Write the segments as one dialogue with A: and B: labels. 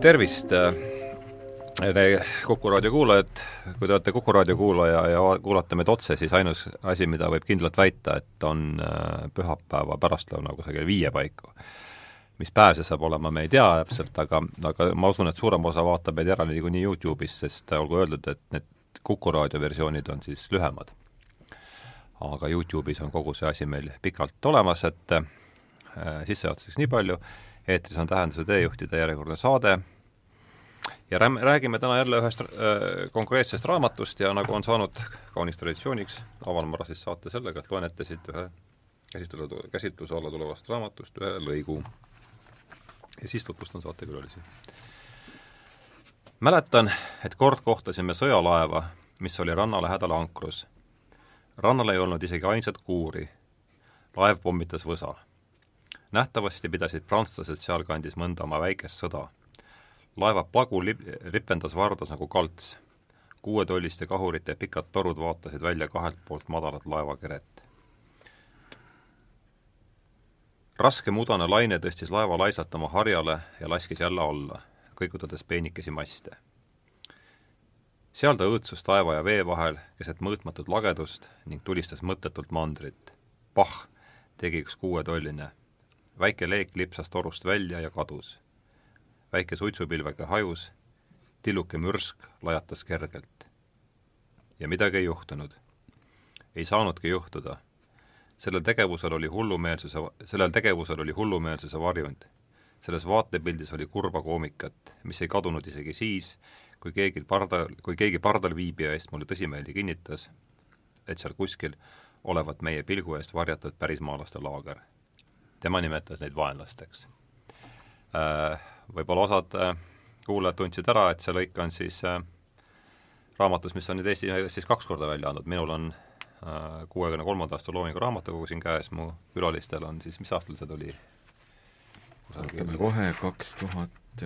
A: tervist, äh, Kuku raadio kuulajad, kui te olete Kuku raadio kuulaja ja kuulate meid otse, siis ainus asi, mida võib kindlalt väita, et on äh, pühapäeva pärastlõuna kusagil viie paiku. mis päev see saab olema, me ei tea täpselt, aga, aga ma usun, et suurem osa vaatab meid järele niikuinii YouTube'is, sest olgu öeldud, et need Kuku raadio versioonid on siis lühemad. aga YouTube'is on kogu see asi meil pikalt olemas, et äh, sissejuhatuseks nii palju, eetris on Tähenduse teejuhtide järjekordne saade ja räm-, räägime täna jälle ühest äh, konkreetsest raamatust ja nagu on saanud kaunis traditsiooniks, avan ma siis saate sellega, et loen ette siit ühe käsitluse, käsitluse alla tulevast raamatust ühe lõigu. ja siis tutvustan saatekülalisi. mäletan, et kord kohtasime sõjalaeva, mis oli ranna lähedal ankrus. rannal ei olnud isegi ainsat kuuri. laev pommitas võsa nähtavasti pidasid prantslased sealkandis mõnda oma väikest sõda. laeva pagu lip-, ripendas vardas nagu kalts. kuuetolliste kahurite pikad torud vaatasid välja kahelt poolt madalat laevakeret. raske mudane laine tõstis laeva laisalt oma harjale ja laskis jälle alla, kõigutades peenikesi maste. seal ta õõtsus taeva ja vee vahel keset mõõtmatut lagedust ning tulistas mõttetult mandrit. Pah, tegi üks kuuetolline väike leek lipsas torust välja ja kadus. väike suitsupilvega hajus, tilluke mürsk lajatas kergelt. ja midagi ei juhtunud. ei saanudki juhtuda. sellel tegevusel oli hullumeelsuse, sellel tegevusel oli hullumeelsuse varjund. selles vaatepildis oli kurba koomikat, mis ei kadunud isegi siis, kui keegi pardal, kui keegi pardal viibija eest mulle tõsimeeli kinnitas, et seal kuskil olevat meie pilgu eest varjatud pärismaalaste laager tema nimetas neid vaenlasteks. Äh, võib-olla osad äh, kuulajad tundsid ära, et see lõik on siis äh, raamatus, mis on nüüd Eesti siis kaks korda välja andnud, minul on kuuekümne kolmanda aasta loomingu raamatukogu siin käes, mu külalistel on siis, mis aastal see tuli?
B: vaatame kohe, kaks tuhat,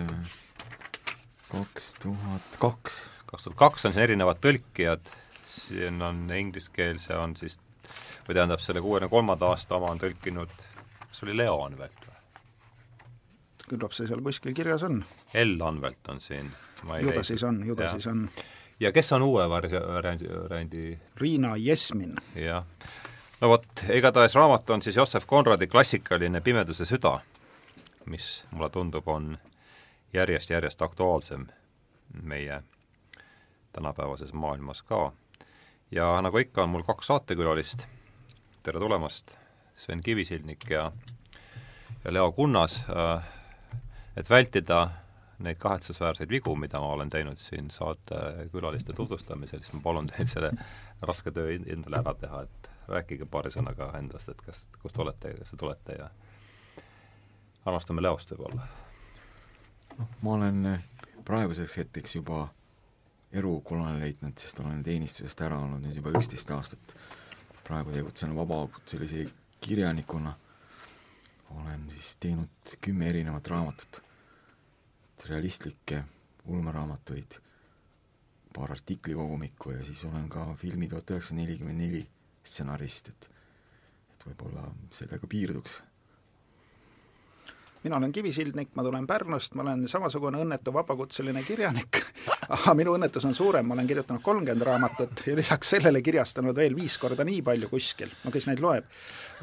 B: kaks tuhat kaks.
A: kaks tuhat kaks on siin erinevad tõlkijad, siin on ingliskeelse on siis, või tähendab, selle kuuekümne kolmanda aasta oma on tõlkinud kas oli Leo Anvelt või?
C: küllap see seal kuskil kirjas on.
A: L Anvelt on siin.
C: ju ta siis on, ju ta siis on.
A: ja kes on uue variandi, variandi?
C: Riina Jesmin.
A: jah. no vot, igatahes raamat on siis Jossef Konradi klassikaline Pimeduse süda, mis mulle tundub, on järjest-järjest aktuaalsem meie tänapäevases maailmas ka. ja nagu ikka, on mul kaks saatekülalist, tere tulemast Sven Kivisildnik ja, ja Leo Kunnas, äh, et vältida neid kahetsusväärseid vigu, mida ma olen teinud siin saatekülaliste tutvustamisel, siis ma palun teil selle raske töö endale ära teha, et rääkige paari sõnaga endast, et kas, kust olete, kas te tulete ja alustame Leost võib-olla.
B: noh, ma olen praeguseks hetkeks juba erukolonelleitnant, sest olen teenistusest ära olnud nüüd juba üksteist aastat. praegu tegutsen vabakutselise kirjanikuna olen siis teinud kümme erinevat raamatut, realistlikke ulmeraamatuid, paar artiklikogumikku ja siis olen ka filmi Tuhat üheksasada nelikümmend neli stsenarist, et et võib-olla sellega piirduks
C: mina olen Kivisildnik, ma tulen Pärnust, ma olen samasugune õnnetu vabakutseline kirjanik, aga minu õnnetus on suurem, ma olen kirjutanud kolmkümmend raamatut ja lisaks sellele kirjastanud veel viis korda nii palju kuskil, no kes neid loeb,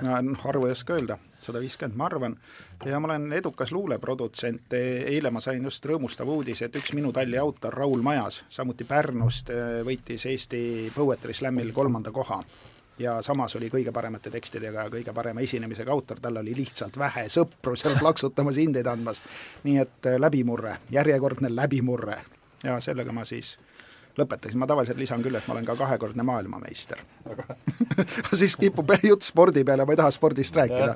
C: noh, arvu ei oska öelda, sada viiskümmend, ma arvan, ja ma olen edukas luuleprodutsent, eile ma sain just rõõmustava uudise, et üks minu talli autor, Raul Majas, samuti Pärnust, võitis Eesti Poetry Slamil kolmanda koha ja samas oli kõige paremate tekstidega ja kõige parema esinemisega autor, tal oli lihtsalt vähe sõpru seal plaksutamas, hindeid andmas. nii et äh, läbimurre, järjekordne läbimurre ja sellega ma siis lõpetaksin, ma tavaliselt lisan küll, et ma olen ka kahekordne maailmameister. aga siis kipub jutt spordi peale, ma ei taha spordist rääkida.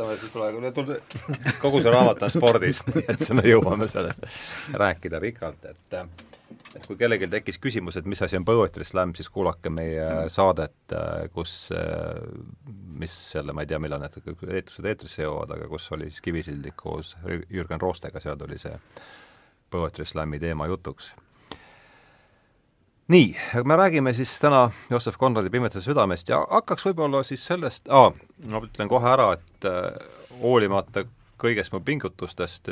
A: kogu see raamat on spordist, nii et me jõuame sellest rääkida pikalt, et et kui kellelgi tekkis küsimus, et mis asi on Poetry Slam, siis kuulake meie saadet, kus, mis selle, ma ei tea, millal need eetrised eetrisse jõuavad, aga kus oli siis Kivisildik koos Jürgen Roostega, seal tuli see Poetry Slami teema jutuks. nii, me räägime siis täna Joosep Konradi Pimeduse südamest ja hakkaks võib-olla siis sellest ah,, ma ütlen kohe ära, et hoolimata kõigest mu pingutustest,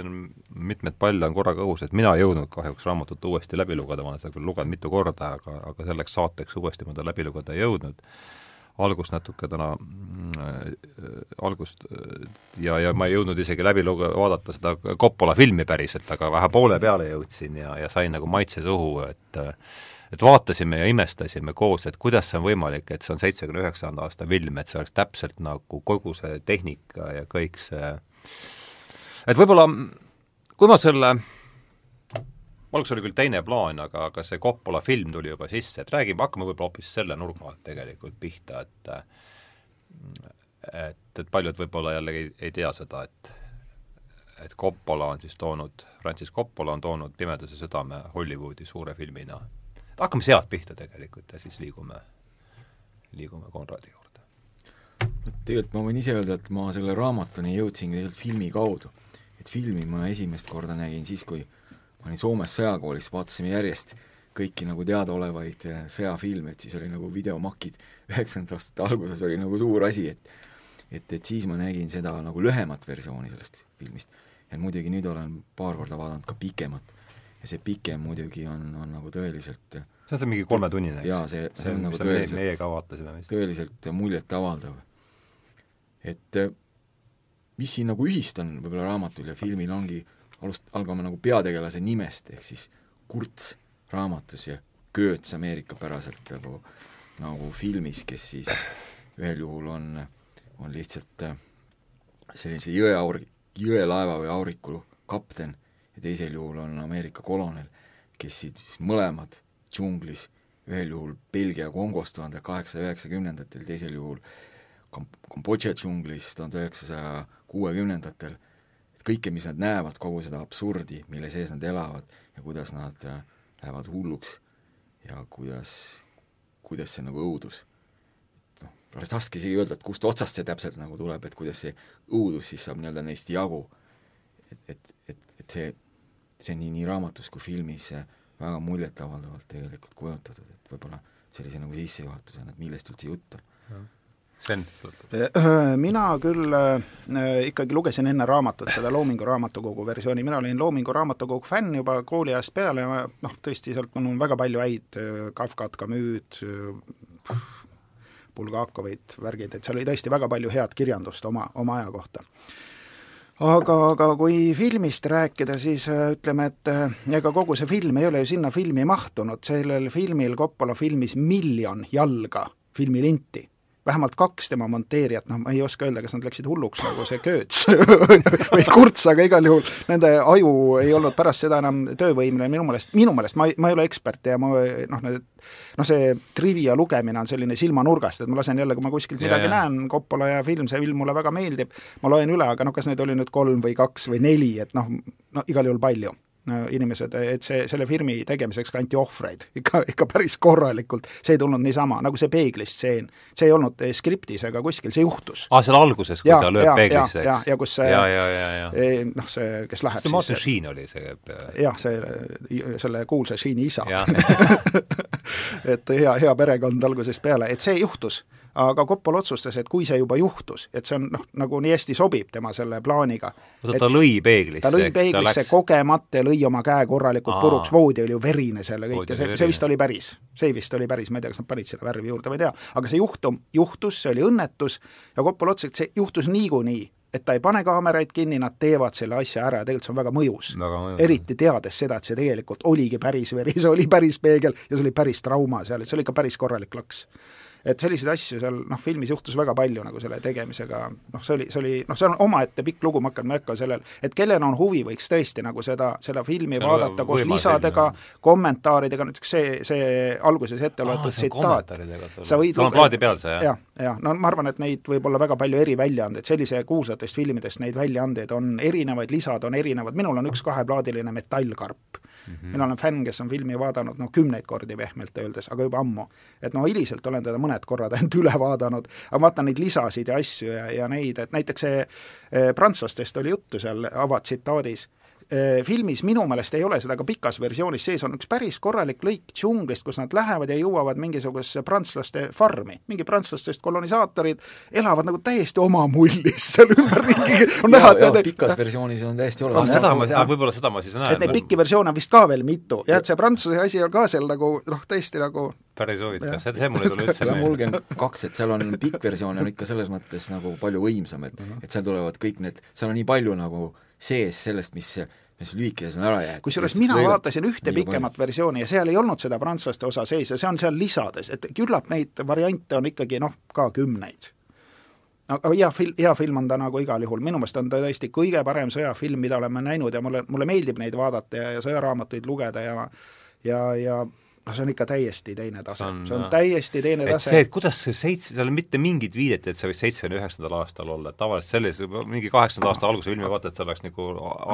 A: mitmeid palle on korraga õhus, et mina ei jõudnud kahjuks raamatut uuesti läbi lugeda, ma olen seda küll lugenud mitu korda, aga, aga selleks saateks uuesti ma ta läbi lugeda ei jõudnud. algust natuke täna äh,, algust äh, ja, ja ma ei jõudnud isegi läbi luge-, vaadata seda Coppola filmi päriselt, aga vähe poole peale jõudsin ja, ja sain nagu maitse suhu, et äh, et vaatasime ja imestasime koos, et kuidas see on võimalik, et see on seitsmekümne üheksanda aasta film, et see oleks täpselt nagu kogu see tehnika ja kõik see et võib-olla kui ma selle alguses oli küll teine plaan, aga, aga see Coppola film tuli juba sisse, et räägime, hakkame võib-olla hoopis selle nurga alt tegelikult pihta, et et, et paljud võib-olla jällegi ei, ei tea seda, et et Coppola on siis toonud, Francis Coppola on toonud Pimeduse südame Hollywoodi suure filmina hakkame sealt pihta tegelikult ja siis liigume, liigume Konradi juurde.
B: tegelikult ma võin ise öelda, et ma selle raamatuni jõudsin tegelikult filmi kaudu. Et filmi ma esimest korda nägin siis, kui ma olin Soomes sõjakoolis, vaatasime järjest kõiki nagu teadaolevaid eh, sõjafilme, et siis oli nagu videomakid üheksakümnendate aastate alguses oli nagu suur asi, et et, et siis ma nägin seda nagu lühemat versiooni sellest filmist. ja muidugi nüüd olen paar korda vaadanud ka pikemat ja see pikem muidugi on, on nagu tõeliselt
A: see on see mingi kolmetunnine, eks?
B: jaa, see, see on nagu tõeliselt
A: meie ka vaatasime vist.
B: tõeliselt muljetavaldav. et mis siin nagu ühist on võib-olla raamatul ja filmil, ongi, alust-, algame nagu peategelase nimest, ehk siis Kurts raamatus ja Goetz ameerikapäraselt nagu, nagu filmis, kes siis ühel juhul on, on lihtsalt sellise jõeaur-, jõelaeva või auriku kapten ja teisel juhul on Ameerika kolonel, kes siis mõlemad džunglis, ühel juhul Belgia Kongos tuhande kaheksasaja üheksakümnendatel, teisel juhul Kambodža džunglis tuhande üheksasaja kuuekümnendatel, et kõike, mis nad näevad, kogu seda absurdi, mille sees nad elavad ja kuidas nad äh, lähevad hulluks ja kuidas, kuidas see nagu õudus. noh, raske isegi öelda, et kust otsast see täpselt nagu tuleb, et kuidas see õudus siis saab nii-öelda neist jagu. et, et, et, et see see nii, nii raamatus kui filmis väga muljetavaldavalt tegelikult kujutatud, et võib-olla sellise nagu sissejuhatusena, et millest üldse jutt on.
A: Sven?
C: Mina küll äh, ikkagi lugesin enne raamatut, seda Loomingu raamatukogu versiooni, mina olin Loomingu raamatukogu fänn juba kooliajast peale ja noh, tõesti, sealt on väga palju häid Kafkat, Camus'd, Bulgakovit, värgid, et seal oli tõesti väga palju head kirjandust oma, oma aja kohta. Aga, aga kui filmist rääkida, siis äh, ütleme, et äh, ega kogu see film ei ole ju sinna filmi mahtunud, sellel filmil Coppola filmis miljon jalga filmilinti vähemalt kaks tema monteerijat, noh ma ei oska öelda, kas nad läksid hulluks, nagu see Kööts või Kurts, aga igal juhul nende aju ei olnud pärast seda enam töövõimeline, minu meelest, minu meelest, ma ei, ma ei ole ekspert ja ma noh, need noh, see trivia lugemine on selline silmanurgast, et ma lasen jälle, kui ma kuskilt ja, midagi ja. näen, Coppola ja film, see film mulle väga meeldib, ma loen üle, aga noh, kas neid oli nüüd kolm või kaks või neli, et noh, no igal juhul palju inimesed, et see, selle filmi tegemiseks kanti ohvreid ikka, ikka päris korralikult, see ei tulnud niisama, nagu see peeglistseen. see ei olnud eh, skriptis ega kuskil, see juhtus.
A: aa, seal alguses, kui ja, ta lööb peeglisse, eks?
C: ja, ja kus see. Eh, noh, see, kes läheb
A: see Martin Sheen oli see
C: jah, see, selle kuulsa Sheeni isa et hea, hea perekond algusest peale, et see juhtus aga Koppol otsustas, et kui see juba juhtus, et see on noh, nagu nii hästi sobib tema selle plaaniga.
A: oota, ta lõi peeglisse?
C: ta lõi peeglisse läks... kogemata ja lõi oma käe korralikult Aa. puruks, voodi oli ju verine seal ja kõik ja see, see vist oli päris. see vist oli päris, ma ei tea, kas nad panid sinna värvi juurde, ma ei tea, aga see juhtum juhtus, see oli õnnetus ja Koppol otsustas, et see juhtus niikuinii et ta ei pane kaameraid kinni, nad teevad selle asja ära ja tegelikult see on väga mõjus. eriti teades seda, et see tegelikult oligi päris veri, see oli päris peegel ja see oli päris trauma seal, et see oli ikka päris korralik laks et selliseid asju seal noh, filmis juhtus väga palju nagu selle tegemisega, noh, see oli, see oli, noh, see on omaette pikk lugu, ma hakkan, hakka sellel, et kellel on huvi, võiks tõesti nagu seda, seda filmi see vaadata koos lisadega, kommentaaridega, näiteks see, see alguses ette loetud tsitaat.
A: sa võid tal on plaadi peal see,
C: jah? jah, jah, no ma arvan, et neid võib olla väga palju eriväljaandeid, sellise kuulsatest filmidest neid väljaandeid on erinevaid, lisad on erinevad, minul on üks kaheplaadiline Metallkarp mm. -hmm. mina olen fänn, kes on filmi vaadanud noh, kümneid kordi pehmelt öeldes, aga juba ammu. et no hiliselt olen teda mõned korrad ainult üle vaadanud, aga vaatan neid lisasid ja asju ja, ja neid, et näiteks see eh, prantslastest oli juttu seal avatsitaadis, filmis minu meelest ei ole seda ka pikas versioonis sees, on üks päris korralik lõik džunglist, kus nad lähevad ja jõuavad mingisugusesse prantslaste farmi, mingi prantslastest kolonisaatorid elavad nagu täiesti oma mullis seal ümberringi, on näha,
B: et need pikas versioonis on täiesti olemas.
A: seda ma, võib-olla seda ma siis näen.
C: et neid pikki versioone on vist ka veel mitu ja et see prantsuse asi on ka seal nagu noh, tõesti nagu
A: päris huvitav, see, see mulle ei tule üldse
B: meelde. on kaks, et seal on pikk versioon on ikka selles mõttes nagu palju võimsam, et -huh. et seal tulevad kõik need, seal on nii palju nagu sees sellest, mis mis lühikeses on ära jäetud.
C: kusjuures mina lõigat, vaatasin ühte pikemat palju. versiooni ja seal ei olnud seda prantslaste osa sees ja see on seal lisades, et küllap neid variante on ikkagi noh, ka kümneid aga hea fil-, hea film on ta nagu igal juhul, minu meelest on ta tõesti kõige parem sõjafilm, mida oleme näinud ja mulle, mulle meeldib neid vaadata ja, ja sõjaraamatuid lugeda ja ja, ja noh, see on ikka täiesti teine tase, see on täiesti teine tase.
A: see, et kuidas see seitse, seal on mitte mingit viidet, et see võiks seitsmekümne üheksandal aastal olla, et tavaliselt selles, mingi kaheksanda aasta alguse filmi vaata, et see oleks nagu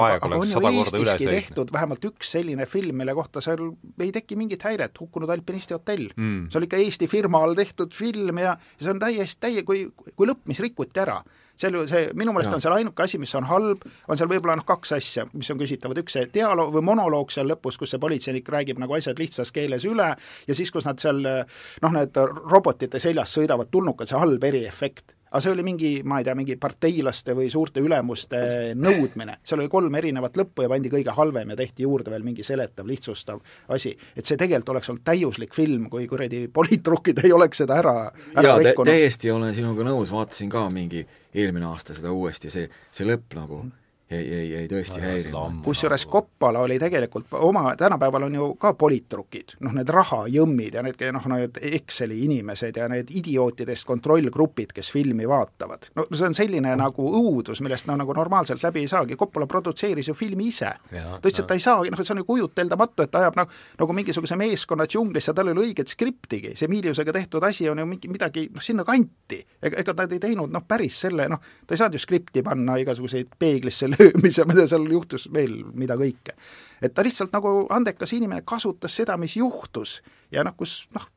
A: aeg oleks sada korda üle
C: tehtud vähemalt üks selline film, mille kohta seal ei teki mingit häiret, Hukkunud alpinisti hotell. Mm.. see on ikka Eesti firma all tehtud film ja, ja see on täiesti täie, kui, kui lõpp, mis rikuti ära seal ju see, minu meelest on seal ainuke asi, mis on halb, on seal võib-olla noh, kaks asja, mis on küsitavad, üks see dialoog või monoloog seal lõpus, kus see politseinik räägib nagu asjad lihtsas keeles üle ja siis, kus nad seal noh, need robotite seljas sõidavad tulnukad, see halb eriefekt aga see oli mingi, ma ei tea, mingi parteilaste või suurte ülemuste nõudmine, seal oli kolm erinevat lõppu ja pandi kõige halvem ja tehti juurde veel mingi seletav, lihtsustav asi. et see tegelikult oleks olnud täiuslik film, kui kuradi poliitrukid ei oleks seda ära, ära
B: jaa, täiesti olen sinuga nõus, vaatasin ka mingi eelmine aasta seda uuesti, see, see lõpp nagu. Mm jäi, jäi, jäi tõesti häirima.
C: kusjuures Koppala oli tegelikult oma, tänapäeval on ju ka poliitrukid, noh need rahajõmmid ja need noh, need Exceli inimesed ja need idiootidest kontrollgrupid, kes filmi vaatavad. no see on selline nagu õudus, millest no nagu normaalselt läbi ei saagi, Koppala produtseeris ju filmi ise. ta ütles, et ta ei saagi, noh, see on ju kujuteldamatu, et ta ajab noh, nagu mingisuguse meeskonna džunglisse, tal ei ole õiget skriptigi, see Miliusega tehtud asi on ju mingi midagi noh, sinna kanti. ega, ega ta ei teinud noh, päris selle noh, ta ei saanud ju skripti panna igasuguseid peeglisse löömis ja mida seal juhtus veel, mida kõike. et ta lihtsalt nagu andekas inimene kasutas seda, mis juhtus ja noh, kus noh,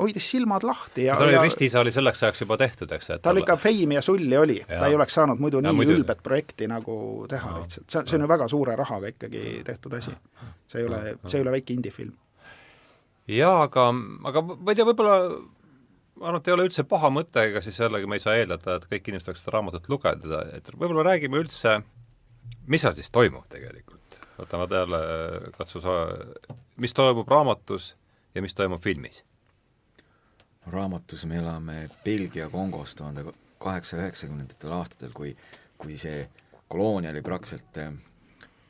C: hoidis silmad lahti ja
A: ta oli vist ise oli selleks ajaks juba tehtud, eks, et
C: tal ikka feimi ja sulli oli, ta ei oleks saanud muidu ja, nii muidu... ülbet projekti nagu teha no, lihtsalt, see on, see on ju väga suure rahaga ikkagi tehtud asi. see ei ole, see ei ole väike indie-film.
A: jaa, aga, aga ma ei tea, võib-olla ma arvan, et ei ole üldse paha mõte, ega siis jällegi me ei saa eeldada, et kõik inimesed tahaks seda raamatut lugeda, et võib-olla räägime üldse, mis seal siis toimub tegelikult? võtame jälle, katsu sa, mis toimub raamatus ja mis toimub filmis?
B: raamatus me elame Belgia Kongos tuhande kaheksasaja üheksakümnendatel aastatel, kui, kui see koloonia oli praktiliselt eh,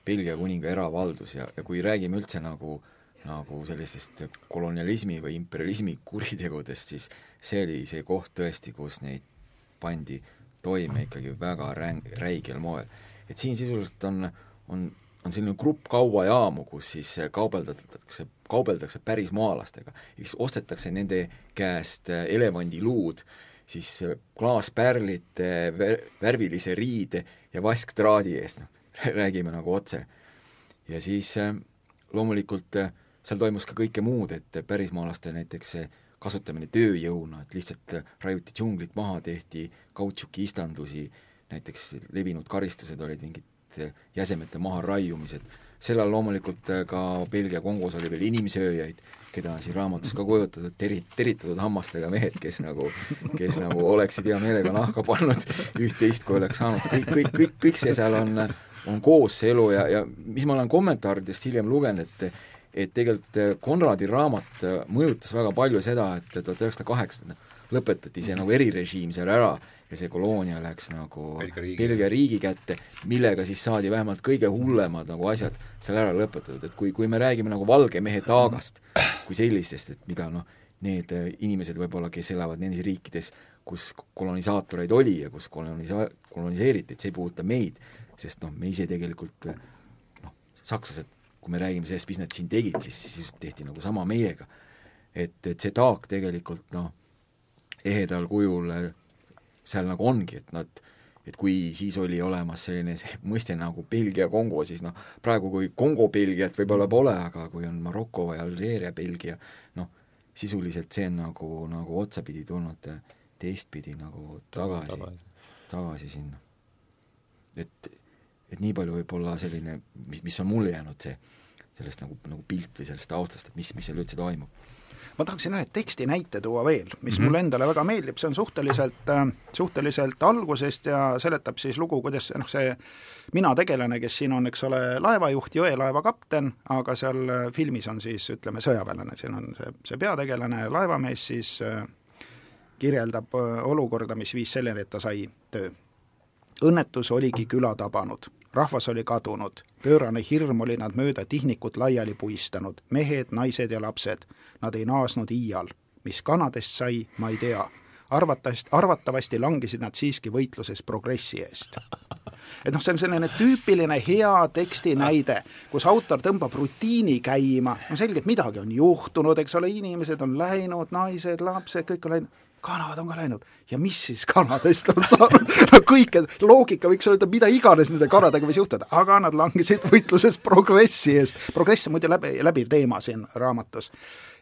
B: Belgia kuninga eravaldus ja, ja kui räägime üldse nagu nagu sellistest kolonialismi või imperialismi kuritegudest, siis see oli see koht tõesti, kus neid pandi toime ikkagi väga räng, räigel moel. et siin sisuliselt on, on, on selline grupp kauajaamu, kus siis kaubeldatakse, kaubeldakse päris maalastega, siis ostetakse nende käest elevandiluud, siis klaaspärlid, värvilise riide ja vasktraadi eest, noh, räägime nagu otse. ja siis loomulikult seal toimus ka kõike muud, et pärismaalaste näiteks kasutamine tööjõuna, et lihtsalt raiuti džunglit maha, tehti kautšukiistandusi, näiteks levinud karistused olid mingid jäsemete maharaiumised, sellal loomulikult ka Belgia Kongos oli veel inimsööjaid, keda on siin raamatus ka kujutatud, teri-, teritatud hammastega mehed, kes nagu, kes nagu oleksid hea meelega nahka pannud üht-teist, kui oleks saanud, kõik, kõik, kõik, kõik see seal on, on koos, see elu ja, ja mis ma olen kommentaaridest hiljem lugenud, et et tegelikult äh, Konradi raamat äh, mõjutas väga palju seda, et tuhat üheksasada kaheksakümmend lõpetati see nagu erirežiim seal ära ja see koloonia läks nagu Belgia riigi kätte, millega siis saadi vähemalt kõige hullemad nagu asjad seal ära lõpetatud, et kui, kui me räägime nagu valge mehe taagast kui sellisest, et mida noh, need äh, inimesed võib-olla, kes elavad nendes riikides, kus kolonisaatoreid oli ja kus kolonisa-, koloniseeriti, et see ei puuduta meid, sest noh, me ise tegelikult noh, sakslased kui me räägime sellest, mis nad siin tegid, siis, siis tehti nagu sama meiega. et, et see taak tegelikult noh, ehedal kujul äh, seal nagu ongi, et nad, et kui siis oli olemas selline see mõiste nagu Belgia-Kongo, siis noh, praegu kui Kongo-Belgiat võib-olla pole, aga kui on Maroko või Alžeeria-Belgia, noh, sisuliselt see on nagu, nagu otsapidi tulnud teistpidi nagu tagasi, tagasi sinna. et et nii palju võib-olla selline, mis, mis on mulle jäänud see, sellest nagu, nagu pilt või sellest taustast, et mis, mis seal üldse toimub
C: ma tahaksin ühe teksti näite tuua veel, mis mm -hmm. mulle endale väga meeldib, see on suhteliselt äh,, suhteliselt algusest ja seletab siis lugu, kuidas noh, see mina tegelane, kes siin on, eks ole, laevajuht, jõelaeva kapten, aga seal äh, filmis on siis ütleme, sõjaväelane, siin on see, see peategelane, laevamees siis äh, kirjeldab olukorda, mis viis selleni, et ta sai töö. õnnetus oligi küla tabanud rahvas oli kadunud, pöörane hirm oli nad mööda tihnikut laiali puistanud, mehed, naised ja lapsed. Nad ei naasnud iial. mis kanadest sai, ma ei tea. arvatavasti, arvatavasti langesid nad siiski võitluses progressi eest. et noh, see on selline tüüpiline hea teksti näide, kus autor tõmbab rutiini käima, no selgelt midagi on juhtunud, eks ole, inimesed on läinud, naised, lapsed, kõik on läinud kanad on ka läinud. Ja mis siis kanadest on saanud? No kõike, loogika võiks öelda, mida iganes nende kanadega võis juhtuda, aga nad langesid võitluses progressi eest. progress on muide läbi, läbiv teema siin raamatus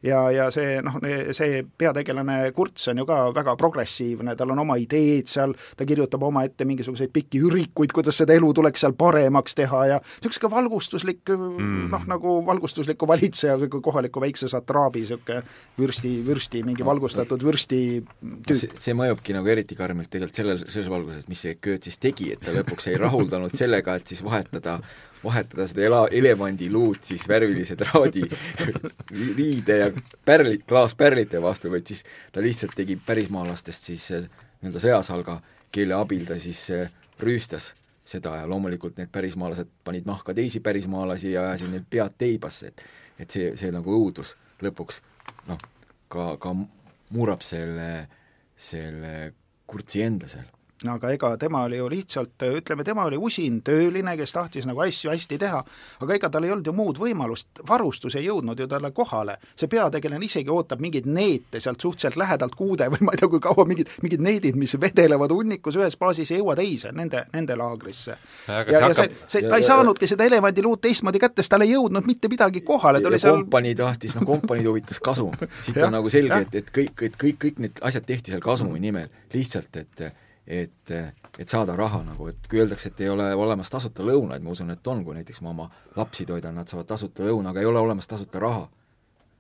C: ja, ja see noh, see peategelane Kurts on ju ka väga progressiivne, tal on oma ideed seal, ta kirjutab omaette mingisuguseid pikki ürikuid, kuidas seda elu tuleks seal paremaks teha ja niisugune valgustuslik mm. noh, nagu valgustusliku valitseja, kohaliku väikse satraabi niisugune vürsti, vürsti, mingi valgustatud vürsti
B: tüüp. see, see mõjubki nagu eriti karmilt tegelikult sellel, selles valguses, mis see Goethe siis tegi, et ta lõpuks ei rahuldanud sellega, et siis vahetada vahetada seda ela-, elevandiluud siis värvilise traadi riide ja pärlid, klaaspärlite vastu, vaid siis ta lihtsalt tegi pärismaalastest siis eh, nii-öelda sõjasalga, kelle abil ta siis eh, rüüstas seda ja loomulikult need pärismaalased panid nahka teisi pärismaalasi ja ajasid neil pead teibasse, et et see, see nagu õudus lõpuks noh, ka, ka murrab selle, selle kurtsi enda seal
C: aga ega tema oli ju lihtsalt, ütleme, tema oli usin tööline, kes tahtis nagu asju hästi teha, aga ega tal ei olnud ju muud võimalust, varustus ei jõudnud ju talle kohale. see peategelane isegi ootab mingeid neete sealt suhteliselt lähedalt kuude või ma ei tea, kui kaua mingid, mingid needid, mis vedelevad hunnikus ühes baasis, ei jõua teise, nende, nende laagrisse. ja, ja, ja see, see, ta ei saanudki seda elevandiluud teistmoodi kätte, sest tal ei jõudnud mitte midagi kohale, ta oli
B: seal kompanii tahtis, noh, kompaniid huvitas kasum. siit on nagu selge, et, et kõik, et kõik, kõik need asjad tehti seal kasumi nimel, lihtsalt et et, et saada raha nagu, et kui öeldakse, et ei ole olemas tasuta lõunaid, ma usun, et on, kui näiteks ma oma lapsi toidan, nad saavad tasuta lõuna, aga ei ole olemas tasuta raha.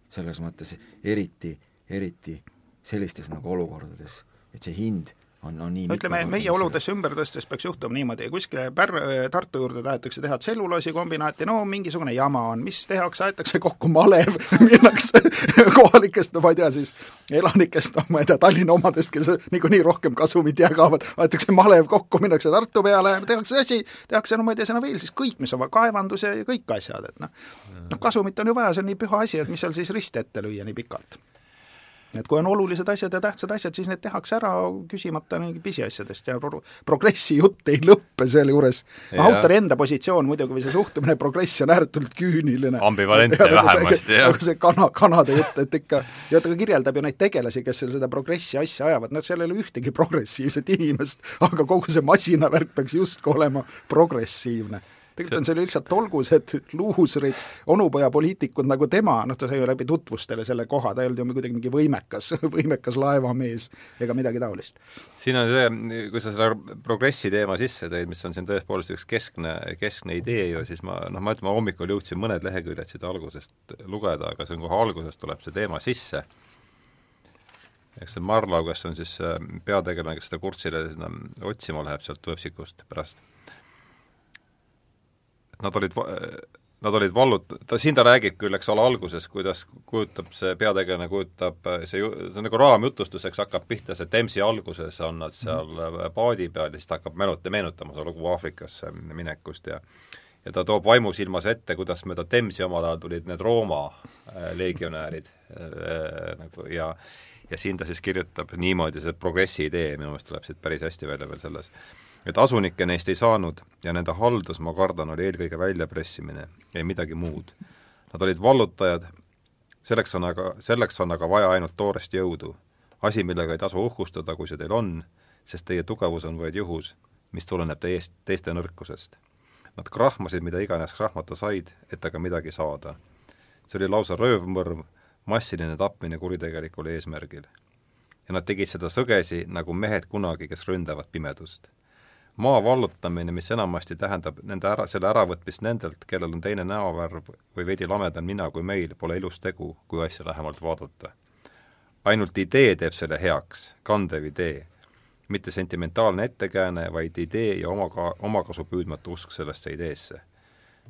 B: selles mõttes eriti, eriti sellistes nagu olukordades, et see hind on, on nii
C: no ütleme, meie oludesse ümber tõstes peaks juhtuma niimoodi, kuskile Pär-, Tartu juurde tahetakse teha tselluloosikombinaati, no mingisugune jama on, mis tehakse, aetakse kokku malev, minnakse kohalikest, no ma ei tea siis, elanikest, noh ma ei tea, Tallinna omadest, kes niikuinii rohkem kasumit jagavad, aetakse malev kokku, minnakse Tartu peale, tehakse asi, tehakse no ma ei tea, sinna veel siis kõik, mis on kaevandus ja, ja kõik asjad, et noh, noh kasumit on ju vaja, see on nii püha asi, et mis seal siis risti ette lüüa nii pikalt et kui on olulised asjad ja tähtsad asjad, siis need tehakse ära küsimata mingi pisiasjadest ja pro-, progressi jutt ei lõppe sealjuures. autori enda positsioon muidugi või see suhtumine progressi on ääretult küüniline.
A: ambivalentne vähemasti, jah.
C: aga see kana, kanade jutt, et ikka, ja ta kirjeldab ju neid tegelasi, kes seal seda progressi asja ajavad, nad seal ei ole ühtegi progressiivset inimest, aga kogu see masinavärk peaks justkui olema progressiivne tegelikult on see lihtsalt olgused luusrid, onupojapoliitikud nagu tema, noh, ta sai ju läbi tutvustele selle koha, ta ei olnud ju kuidagi mingi võimekas, võimekas laevamees ega midagi taolist.
A: siin on see, kui sa selle progressi teema sisse tõid, mis on siin tõepoolest üks keskne, keskne idee ju, siis ma noh, ma ütlen, ma hommikul jõudsin mõned leheküljed siit algusest lugeda, aga see on kohe alguses tuleb see teema sisse eks see Marlau, kes on siis äh, peategelane, kes seda kurtsile sinna otsima läheb sealt Võpsikust pärast nad olid, nad olid vallut-, ta, siin ta räägib küll, eks ole, alguses, kuidas kujutab see peategelane, kujutab see ju, see on nagu raamjutustuseks hakkab pihta, see Temsi alguses on nad seal mm. paadi peal ja siis ta hakkab menuta, meenutama seda lugu Aafrikasse minekust ja ja ta toob vaimusilmas ette, kuidas mööda Temsi omal ajal tulid need Rooma äh, legionäärid äh, nagu ja ja siin ta siis kirjutab niimoodi, see progressi idee minu meelest tuleb siit päris hästi välja veel selles et asunikke neist ei saanud ja nende haldus, ma kardan, oli eelkõige väljapressimine, ei midagi muud. Nad olid vallutajad, selleks on aga, selleks on aga vaja ainult toorest jõudu. asi, millega ei tasu uhkustada, kui see teil on, sest teie tugevus on vaid juhus, mis tuleneb teist, teiste nõrkusest. Nad krahmasid, mida iganes krahmata said, et aga midagi saada. see oli lausa röövmõrv, massiline tapmine kuritegelikul eesmärgil. ja nad tegid seda sõgesi, nagu mehed kunagi, kes ründavad pimedust maa vallutamine, mis enamasti tähendab nende ära, selle äravõtmist nendelt, kellel on teine näovärv või veidi lamedam nina kui meil, pole ilus tegu, kui asja lähemalt vaadata. ainult idee teeb selle heaks, kandev idee. mitte sentimentaalne ettekääne, vaid idee ja omaka-, omakasu püüdmatu usk sellesse ideesse.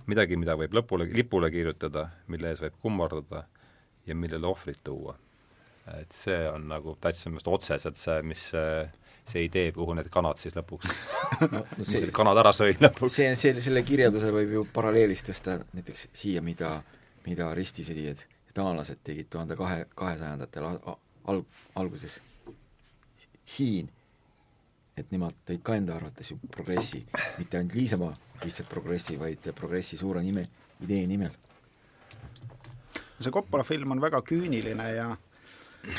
A: midagi, mida võib lõpule, lipule kirjutada, mille ees võib kummardada ja millele ohvrit tuua. et see on nagu täitsa minu arust otseselt see, mis äh, see idee, kuhu need kanad siis lõpuks no, no see, mis need kanad ära sõid lõpuks.
B: see, see, selle kirjelduse võib ju paralleelis tõsta näiteks siia, mida, mida ristisõdijad ja taanlased tegid tuhande kahe, kahesajandatel al-, alguses siin, et nemad tõid ka enda arvates ju progressi, mitte ainult niisama lihtsalt progressi, vaid progressi suure nime, idee nimel.
C: see Coppola film on väga küüniline ja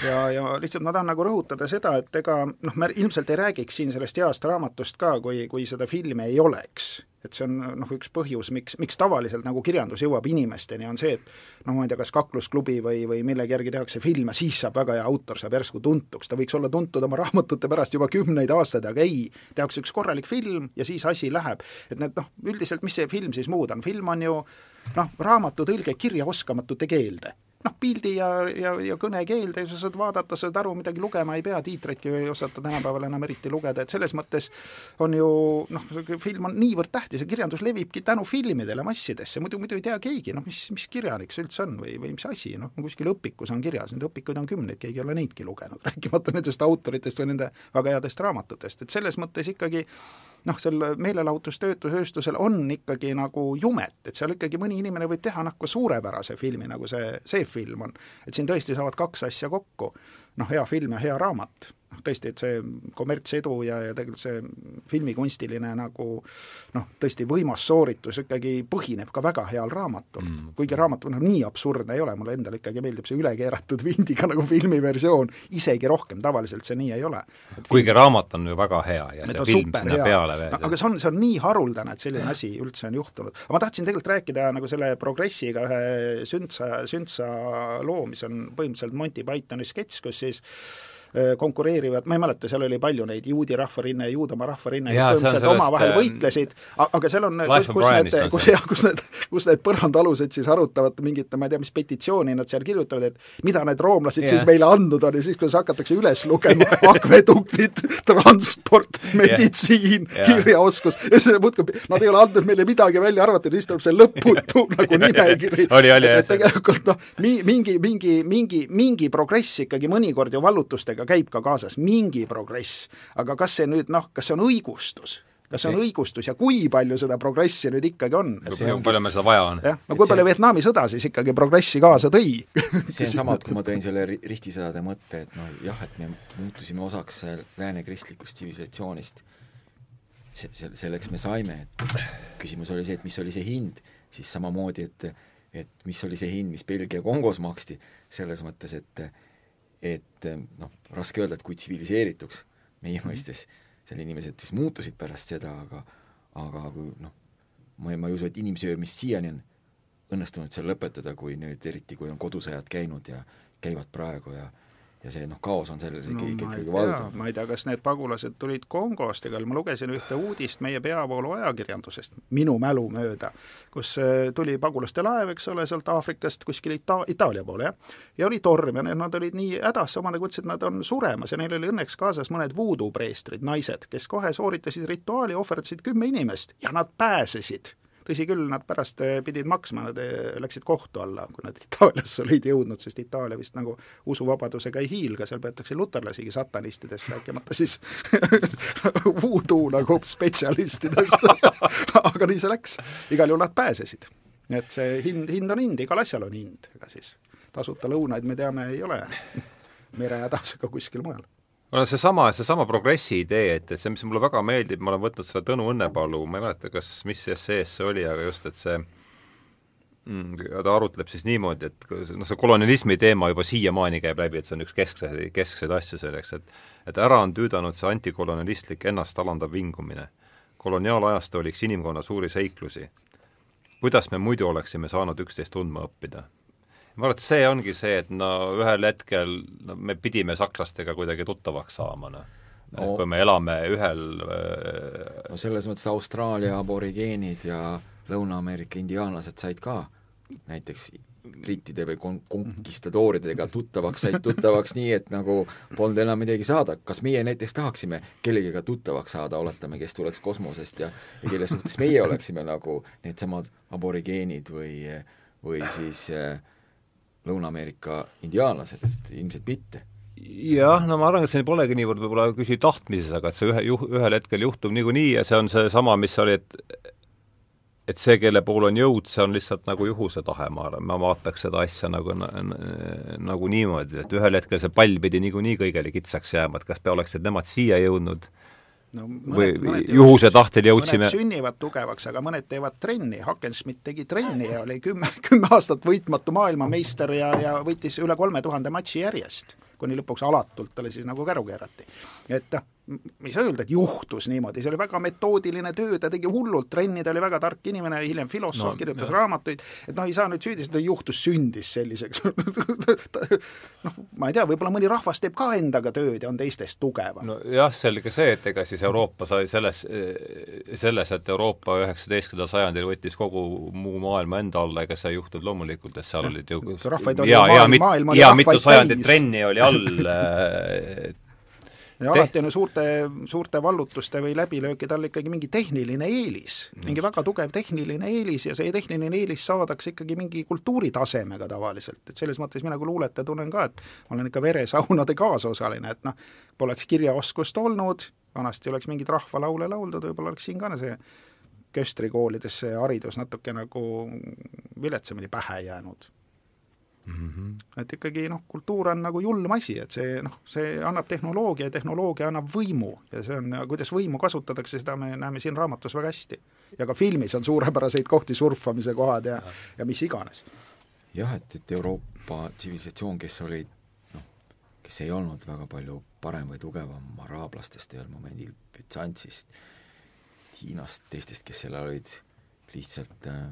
C: ja, ja lihtsalt ma tahan nagu rõhutada seda, et ega noh, me ilmselt ei räägiks siin sellest heast raamatust ka, kui, kui seda filmi ei oleks. et see on noh, üks põhjus, miks, miks tavaliselt nagu kirjandus jõuab inimesteni, on see, et noh, ma ei tea, kas kaklusklubi või, või millegi järgi tehakse filme, siis saab väga hea autor, saab järsku tuntuks, ta võiks olla tuntud oma raamatute pärast juba kümneid aastaid, aga ei, tehakse üks korralik film ja siis asi läheb. et need noh, üldiselt mis see film siis muud on, film on ju noh, raamatu tõlge kirjaoskamatute keelde noh, pildi ja, ja, ja kõnekeelde ja sa saad vaadata, saad aru, midagi lugema ei pea, tiitreidki ei osata tänapäeval enam eriti lugeda, et selles mõttes on ju noh, film on niivõrd tähtis ja kirjandus levibki tänu filmidele massidesse, muidu, muidu ei tea keegi, noh, mis, mis kirjanik see üldse on või, või mis asi, noh, kuskil õpikus on kirjas, neid õpikuid on kümneid, keegi ei ole neidki lugenud, rääkimata nendest autoritest või nende väga headest raamatutest, et selles mõttes ikkagi noh, sel meelelahutustöötusel on ikkagi nagu jumet, et seal ikkagi mõni inimene võib teha nagu suurepärase filmi, nagu see, see film on. et siin tõesti saavad kaks asja kokku, noh, hea film ja hea raamat noh, tõesti, et see kommertsedu ja, ja tegelikult see filmikunstiline nagu noh, tõesti võimas sooritus ikkagi põhineb ka väga heal raamatul mm.. kuigi raamat noh, nii absurdne ei ole, mulle endale ikkagi meeldib see ülekeeratud vindiga nagu filmiversioon isegi rohkem, tavaliselt see nii ei ole.
A: kuigi raamat on ju väga hea ja see film sinna hea. peale veel
C: no,. aga see on, see on nii haruldane, et selline asi üldse on juhtunud. aga ma tahtsin tegelikult rääkida nagu selle progressiga ühe sündsa, sündsa loo, mis on põhimõtteliselt Monty Pythoni sketš, kus siis konkureerivad, ma ei mäleta, seal oli palju neid, juudi rahvarinne ja juudamaa rahvarinne, kes põhimõtteliselt omavahel äh, võitlesid, aga seal on, kus, kus need, kus jah, kus need, kus need põrandaalused siis arutavad mingit, ma ei tea, mis petitsiooni nad seal kirjutavad, et mida need roomlased yeah. siis meile andnud on ja siis, kui hakatakse üles lugema akveduktid, transport, meditsiin yeah., kirjaoskus, ja siis muudkui, nad ei ole andnud meile midagi välja arvatud, siis tuleb see lõputu nagu nimekiri. et tegelikult noh, mingi, mingi, mingi, mingi progress ikkagi mõnikord ju vallutustega sellega käib ka kaasas mingi progress, aga kas see nüüd noh, kas see on õigustus? kas see on õigustus ja kui palju seda progressi nüüd ikkagi on?
A: kui palju meil seda vaja on?
C: jah, no kui palju see... Vietnami sõda siis ikkagi progressi kaasa tõi
B: see on sama, et kui ma tõin selle ristisõdade mõtte, et noh jah, et me muutusime osaks lääne kristlikust tsivilisatsioonist, see, see, selleks me saime, et küsimus oli see, et mis oli see hind, siis samamoodi, et et mis oli see hind, mis Belgia Kongos maksti, selles mõttes, et et noh, raske öelda, et kui tsiviliseerituks meie mhm. mõistes seal inimesed siis muutusid pärast seda, aga aga kui noh, ma ei, ma ei usu, et inimsöömist siiani on õnnestunud seal lõpetada, kui nüüd eriti, kui on kodusõjad käinud ja käivad praegu ja ja see noh, kaos on selles no, ikka ikkagi valdav.
C: ma ei tea, kas need pagulased tulid Kongost, ega ma lugesin ühte uudist meie peavoolu ajakirjandusest, minu mälu mööda, kus äh, tuli pagulaste laev, eks ole, sealt Aafrikast kuskil Ita-, Itaalia poole, jah, ja oli torm ja nad olid nii hädas, omadega ütlesid, et nad on suremas ja neil oli õnneks kaasas mõned voodoo-preestrid, naised, kes kohe sooritasid rituaali, ohverdasid kümme inimest ja nad pääsesid tõsi küll, nad pärast eh, pidid maksma, nad eh, läksid kohtu alla, kui nad Itaaliasse olid jõudnud, sest Itaalia vist nagu usuvabadusega ei hiilga, seal peetakse luterlasigi satanistidest, rääkimata siis voodoo nagu spetsialistidest aga nii see läks, igal juhul nad pääsesid. et see hind, hind on hind, igal asjal on hind, ega siis tasuta lõunaid me teame, ei ole merehädas ega kuskil mujal
A: no seesama, seesama progressi idee, et, et see, mis mulle väga meeldib, ma olen võtnud selle Tõnu Õnnepalu, ma ei mäleta, kas, mis essees see oli, aga just, et see mm, ta arutleb siis niimoodi, et noh, see kolonialismi teema juba siiamaani käib läbi, et see on üks keskse, keskseid asju selleks, et et ära on tüüdanud see antikolonialistlik ennast alandav vingumine. koloniaalajastu oli üks inimkonna suuri seiklusi. kuidas me muidu oleksime saanud üksteist tundma õppida? Ma arvan, et see ongi see, et no ühel hetkel no me pidime sakslastega kuidagi tuttavaks saama, noh. no. kui me elame ühel
B: no selles mõttes Austraalia aborigeenid ja Lõuna-Ameerika indiaanlased said ka näiteks brittide või kon-, konkistadooridega tuttavaks, said tuttavaks nii, et nagu polnud enam midagi saada, kas meie näiteks tahaksime kellegiga tuttavaks saada, oletame, kes tuleks kosmosest ja ja kelle suhtes meie oleksime nagu needsamad aborigeenid või või siis äh, Lõuna-Ameerika indiaanlased, et ilmselt mitte.
A: Jah, no ma arvan, et see polegi niivõrd võib-olla küsi tahtmises, aga et see ühe, ühel hetkel juhtub niikuinii ja see on seesama, mis oli, et et see, kelle pool on jõud, see on lihtsalt nagu juhuse tahe, ma arvan, ma vaataks seda asja nagu nagu niimoodi, et ühel hetkel see pall pidi niikuinii kõigele kitsaks jääma, et kas te oleksid nemad siia jõudnud no, mõned, või mõned juhuse tahtel jõudsime
C: sünnivad tugevaks, aga mõned teevad trenni, Hackenschmidt tegi trenni ja oli kümme, kümme aastat võitmatu maailmameister ja, ja võitis üle kolme tuhande matši järjest, kuni lõpuks alatult talle siis nagu käru keerati. et noh, ma ei saa öelda, et juhtus niimoodi, see oli väga metoodiline töö, ta tegi hullult trenni, ta oli väga tark inimene, hiljem filosoof no,, kirjutas no. raamatuid, et noh, ei saa nüüd süüdistada, juhtus, sündis selliseks noh, ma ei tea, võib-olla mõni rahvas teeb ka endaga tööd ja on teistest tugevam.
A: nojah, selge see, et ega siis Euroopa sai selles, selles, et Euroopa üheksateistkümnendal sajandil võttis kogu muu maailma enda alla, ega see ei juhtunud loomulikult, et seal olid ju
C: ja, ja, ja,
A: ja mitu sajandit trenni oli all
C: ja alati on ju suurte, suurte vallutuste või läbilöökide all ikkagi mingi tehniline eelis, mingi väga tugev tehniline eelis ja see tehniline eelis saadakse ikkagi mingi kultuuritasemega tavaliselt, et selles mõttes mina kui luuletaja tunnen ka, et ma olen ikka veresaunade kaasosaline, et noh, poleks kirjaoskust olnud, vanasti oleks mingeid rahvalaule lauldud, võib-olla oleks siin ka see köstrikoolides see haridus natuke nagu viletsamini pähe jäänud mm. -hmm. et ikkagi noh, kultuur on nagu julm asi, et see noh, see annab tehnoloogia ja tehnoloogia annab võimu ja see on, kuidas võimu kasutatakse, seda me näeme siin raamatus väga hästi. ja ka filmis on suurepäraseid kohti, surfamise kohad ja, ja mis iganes.
B: jah, et, et Euroopa tsivilisatsioon, kes olid noh, kes ei olnud väga palju parem või tugevam araablastest ühel momendil, Bütsantsist, Hiinast, teistest, kes seal olid lihtsalt äh,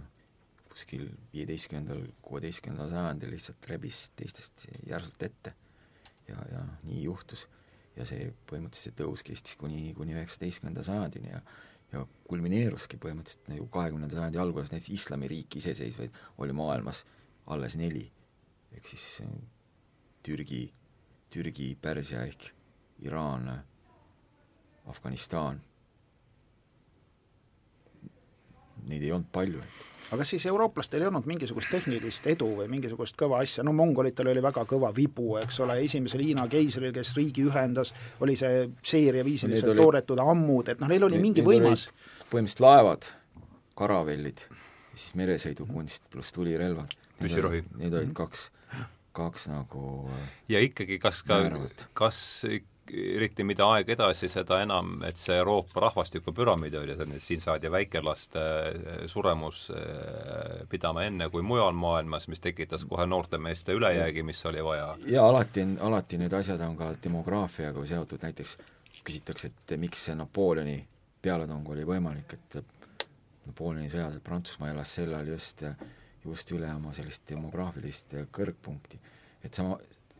B: kuskil viieteistkümnendal, kuueteistkümnendal sajandil lihtsalt rebis teistest järsult ette. ja, ja noh, nii juhtus. ja see põhimõtteliselt tõus kestis kuni, kuni üheksateistkümnenda sajandini ja ja kulmineeruski põhimõtteliselt nagu kahekümnenda sajandi alguses, näiteks islamiriik iseseisvaid oli maailmas alles neli. ehk siis äh, Türgi, Türgi, Pärsia ehk Iraan, Afganistan. Neid ei olnud palju, et
C: aga siis eurooplastel ei olnud mingisugust tehnilist edu või mingisugust kõva asja, no mongolitel oli väga kõva vibu, eks ole, esimesel Hiina keisril, kes riigi ühendas, oli see seeriaviisiliselt no, toodetud ammud, et noh, neil oli mingi võimas
B: põhimõtteliselt laevad, karavellid, siis meresõidukunst pluss tulirelvad.
A: püssirohi.
B: Need olid kaks, kaks nagu
A: ja ikkagi, kas ka, kas eriti mida aeg edasi, seda enam, et see Euroopa rahvastikupüramiid oli selline, siin saadi väikelaste eh, suremus eh, pidama enne kui mujal maailmas, mis tekitas kohe noorte meeste ülejäägi, mis oli vaja.
B: ja alati on, alati need asjad on ka demograafiaga seotud, näiteks küsitakse, et miks see Napoleoni pealetung oli võimalik, et Napoleoni sõjad, et Prantsusmaa elas sel ajal just, just üle oma sellist demograafilist kõrgpunkti. et sama,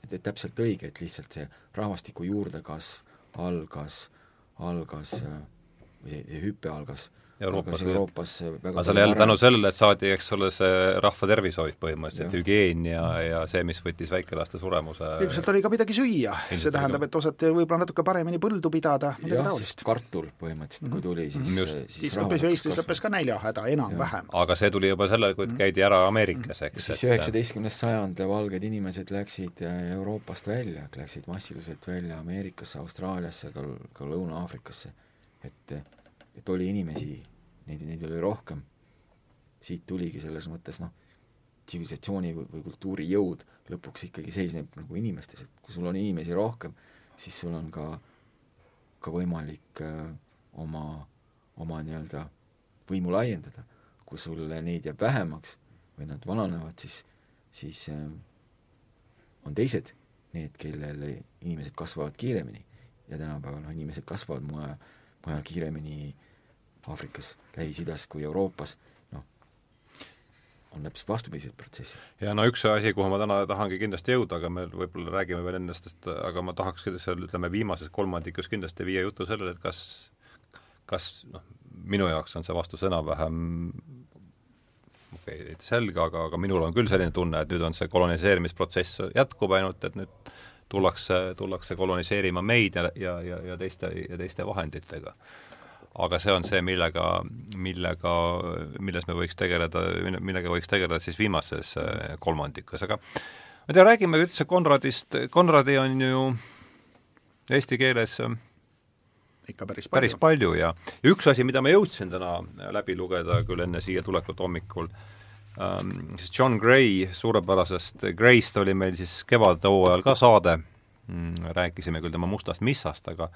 B: et, et täpselt õige, et lihtsalt see rahvastiku juurdekasv algas, algas või see, see hüpe algas
A: Euroopas, Euroopas aga see oli jälle tänu sellele, et saadi, eks ole, see rahva tervishoid põhimõtteliselt, hügieen ja, ja see, mis võttis väikelaste suremuse
C: ilmselt oli ka midagi süüa, see tähendab, et osati võib-olla natuke paremini põldu pidada, midagi taolist.
B: kartul põhimõtteliselt, kui tuli, siis
C: mm -hmm. siis, siis lõppes ju Eestis lõppes ka näljahäda enam-vähem.
A: aga see tuli juba sellele, kui mhm. käidi ära Ameerikas, eks.
B: siis üheksateistkümnes sajand valged inimesed läksid äh, Euroopast välja, läksid massiliselt välja Ameerikasse, Austraaliasse, ka, ka Lõuna-Aafrikasse, et et oli inimesi, neid, neid oli rohkem, siit tuligi selles mõttes noh, tsivilisatsiooni või, või kultuuri jõud lõpuks ikkagi seisneb nagu inimestes, et kui sul on inimesi rohkem, siis sul on ka, ka võimalik öö, äh, oma, oma nii-öelda võimu laiendada. kui sul neid jääb vähemaks või nad vananevad, siis, siis öö, äh, on teised need, kellel inimesed kasvavad kiiremini ja tänapäeval noh, inimesed kasvavad mujal, mujal kiiremini äh, Aafrikas, Lähis-Idas kui Euroopas, noh, on täpselt vastupidised protsessid.
A: ja no üks asi, kuhu ma täna tahangi kindlasti jõuda, aga me võib-olla räägime veel ennast, aga ma tahaks seal ütleme, viimases kolmandikus kindlasti viia jutu sellele, et kas, kas noh, minu jaoks on see vastus enam-vähem okei okay,, selge, aga, aga minul on küll selline tunne, et nüüd on see koloniseerimisprotsess jätkub ainult, et nüüd tullakse, tullakse koloniseerima meid ja, ja, ja, ja teiste, ja teiste vahenditega aga see on see, millega, millega, milles me võiks tegeleda, millega võiks tegeleda siis viimases äh, kolmandikus, aga ma ei tea, räägime üldse Konradist, Konradi on ju eesti keeles äh,
C: ikka päris
A: palju. päris palju ja, ja üks asi, mida ma jõudsin täna läbi lugeda küll enne siia tulekut hommikul, ähm, siis John Gray suurepärasest, Grayst oli meil siis kevadhooajal ka saade mm,, rääkisime küll tema Mustast missast, aga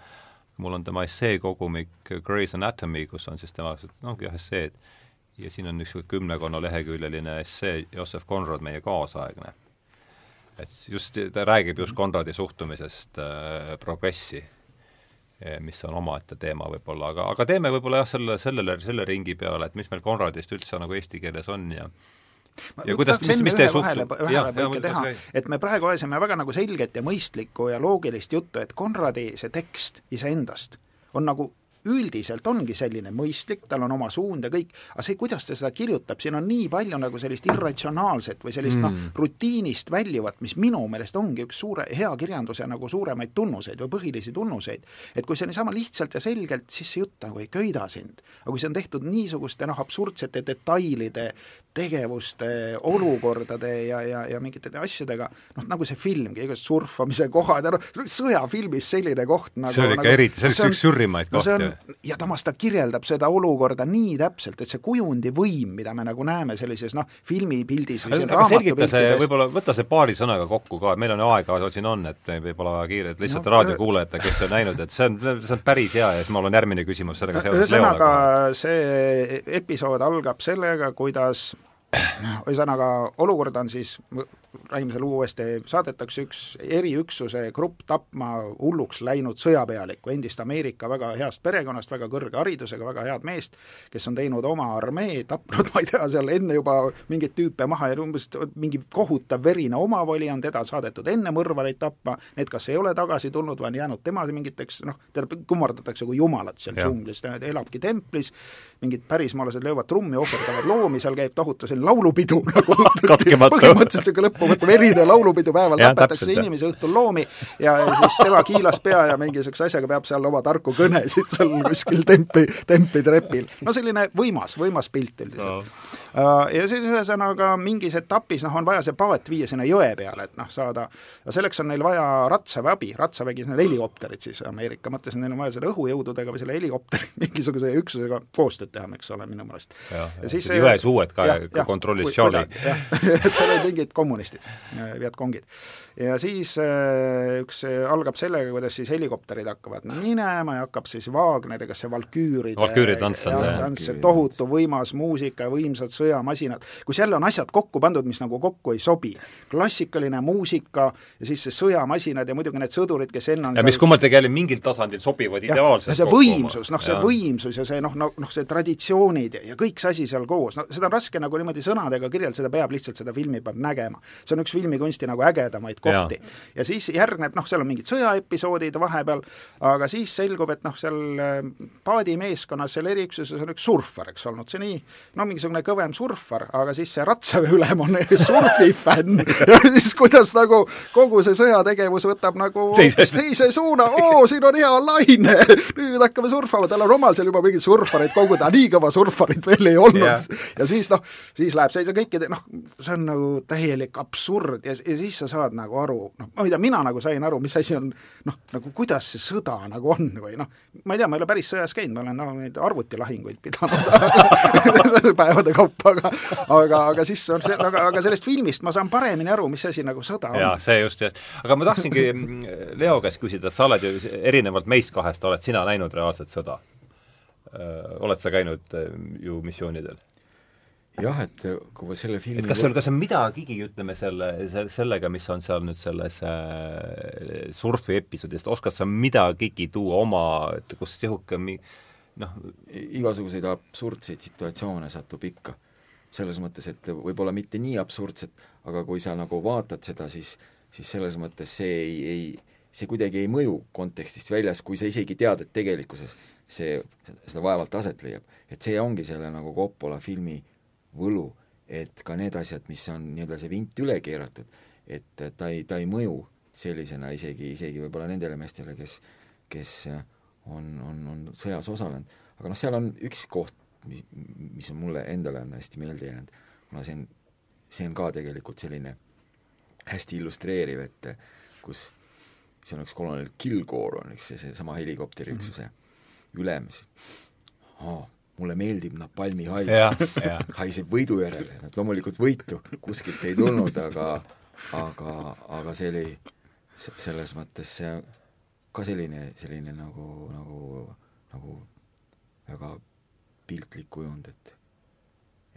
A: mul on tema esseekogumik Grey's Anatomy, kus on siis tema noh, jah, esseed, ja siin on niisugune kümnekonna leheküljeline essee Joseph Conrad, meie kaasaegne. et just, ta räägib just Conradi suhtumisest äh, progressi, eh, mis on omaette teema võib-olla, aga, aga teeme võib-olla jah, selle, sellele, selle ringi peale, et mis meil Conradist üldse nagu eesti keeles on ja
C: ja kuidas, mis, mis teie vahele, vahele põike teha, et me praegu ajasime väga nagu selget ja mõistlikku ja loogilist juttu, et Konradi see tekst iseendast on nagu üldiselt ongi selline mõistlik, tal on oma suund ja kõik, aga see, kuidas ta seda kirjutab, siin on nii palju nagu sellist irratsionaalset või sellist noh, mm. noh, rutiinist väljuvat, mis minu meelest ongi üks suure, hea kirjanduse nagu suuremaid tunnuseid või põhilisi tunnuseid. et kui see on niisama lihtsalt ja selgelt, siis see jutt nagu ei köida sind. aga kui see on tehtud niisuguste noh, absurdsete detailide, tegevuste, olukordade ja, ja, ja mingite asjadega, noh nagu see filmgi, igasugused surfamise kohad noh, sõjafilmis selline koht nagu
A: see oli ikka nagu, eriti, see oli üks sürrimaid kohti
C: no ja samas ta kirjeldab seda olukorda nii täpselt, et see kujundivõim, mida me nagu näeme sellises noh, filmipildis või
A: selgita see, võib-olla võta see paari sõnaga kokku ka, meil on aega siin on, et võib-olla väga kiirelt lihtsalt no, raadiokuulajate, kes on näinud, et see on, see on päris hea ja siis mul on järgmine küsimus sellega seoses
C: ühesõnaga, see episood algab sellega, kuidas ühesõnaga, olukord on siis selle uuesti, saadetakse üks eriüksuse grupp tapma hulluks läinud sõjapealikku, endist Ameerika väga heast perekonnast, väga kõrge haridusega, väga head meest, kes on teinud oma armee, tapnud, ma ei tea, seal enne juba mingeid tüüpe maha ja umbes mingi kohutav verine omavoli on teda saadetud enne mõrvareid tapma, need kas ei ole tagasi tulnud või on jäänud tema mingiteks noh, teda kummardatakse kui jumalat seal džunglis, ta elabki templis, mingid pärismaalased löövad trummi, ohverdavad loomi, seal käib tohutu selline laulupidu nagu põhimõtteliselt niisugune lõpp lõppkokkuvõte verine laulupidu päeval tapetakse inimesi, õhtul loomi ja siis tema kiilas pea ja mingi niisuguse asjaga peab seal oma tarku kõnesid seal kuskil tempi, tempi trepil. no selline võimas, võimas pilt üldiselt. No ja siis ühesõnaga mingis etapis noh, on vaja see paat viia sinna jõe peale, et noh, saada, ja selleks on neil vaja ratsaväe abi, ratsavägi, need helikopterid siis Ameerika mõttes, neil on vaja selle õhujõududega või selle helikopteri mingisuguse üksusega koostööd teha, eks ole, minu meelest.
A: jões uued ka, ka kontrollis Charlie.
C: et seal olid mingid kommunistid, Vietkongid. ja siis äh, üks algab sellega, kuidas siis helikopterid hakkavad minema ja hakkab siis Wagneriga see Valküüride
A: Valküüri tants on
C: see tohutu võimas muusika ja võimsad sõjamasinad, kus jälle on asjad kokku pandud, mis nagu kokku ei sobi. klassikaline muusika ja siis see sõjamasinad ja muidugi need sõdurid, kes enne on
A: ja mis seal... kummaltki jälle mingil tasandil sobivad ideaalselt
C: see võimsus, noh see ja. võimsus ja see noh, noh, noh see traditsioonid ja, ja kõik see asi seal koos, no seda on raske nagu niimoodi sõnadega kirjeldada, peab lihtsalt, seda filmi peab nägema. see on üks filmikunsti nagu ägedamaid kohti. ja siis järgneb, noh, seal on mingid sõjaepisoodid vahepeal, aga siis selgub, et noh, seal äh, paadimeeskonnas, seal eriüksuses on üks surfar, eks olnud, see nii, no mingisugune kõvem enam surfar, aga siis see ratsaväe ülem on surfifänn ja siis kuidas nagu kogu see sõjategevus võtab nagu teise, teise suuna, oo, siin on hea laine, nüüd hakkame surfama, tal on omal seal juba mingeid surfareid koguda, nii kõva surfarit veel ei olnud. Yeah. ja siis noh, siis läheb see kõikide noh, see on nagu täielik absurd. Ja, ja siis sa saad nagu aru, noh, ma ei tea, mina nagu sain aru, mis asi on noh, nagu kuidas see sõda nagu on või noh, ma ei tea, ma ei ole päris sõjas käinud, ma olen noh, neid arvutilahinguid pidanud päevade kaupa aga, aga, aga siis on see, aga, aga sellest filmist ma saan paremini aru, mis asi nagu sõda on.
A: jaa, see just, jah. aga ma tahtsingi mm, Leo käest küsida, et sa oled ju erinevalt meist kahest, oled sina näinud reaalset sõda? oled sa käinud ju missioonidel?
B: jah, et kui ma selle filmi
A: et kas sul, kas on midagigi, ütleme selle, sellega, mis on seal nüüd selles äh, surfi episoodist, oskad sa midagigi tuua oma, et kus niisugune mi-, noh
B: igasuguseid absurdseid situatsioone satub ikka. Selles mõttes, et võib-olla mitte nii absurdsed, aga kui sa nagu vaatad seda, siis siis selles mõttes see ei, ei, see kuidagi ei mõju kontekstist väljas, kui sa isegi tead, et tegelikkuses see, seda vaevalt aset leiab. et see ongi selle nagu Coppola filmi võlu, et ka need asjad, mis on nii-öelda see vint üle keeratud, et ta ei, ta ei mõju sellisena isegi, isegi võib-olla nendele meestele, kes, kes on, on, on sõjas osalenud. aga noh, seal on üks koht, mis, mis on mulle endale on hästi meelde jäänud, kuna see on, see on ka tegelikult selline hästi illustreeriv, et kus see on üks kolonel Kilgore on üks see, seesama helikopteriüksuse mm -hmm. ülem, oh, mulle meeldib napalmi hais, haiseb võidu järele, nad loomulikult võitu. Kuskilt ei tulnud, aga aga, aga see oli selles mõttes see ka selline, selline nagu, nagu, nagu väga piltlik kujund, et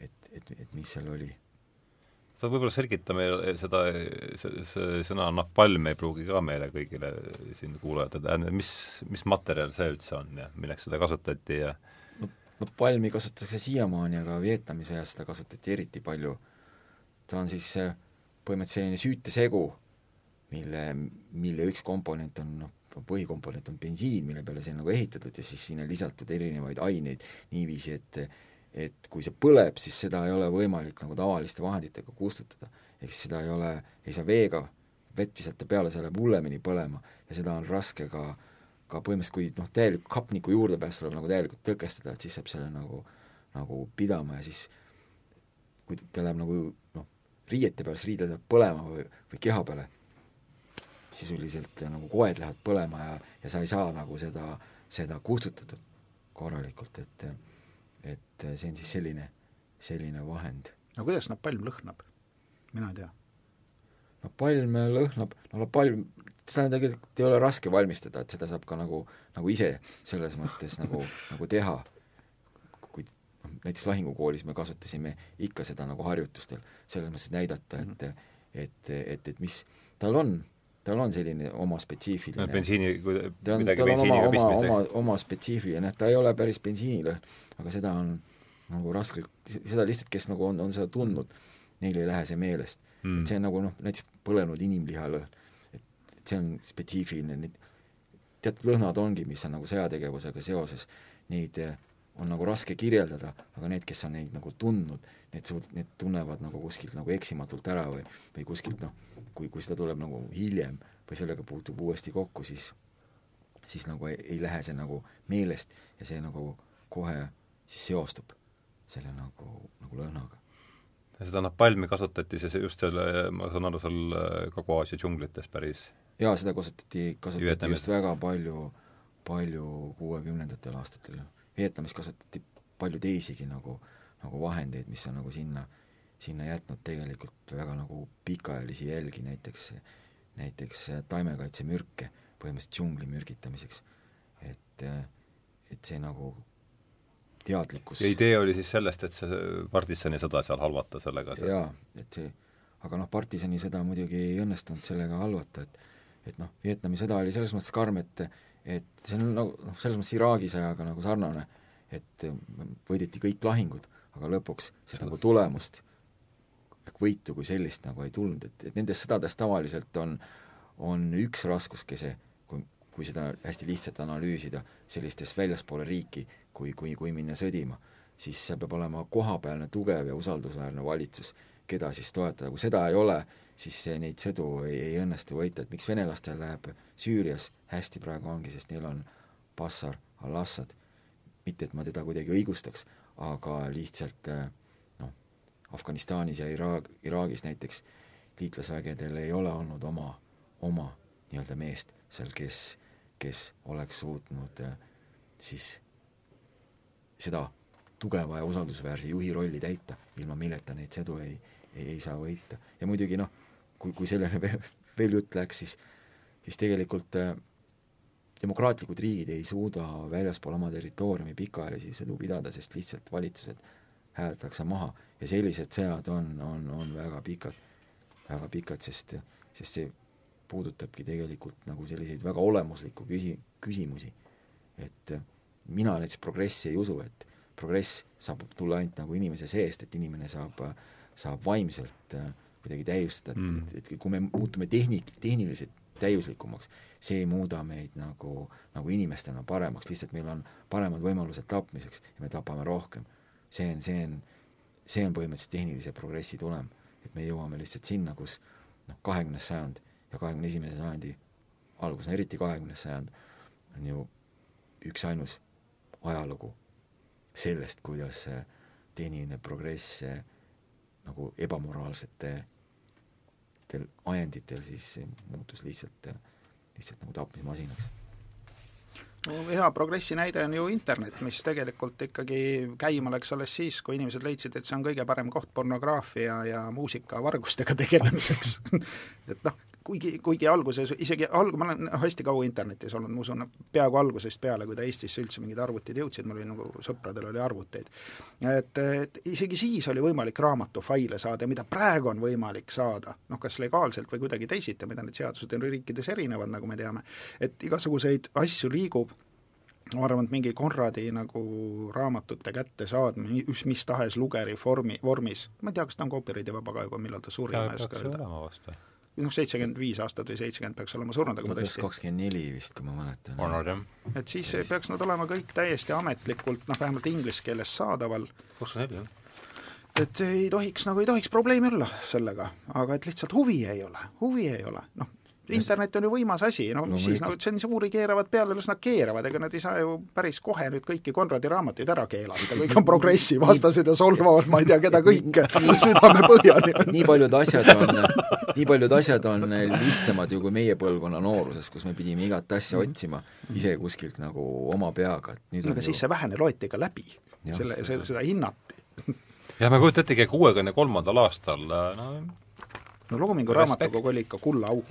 B: et, et, et mis seal oli
A: sa võib-olla selgita meile seda, see, see sõna napalm ei pruugi ka meile kõigile siin kuulajatele, mis, mis materjal see üldse on ja milleks seda kasutati ja
B: no, napalmi kasutatakse siiamaani, aga Vietnami sõjas seda kasutati eriti palju. ta on siis põhimõtteliselt selline süütesegu, mille, mille üks komponent on noh, põhikomponent on bensiin, mille peale see on nagu ehitatud ja siis sinna lisatud erinevaid aineid niiviisi, et et kui see põleb, siis seda ei ole võimalik nagu tavaliste vahenditega kustutada. ehk siis seda ei ole, ei saa veega vett visata peale, see läheb hullemini põlema ja seda on raske ka, ka põhimõtteliselt, kui noh, täielik hapniku juurdepääs tuleb nagu täielikult tõkestada, et siis saab selle nagu, nagu pidama ja siis kui ta läheb nagu noh, riiete peal, siis riided lähevad põlema või, või keha peale, sisuliselt nagu koed lähevad põlema ja, ja sa ei saa nagu seda, seda kustutada korralikult, et et see on siis selline, selline vahend.
C: no kuidas napalm lõhnab? mina ei tea.
B: napalm lõhnab, no napalm, seda tegelikult ei ole raske valmistada, et seda saab ka nagu, nagu ise selles mõttes nagu, nagu teha. kui noh, näiteks lahingukoolis me kasutasime ikka seda nagu harjutustel, selles mõttes näidata, et et, et, et mis tal on, tal on selline oma spetsiifiline
A: bensiini,
B: midagi bensiiniga pistmist oma, oma, oma spetsiifiline, ta ei ole päris bensiinilõhn, aga seda on nagu raske, seda lihtsalt, kes nagu on, on seda tundnud, neil ei lähe see meelest. Mm.. et see on nagu noh, näiteks põlenud inimlihalõhn, et, et see on spetsiifiline, need teatud lõhnad ongi, mis on nagu sõjategevusega seoses, neid eh, on nagu raske kirjeldada, aga need, kes on neid nagu tundnud, need suud-, need tunnevad nagu kuskilt nagu eksimatult ära või, või kuskilt noh, kui, kui seda tuleb nagu hiljem või sellega puutub uuesti kokku, siis siis nagu ei, ei lähe see nagu meelest ja see nagu kohe siis seostub selle nagu, nagu lõhnaga.
A: seda napalmi kasutati siis just selle, ma saan aru, seal äh, Kagu-Aasia džunglites päris?
B: jaa, seda kasutati, kasutati Vietnamis. just väga palju, palju kuuekümnendatel aastatel. Vietnamis kasutati palju teisigi nagu, nagu vahendeid, mis on nagu sinna, sinna jätnud tegelikult väga nagu pikaajalisi jälgi, näiteks, näiteks taimekaitsemürke põhimõtteliselt džungli mürgitamiseks. et, et see nagu teadlikkus.
A: ja idee oli siis sellest, et see partisanisõda seal halvata sellega?
B: jaa, et see, aga noh, partisanisõda muidugi ei õnnestunud sellega halvata, et et noh, Vietnami sõda oli selles mõttes karm, et et see on nagu noh, selles mõttes Iraagi sõjaga nagu sarnane, et võideti kõik lahingud, aga lõpuks seda nagu tulemust ehk võitu kui sellist nagu ei tulnud, et, et nendes sõdades tavaliselt on, on üks raskuskese, kui, kui seda hästi lihtsalt analüüsida, sellistes väljaspoole riiki kui, kui, kui minna sõdima, siis seal peab olema kohapealne tugev ja usaldusväärne valitsus, keda siis toetada, kui seda ei ole, siis neid sõdu ei, ei õnnestu võita, et miks venelastel läheb Süürias? Hästi praegu ongi, sest neil on Bashar al-Assad, mitte et ma teda kuidagi õigustaks, aga lihtsalt eh, noh, Afganistanis ja Iraag, Iraagis näiteks liitlasvägedel ei ole olnud oma, oma nii-öelda meest seal, kes, kes oleks suutnud eh, siis seda tugeva ja usaldusväärse juhi rolli täita, ilma milleta neid sõdu ei, ei, ei saa võita. ja muidugi noh, kui, kui sellele veel, veel jutt läks, siis siis tegelikult äh, demokraatlikud riigid ei suuda väljaspool oma territooriumi pikaajalisi sõdu pidada, sest lihtsalt valitsused hääletatakse maha ja sellised sõjad on, on, on väga pikad, väga pikad, sest, sest see puudutabki tegelikult nagu selliseid väga olemuslikku küsi-, küsimusi. et mina näiteks progressi ei usu, et progress saab tulla ainult nagu inimese seest, et inimene saab, saab vaimselt kuidagi täiustada mm., et, et, et kui me muutume tehni-, tehniliselt täiuslikumaks, see ei muuda meid nagu, nagu inimestena paremaks, lihtsalt meil on paremad võimalused tapmiseks ja me tapame rohkem. see on, see on, see on põhimõtteliselt tehnilise progressi tulem, et me jõuame lihtsalt sinna, kus noh, kahekümnes sajand ja kahekümne esimese sajandi algus, no eriti kahekümnes sajand, on ju üksainus ajalugu sellest, kuidas tehniline progress nagu ebamoraalsete ajenditel siis muutus lihtsalt, lihtsalt nagu tapmismasinaks.
C: No hea progressi näide on ju internet, mis tegelikult ikkagi käima läks alles siis, kui inimesed leidsid, et see on kõige parem koht pornograafia ja muusikavargustega tegelemiseks. Et noh, kuigi, kuigi alguses isegi alg-, ma olen hästi kaua internetis olnud, ma usun, peaaegu algusest peale, kui ta Eestisse üldse mingid arvutid jõudsid, mul oli nagu sõpradel oli arvuteid. et, et isegi siis oli võimalik raamatufaile saada mida praegu on võimalik saada, noh kas legaalselt või kuidagi teisiti, mida need seadused on riikides erinevad, nagu me teame, et igasuguseid asju liigub, ma arvan, et mingi Konradi nagu raamatute kättesaadmine, just mis tahes lugeri vormi, vormis, ma ei tea, kas ta on copyrighti vaba ka juba, millal ta suri, ma ei oska öelda noh, seitsekümmend viis aastat või seitsekümmend peaks olema surnud, aga ma tõesti
B: kakskümmend neli vist, kui ma mäletan.
A: on nad jah.
C: et siis peaks nad olema kõik täiesti ametlikult, noh vähemalt inglise keeles saadaval.
A: kakskümmend neli, jah
C: et ei tohiks, nagu ei tohiks probleemi olla sellega, aga et lihtsalt huvi ei ole, huvi ei ole, noh internet on ju võimas asi, no mis siis, no tsensuuri keeravad peale, las nad keeravad, ega nad ei saa ju päris kohe nüüd kõiki Konradi raamatuid ära keelata, kõik on progressi vastased ja solvavad ma ei tea keda kõike südamepõhjani.
B: nii paljud asjad on, nii paljud asjad on lihtsamad ju kui meie põlvkonna nooruses, kus me pidime igat asja mhm. otsima ise kuskilt nagu oma peaga, et
C: nüüd aga siis see vähene loeti ka läbi, selle, seda hinnati
A: jah, ma ei kujuta ettegi, kuuekümne kolmandal aastal no
C: no Loomingu raamatukogu oli ikka kullaauk,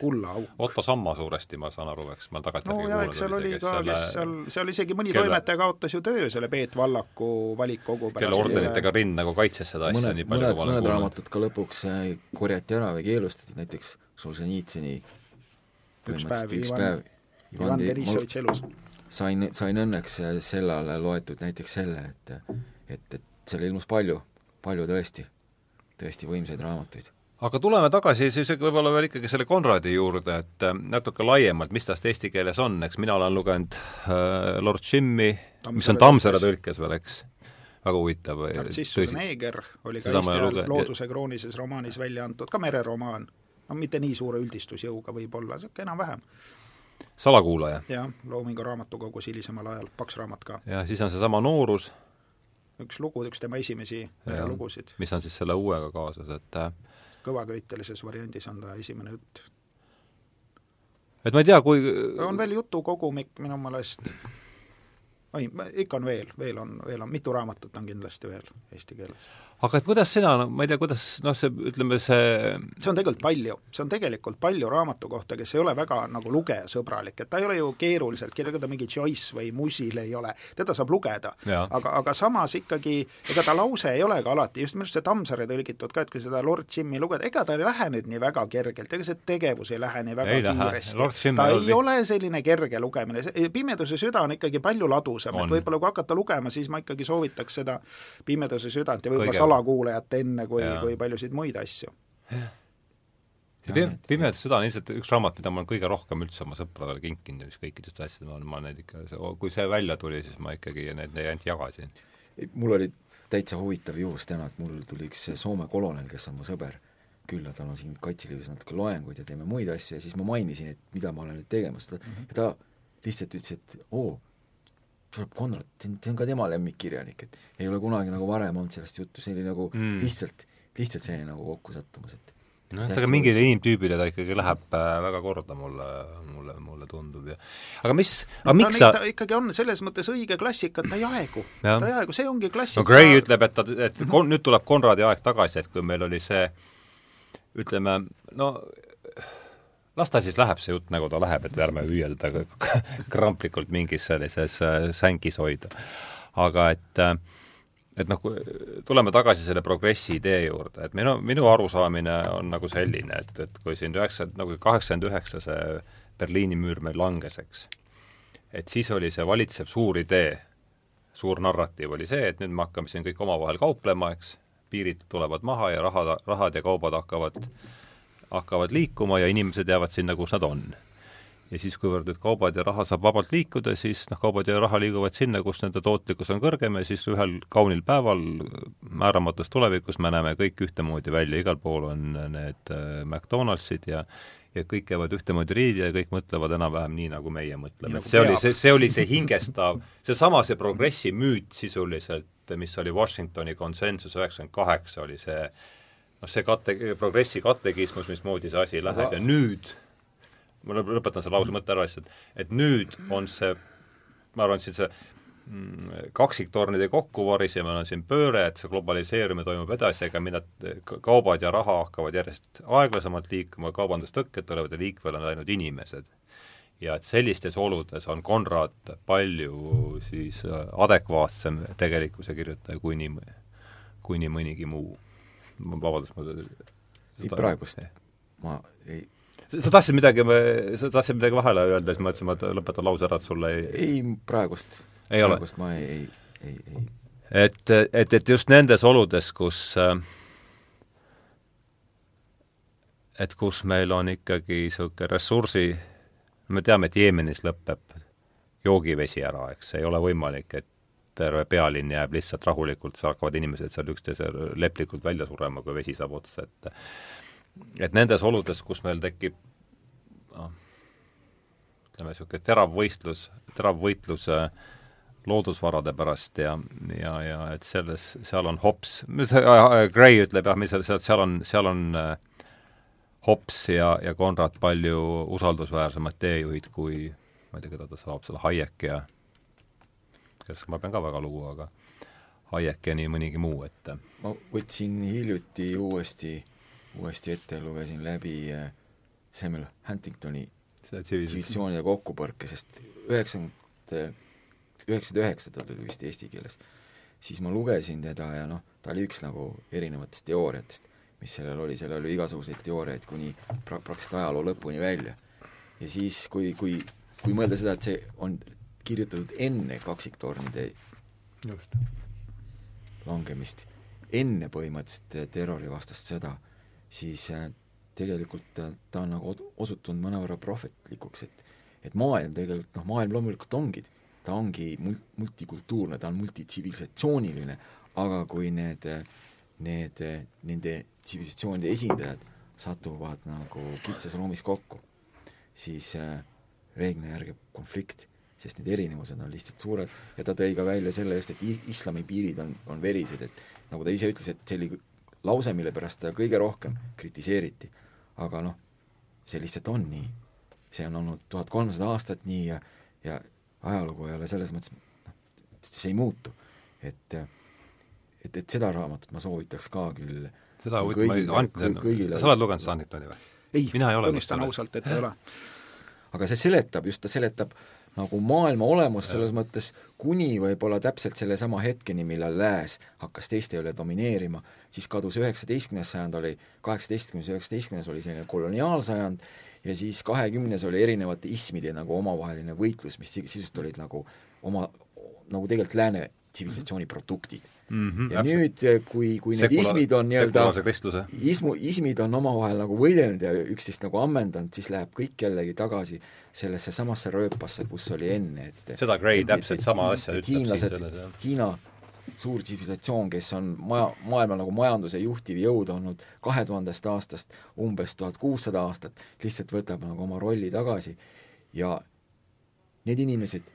C: kullaauk.
A: Otto Samma suuresti, ma saan aru, eks, ma tagantjärgi
C: no jaa, eks seal oli ka, kes seal, seal isegi mõni kelle... toimetaja kaotas ju töö selle Peet Vallaku valikkogu
A: pärast. kelle ordenitega rind nagu kaitses seda asja mõned, nii palju,
B: kui ma olen kuulnud. mõned raamatud ka lõpuks äh, korjati ära või keelustati, näiteks Solženitsini
C: üks päev, üks päev Ivan, Ivan Denissovitš elus.
B: sain, sain õnneks äh, sellele loetud näiteks selle, et et, et seal ilmus palju, palju tõesti, tõesti võimsaid raamatuid
A: aga tuleme tagasi siis võib-olla veel ikkagi selle Konradi juurde, et äh, natuke laiemalt, mis tast eesti keeles on, eks mina olen lugenud äh, Lord Jimmy, mis on Tammsaare tõlkes veel, eks, väga huvitav.
C: Narcissus Neeger oli ka Eesti ajal Looduse kroonilises romaanis välja antud, ka mereromaan. no mitte nii suure üldistusjõuga võib-olla, niisugune enam-vähem.
A: salakuulaja?
C: jah, Loomingu Raamatukogus hilisemal ajal, paks raamat ka.
A: ja siis on seesama Noorus.
C: üks lugu, üks tema esimesi lugusid.
A: mis on siis selle uuega kaasas, et äh,
C: kõvaköitelises variandis on ta esimene jutt.
A: et ma ei tea, kui
C: on veel jutukogumik minu meelest, oi, ikka on veel, veel on, veel on, mitu raamatut on kindlasti veel eesti keeles
A: aga et kuidas sina, no ma ei tea, kuidas noh, see, ütleme see
C: see on tegelikult palju, see on tegelikult palju raamatu kohta, kes ei ole väga nagu lugejasõbralik, et ta ei ole ju keeruliselt, kellelgi ta mingi Joyce või Musil ei ole, teda saab lugeda. aga, aga samas ikkagi, ega ta lause ei ole ka alati, just minu arust see Tammsaare tõlgitud ka, et kui seda Lord Jimmy lugeda, ega ta ei lähe nüüd nii väga kergelt, ega see tegevus ei lähe nii väga ei kiiresti. ta ei ole selline kerge lugemine, Pimeduse süda on ikkagi palju ladusam, et võib-olla kui hakata lugema, siis ma ikkagi soovitaks seda Pimeduse südant ja võib-olla salakuulajat enne kui, kui paljusid muid asju.
A: Pimedus süda on ilmselt üks raamat, mida ma olen kõige rohkem üldse oma sõpradele kinkinud ja mis kõikidest asjadest ma olen, ma neid ikka, kui see välja tuli, siis ma ikkagi need, neid ainult jagasin.
B: mul oli täitsa huvitav juhus täna, et mul tuli üks Soome kolonel, kes on mu sõber, külla, tal on siin Kaitseliidus natuke loenguid ja teeme muid asju ja siis ma mainisin, et mida ma olen nüüd tegemas, ta mm, -hmm. ja ta lihtsalt ütles, et oo, tuleb Konrad, see on ka tema lemmikkirjanik, et ei ole kunagi nagu varem olnud sellest juttu, see oli nagu mm. lihtsalt, lihtsalt selline nagu kokkusattumus, et
A: noh, et aga mingile inimtüübile ta ikkagi läheb äh, väga korda, mulle, mulle, mulle tundub ja aga mis, aga
C: miks sa ta ikkagi on selles mõttes õige klassika, et ta ei aegu, ta ei aegu, see ongi klassika.
A: no Gray ütleb, et ta, et -hmm. nüüd tuleb Konradi aeg tagasi, et kui meil oli see ütleme, no las ta siis läheb, see jutt, nagu ta läheb, et ärme püüa teda kramplikult mingis sellises äh, sängis hoida. aga et äh, et noh, tuleme tagasi selle progressi idee juurde, et minu, minu arusaamine on nagu selline, et, et kui siin üheksa, nagu kaheksakümmend üheksa see Berliini müür meil langes, eks, et siis oli see valitsev suur idee suur narratiiv oli see, et nüüd me hakkame siin kõik omavahel kauplema, eks, piirid tulevad maha ja raha, rahad ja kaubad hakkavad, hakkavad liikuma ja inimesed jäävad sinna, kus nad on. Ja siis, kuivõrd nüüd kaubad ja raha saab vabalt liikuda, siis noh, kaubad ja raha liiguvad sinna, kus nende tootlikkus on kõrgem ja siis ühel kaunil päeval määramatus tulevikus me näeme kõik ühtemoodi välja, igal pool on need äh, McDonaldsid ja ja kõik käivad ühtemoodi riidi ja kõik mõtlevad enam-vähem nii, nagu meie mõtleme, et see peab. oli see, see oli see hingestav, seesama see progressi müüt sisuliselt, mis oli Washingtoni konsensus üheksakümmend kaheksa, oli see noh, see kate-, progressi katekismus, mismoodi see asi läheb Aga... ja nüüd ma lõpetan selle lause mõtte ära lihtsalt, et nüüd on see, ma arvan, siin see mm, kaksiktornide kokkuvarisemine on siin pööre, et see globaliseerumine toimub edasi, aga mida kaubad ja raha hakkavad järjest aeglasemalt liikuma, kaubandustõkked tulevad ja liikvel on ainult inimesed. ja et sellistes oludes on Konrad palju siis äh, adekvaatsem tegelikkuse kirjutaja kui nii, kui nii mõnigi muu. Vabandust, ma
B: ei praegust ma ei
A: sa tahtsid midagi, sa tahtsid midagi vahele öelda, siis ma mõtlesin, ma lõpetan lause ära, et sulle ei
B: ei, praegust,
A: praegust
B: ma ei, ei, ei, ei.
A: et, et, et just nendes oludes, kus et kus meil on ikkagi niisugune ressursi, me teame, et Jeemenis lõpeb joogivesi ära, eks, ei ole võimalik, et terve pealinn jääb lihtsalt rahulikult, seal hakkavad inimesed seal üksteise leplikult välja surema, kui vesi saab otsa, et et nendes oludes, kus meil tekib noh, ütleme niisugune terav võistlus, terav võitlus äh, loodusvarade pärast ja, ja, ja et selles, seal on hops, Gray ütleb jah, mis seal, seal, seal on, seal on äh, hops ja, ja Konrad palju usaldusväärsemad teejuhid kui ma ei tea, keda ta saab, selle Hayek ja kellest ma pean ka väga lugu, aga Hayek ja nii mõnigi muu, et
B: ma võtsin hiljuti uuesti uuesti ette, lugesin läbi äh, Samuel Huntingtoni tsivilisatsioonide kokkupõrke, sest üheksakümmend, üheksakümmend üheksa ta oli vist eesti keeles, siis ma lugesin teda ja noh, ta oli üks nagu erinevatest teooriatest, mis sellel oli, sellel oli igasuguseid teooriaid kuni pra-, praktiliselt ajaloo lõpuni välja. ja siis, kui, kui, kui mõelda seda, et see on kirjutatud enne kaksiktornide Just. langemist, enne põhimõtteliselt terrorivastast sõda siis äh, tegelikult äh, ta on nagu osutunud mõnevõrra prohvetlikuks, et et maailm tegelikult, noh, maailm loomulikult ongi, ta ongi mul-, multikultuurne, ta on multitsivilisatsiooniline, aga kui need, need, nende tsivilisatsioonide esindajad satuvad nagu kitsas ruumis kokku, siis äh, reeglina järgib konflikt, sest need erinevused on lihtsalt suured ja ta tõi ka välja selle just, et islami piirid on, on verised, et nagu ta ise ütles, et see oli lause, mille pärast teda kõige rohkem kritiseeriti. aga noh, see lihtsalt on nii. see on olnud tuhat kolmsada aastat nii ja, ja ajalugu ei ole selles mõttes, noh, see ei muutu. et, et, et seda raamatut ma soovitaks ka küll
A: seda kõigile, kõigile sa oled lugenud seda Antoni või?
C: ei, tunnistan ausalt, et ei ole.
B: aga see seletab, just ta seletab nagu maailma olemust selles mõttes kuni võib-olla täpselt sellesama hetkeni, millal Lääs hakkas teiste üle domineerima, siis kadus üheksateistkümnes sajand oli, kaheksateistkümnes, üheksateistkümnes oli selline koloniaalsajand ja siis kahekümnes oli erinevate ismide nagu omavaheline võitlus, mis sisust olid nagu oma, nagu tegelikult lääne tsivilisatsiooni produktid
A: mm. -hmm,
B: ja täpselt. nüüd, kui, kui need Sekula, ismid on nii-öelda, ismu, ismid on omavahel nagu võidelnud ja üksteist nagu ammendanud, siis läheb kõik jällegi tagasi sellesse samasse rööpasse, kus oli enne, et
A: seda Gray täpselt et, sama asja ütleb
B: siin selles, Hiina suur tsivilisatsioon, kes on maja, maailma nagu majanduse juhtiv jõud olnud kahe tuhandest aastast umbes tuhat kuussada aastat, lihtsalt võtab nagu oma rolli tagasi ja need inimesed,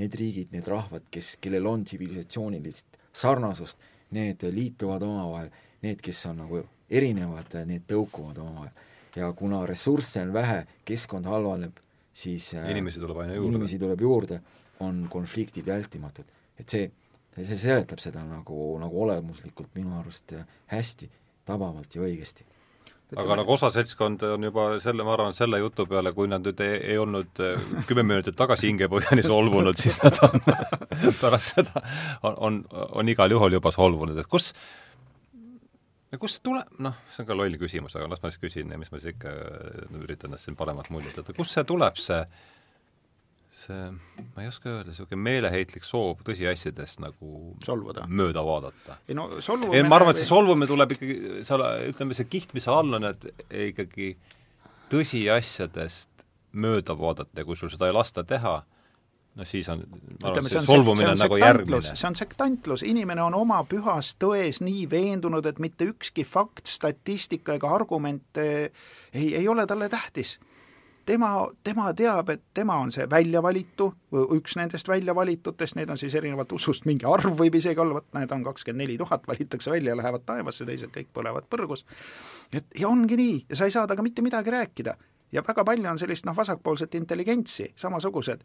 B: need riigid, need rahvad, kes, kellel on tsivilisatsioonilist sarnasust, need liituvad omavahel, need, kes on nagu erinevad, need tõukuvad omavahel. ja kuna ressursse on vähe, keskkond halvaneb, siis
A: äh, inimesi tuleb aina juurde.
B: inimesi tuleb juurde, on konfliktid vältimatud. et see, see seletab seda nagu, nagu olemuslikult minu arust äh, hästi, tabavalt ja õigesti.
A: Aga nagu osa seltskond on juba selle, ma arvan, selle jutu peale, kui nad nüüd ei, ei olnud äh, kümme minutit tagasi hingepõhjani solvunud, siis nad on pärast seda, on, on, on igal juhul juba solvunud, et kus ja kust tuleb, noh, see on ka loll küsimus, aga las ma siis küsin ja mis ma siis ikka üritan ennast siin paremat muljet jätta, kust see tuleb, see see, ma ei oska öelda, niisugune meeleheitlik soov tõsiasjadest nagu
C: solvuda.
A: mööda vaadata.
C: ei no solvumine
A: ei, ma arvan, et see solvumine tuleb ikkagi, seal ütleme, see kiht, mis seal all on, et ikkagi tõsiasjadest mööda vaadata ja kui sul seda ei lasta teha, no siis on, ma arvan, see solvumine on, on nagu järgmine.
C: see on sektantlus, inimene on oma pühas tões nii veendunud, et mitte ükski fakt, statistika ega argument ei, ei ole talle tähtis tema, tema teab, et tema on see väljavalitu, üks nendest väljavalitutest, neid on siis erinevalt usust mingi arv võib isegi olla, vot need on kakskümmend neli tuhat, valitakse välja ja lähevad taevasse, teised kõik põlevad põrgus. et ja ongi nii ja sa ei saa temaga mitte midagi rääkida. ja väga palju on sellist noh, vasakpoolset intelligentsi, samasugused,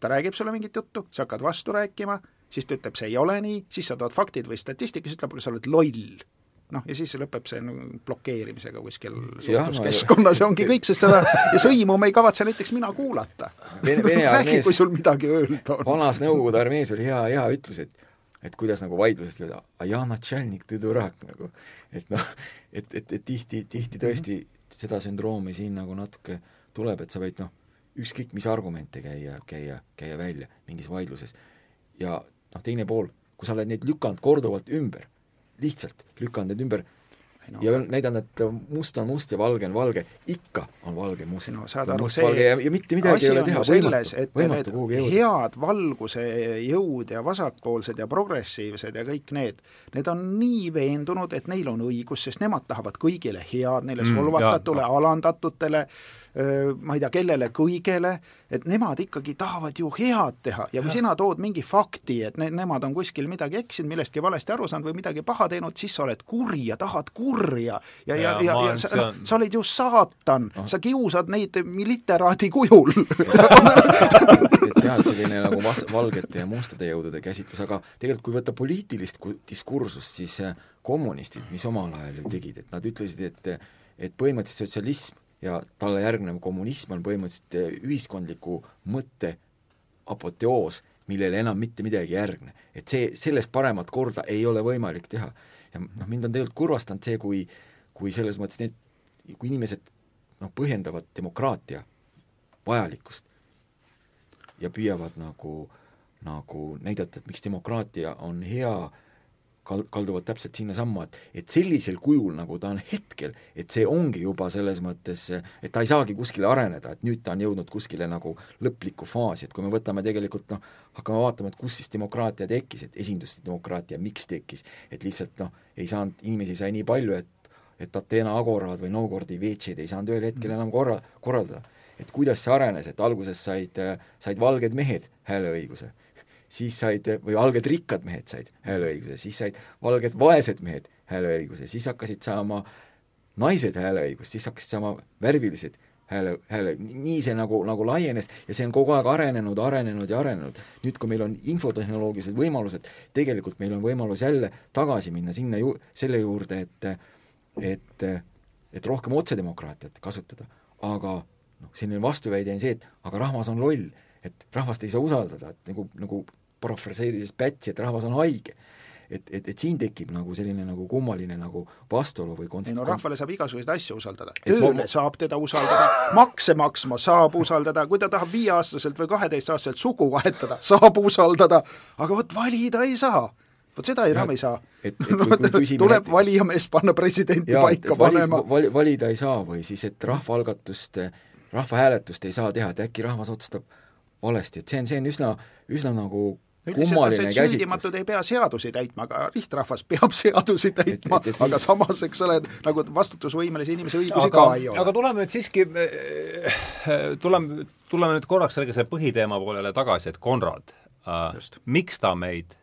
C: ta räägib sulle mingit juttu, sa hakkad vastu rääkima, siis ta ütleb, see ei ole nii, siis sa tood faktid või statistika, siis ütleb, aga sa oled loll noh, ja siis lõpeb see no, blokeerimisega kuskil suhtluskeskkonnas ja ongi kõik, sest seda ja sõimu me ei kavatse näiteks mina kuulata. räägi, kui sul midagi öelda on.
B: vanas Nõukogude armees oli hea, hea ütlus, et et kuidas nagu vaidlusest öelda, a ja natšalnik tõdurak nagu, et noh, et, et, et tihti, tihti tõesti mm -hmm. seda sündroomi siin nagu natuke tuleb, et sa võid noh, ükskõik mis argumente käia, käia, käia välja mingis vaidluses. ja noh, teine pool, kui sa oled neid lükanud korduvalt ümber, lihtsalt lükanud need ümber. No, ja näidanud, et must on must ja valge on valge, ikka on valge must.
C: No saad aru, see
B: ja, ja mitte midagi ei ole teha,
C: võimatu, võimatu kuhugi jõuda. head valguse jõud ja vasakpoolsed ja progressiivsed ja kõik need, need on nii veendunud, et neil on õigus, sest nemad tahavad kõigile head, neile mm, solvatatule, alandatutele, ma ei tea, kellele kõigele, et nemad ikkagi tahavad ju head teha ja kui ja. sina tood mingi fakti, et ne-, nemad on kuskil midagi eksinud, millestki valesti aru saanud või midagi paha teinud, siis sa oled kuri ja tahad kurja. ja, ja, ja, ja, ja sa, no, sa oled ju saatan no., sa kiusad neid literaadi kujul
B: et jah, selline nagu vas-, valgete ja mustade jõudude käsitlus, aga tegelikult kui võtta poliitilist diskursust, siis äh, kommunistid, mis omal ajal ju tegid, et nad ütlesid, et et põhimõtteliselt sotsialism ja talle järgnev kommunism on põhimõtteliselt ühiskondliku mõtte apoteoos, millele enam mitte midagi ei järgne. et see, sellest paremat korda ei ole võimalik teha. ja noh, mind on tegelikult kurvastanud see, kui, kui selles mõttes need, kui inimesed noh, põhjendavad demokraatia vajalikkust ja püüavad nagu, nagu näidata, et miks demokraatia on hea kal-, kalduvad täpselt sinnasamma, et et sellisel kujul, nagu ta on hetkel, et see ongi juba selles mõttes, et ta ei saagi kuskile areneda, et nüüd ta on jõudnud kuskile nagu lõplikku faasi, et kui me võtame tegelikult noh, hakkame vaatama, et kus siis demokraatia tekkis, et esindusdemokraatia miks tekkis, et lihtsalt noh, ei saanud, inimesi sai nii palju, et et Ateena agorad või Novgorodi veetšeid ei saanud ühel hetkel enam korra, korraldada. et kuidas see arenes, et alguses said, said valged mehed hääleõiguse siis said, või valged rikkad mehed said hääleõiguse, siis said valged vaesed mehed hääleõiguse, siis hakkasid saama naised hääleõigust, siis hakkasid saama värvilised hääle, hääle, nii see nagu, nagu laienes ja see on kogu aeg arenenud, arenenud ja arenenud. nüüd, kui meil on infotehnoloogilised võimalused, tegelikult meil on võimalus jälle tagasi minna sinna ju-, selle juurde, et et, et rohkem otsedemokraatiat kasutada, aga noh, selline vastuväide on see, et aga rahvas on loll, et rahvast ei saa usaldada, et nagu, nagu parafraseerides Pätsi, et rahvas on haige. et, et, et siin tekib nagu selline nagu kummaline nagu vastuolu või konst-.
C: ei no rahvale saab igasuguseid asju usaldada, tööle ma... saab teda usaldada, makse maksma saab usaldada, kui ta tahab viieaastaselt või kaheteistaastaselt sugu vahetada, saab usaldada, aga vot valida ei saa vot seda enam ei saa. tuleb valijamees panna presidenti ja, paika vali, panema
B: vali,. valida ei saa või siis, et rahvaalgatust, rahvahääletust ei saa teha, et äkki rahvas otsustab valesti, et see on, see on üsna, üsna nagu kummaline käsitlus.
C: sündimatud ei pea seadusi täitma, aga lihtrahvas peab seadusi täitma, aga samas, eks ole, nagu vastutusvõimelise inimese õigusi aga, ka ei ole.
A: aga tuleme nüüd siiski, äh, tuleme, tuleme nüüd korraks selle põhiteema poolele tagasi, et Konrad, äh, miks ta meid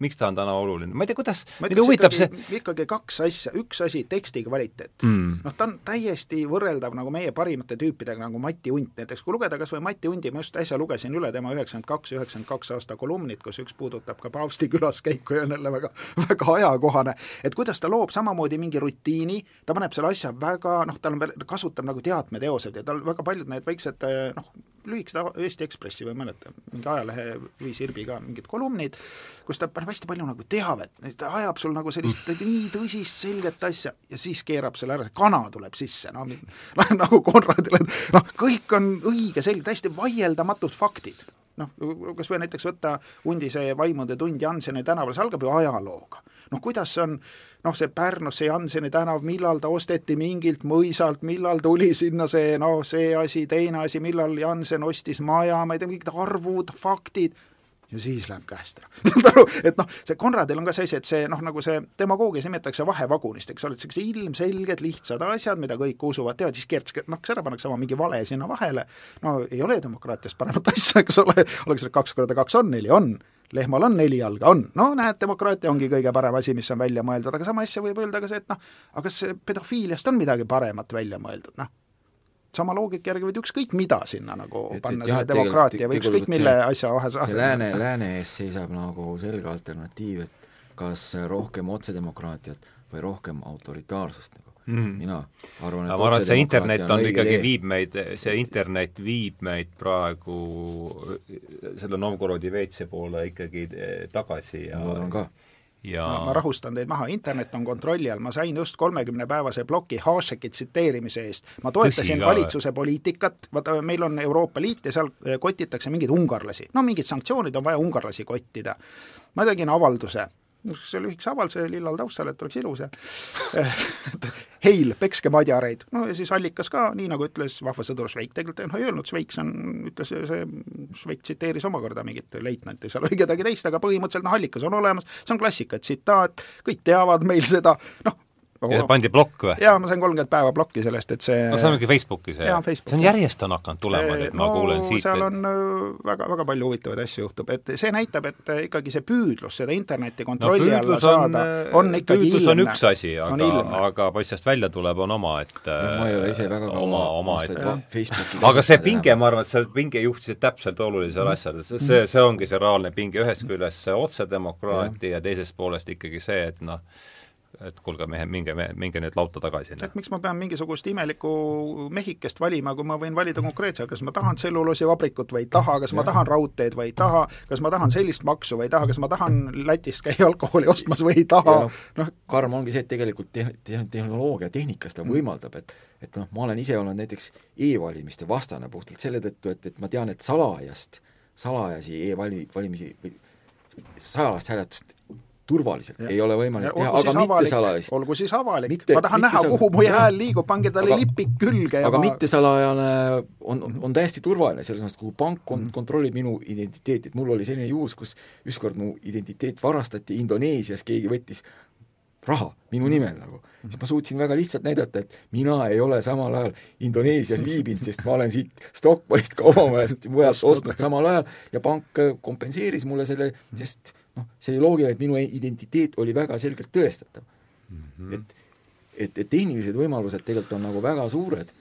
A: miks ta on täna oluline, ma ei tea, kuidas, mind huvitab see
C: ikkagi kaks asja, üks asi, teksti kvaliteet. Mm.. noh, ta on täiesti võrreldav nagu meie parimate tüüpidega, nagu Mati Unt näiteks, kui lugeda kas või Mati Undi, ma just äsja lugesin üle tema üheksakümmend kaks, üheksakümmend kaks aasta kolumnid, kus üks puudutab ka paavsti külaskäiku ja on jälle väga, väga ajakohane, et kuidas ta loob samamoodi mingi rutiini, ta paneb selle asja väga noh, tal on veel, kasutab nagu teatmeteosed ja tal väga paljud need väiksed noh, lühikesed Eesti Ekspressi või mäleta, mingi ajalehe või Sirbi ka mingid kolumnid, kus ta paneb hästi palju nagu teavet, ta ajab sul nagu sellist mm. nii tõsist selget asja ja siis keerab selle ära, see kana tuleb sisse, no nagu Konradile, et noh, kõik on õige, selge, täiesti vaieldamatud faktid noh, kas või näiteks võtta Undise Vaimude tund Janseni tänaval, see algab ju ajalooga. noh, kuidas on noh, see Pärnus, see Janseni tänav, millal ta osteti mingilt mõisalt, millal tuli sinna see noh, see asi, teine asi, millal Jansen ostis maja, ma ei tea, mingid arvud, faktid, ja siis läheb käest ära. saad aru, et noh, see Konradil on ka see asi, et see noh, nagu see demagoogias nimetatakse vahevagunist, eks ole, et sellised ilmselged lihtsad asjad, mida kõik usuvad, teavad, siis keertakse, noh, kas ära pannakse oma mingi vale sinna vahele, no ei ole demokraatiast paremat asja, eks ole, oleks kaks korda kaks on neli, on lehmal on neli jalga, on, no näed, demokraatia ongi kõige parem asi, mis on välja mõeldud, aga sama asja võib öelda ka see, et noh, aga kas pedofiiliast on midagi paremat välja mõeldud, noh. Sama loogika järgi võid ükskõik mida sinna nagu et, panna, selle demokraatia või ükskõik mille see, asja vahe
B: see lääne, lääne ees seisab nagu selge alternatiiv, et kas rohkem otsedemokraatiat või rohkem autoritaarsust nagu mm.. mina arvan, et
A: ma arvan, et see internet on, ikkagi, viib meid, see internet viib meid praegu selle Novgorodi WC poole ikkagi tagasi ja
B: ma loodan ka.
C: ja ma, ma rahustan teid maha, internet on kontrolli all, ma sain just kolmekümnepäevase ploki Hašeki tsiteerimise eest. ma toetasin valitsuse poliitikat, vaata meil on Euroopa Liit ja seal eh, kotitakse mingeid ungarlasi. no mingid sanktsioonid on vaja ungarlasi kottida. ma tegin avalduse niisuguse lühikese avalduse lillal taustal, et oleks ilus ja heil, pekske madjareid. no ja siis allikas ka, nii nagu ütles vahva sõdur Šveik, tegelikult noh, ei öelnud, Šveiks on, ütles see, Šveik tsiteeris omakorda mingit leitnanti seal või kedagi teist, aga põhimõtteliselt noh, allikas on olemas, see on klassika tsitaat, kõik teavad meil seda, noh,
A: ja pandi plokk või?
C: jaa, ma sain kolmkümmend päeva plokki sellest, et see
A: no see on mingi Facebooki see? see on järjest on hakanud tulema, et ma no, kuulen siit
C: seal on äh, väga, väga palju huvitavaid asju juhtub, et see näitab, et äh, ikkagi see püüdlus seda internetti kontrolli no, alla saada on, on ikkagi
A: püüdlus ilmne. on üks asi, aga, aga sealt välja tuleb, on oma, et no,
B: ma ei ole ise väga kaua
A: oma, oma, et Facebookis aga see pinge, ma arvan, et sa pinge juhtisid täpselt olulisele asjale, see, see ongi see reaalne pinge, ühest küljest see otsedemokraatia ja teisest poolest ikkagi see, et noh, et kuulge, mehe, minge, minge nüüd lauta tagasi.
C: et miks ma pean mingisugust imelikku mehikest valima, kui ma võin valida konkreetse, kas ma tahan tselluloosivabrikut või ei taha, kas ma tahan raudteed või ei taha, kas ma tahan sellist maksu või ei taha, kas ma tahan Lätist käia alkoholi ostmas või ei taha,
B: noh. karm ongi see, et tegelikult te-, te-, tehnoloogia, tehnika seda võimaldab, et et noh, ma olen ise olnud näiteks e-valimiste vastane puhtalt selle tõttu, et, et ma tean, et salajast, salajasi e-vali-, valimisi või salajast hääletust turvaliselt, ei ole võimalik teha, aga mitte salajast.
C: olgu siis avalik, ma tahan näha, kuhu mu hääl liigub, pange talle lipik külge
B: aga ma... mittesalajane on, on, on täiesti turvaline, selles mõttes, kuhu pank on, mhm. kontrollib minu identiteeti, et mul oli selline juhus, kus ükskord mu identiteet varastati Indoneesias, keegi võttis raha minu nimel nagu, siis ma suutsin väga lihtsalt näidata, et mina ei ole samal ajal Indoneesias viibinud, sest ma olen siit Stockholmist kaubamajast mujalt ostnud samal ajal ja pank kompenseeris mulle selle, sest noh, see oli loogiline, et minu identiteet oli väga selgelt tõestatav mm. -hmm. et, et, et tehnilised võimalused tegelikult on nagu väga suured,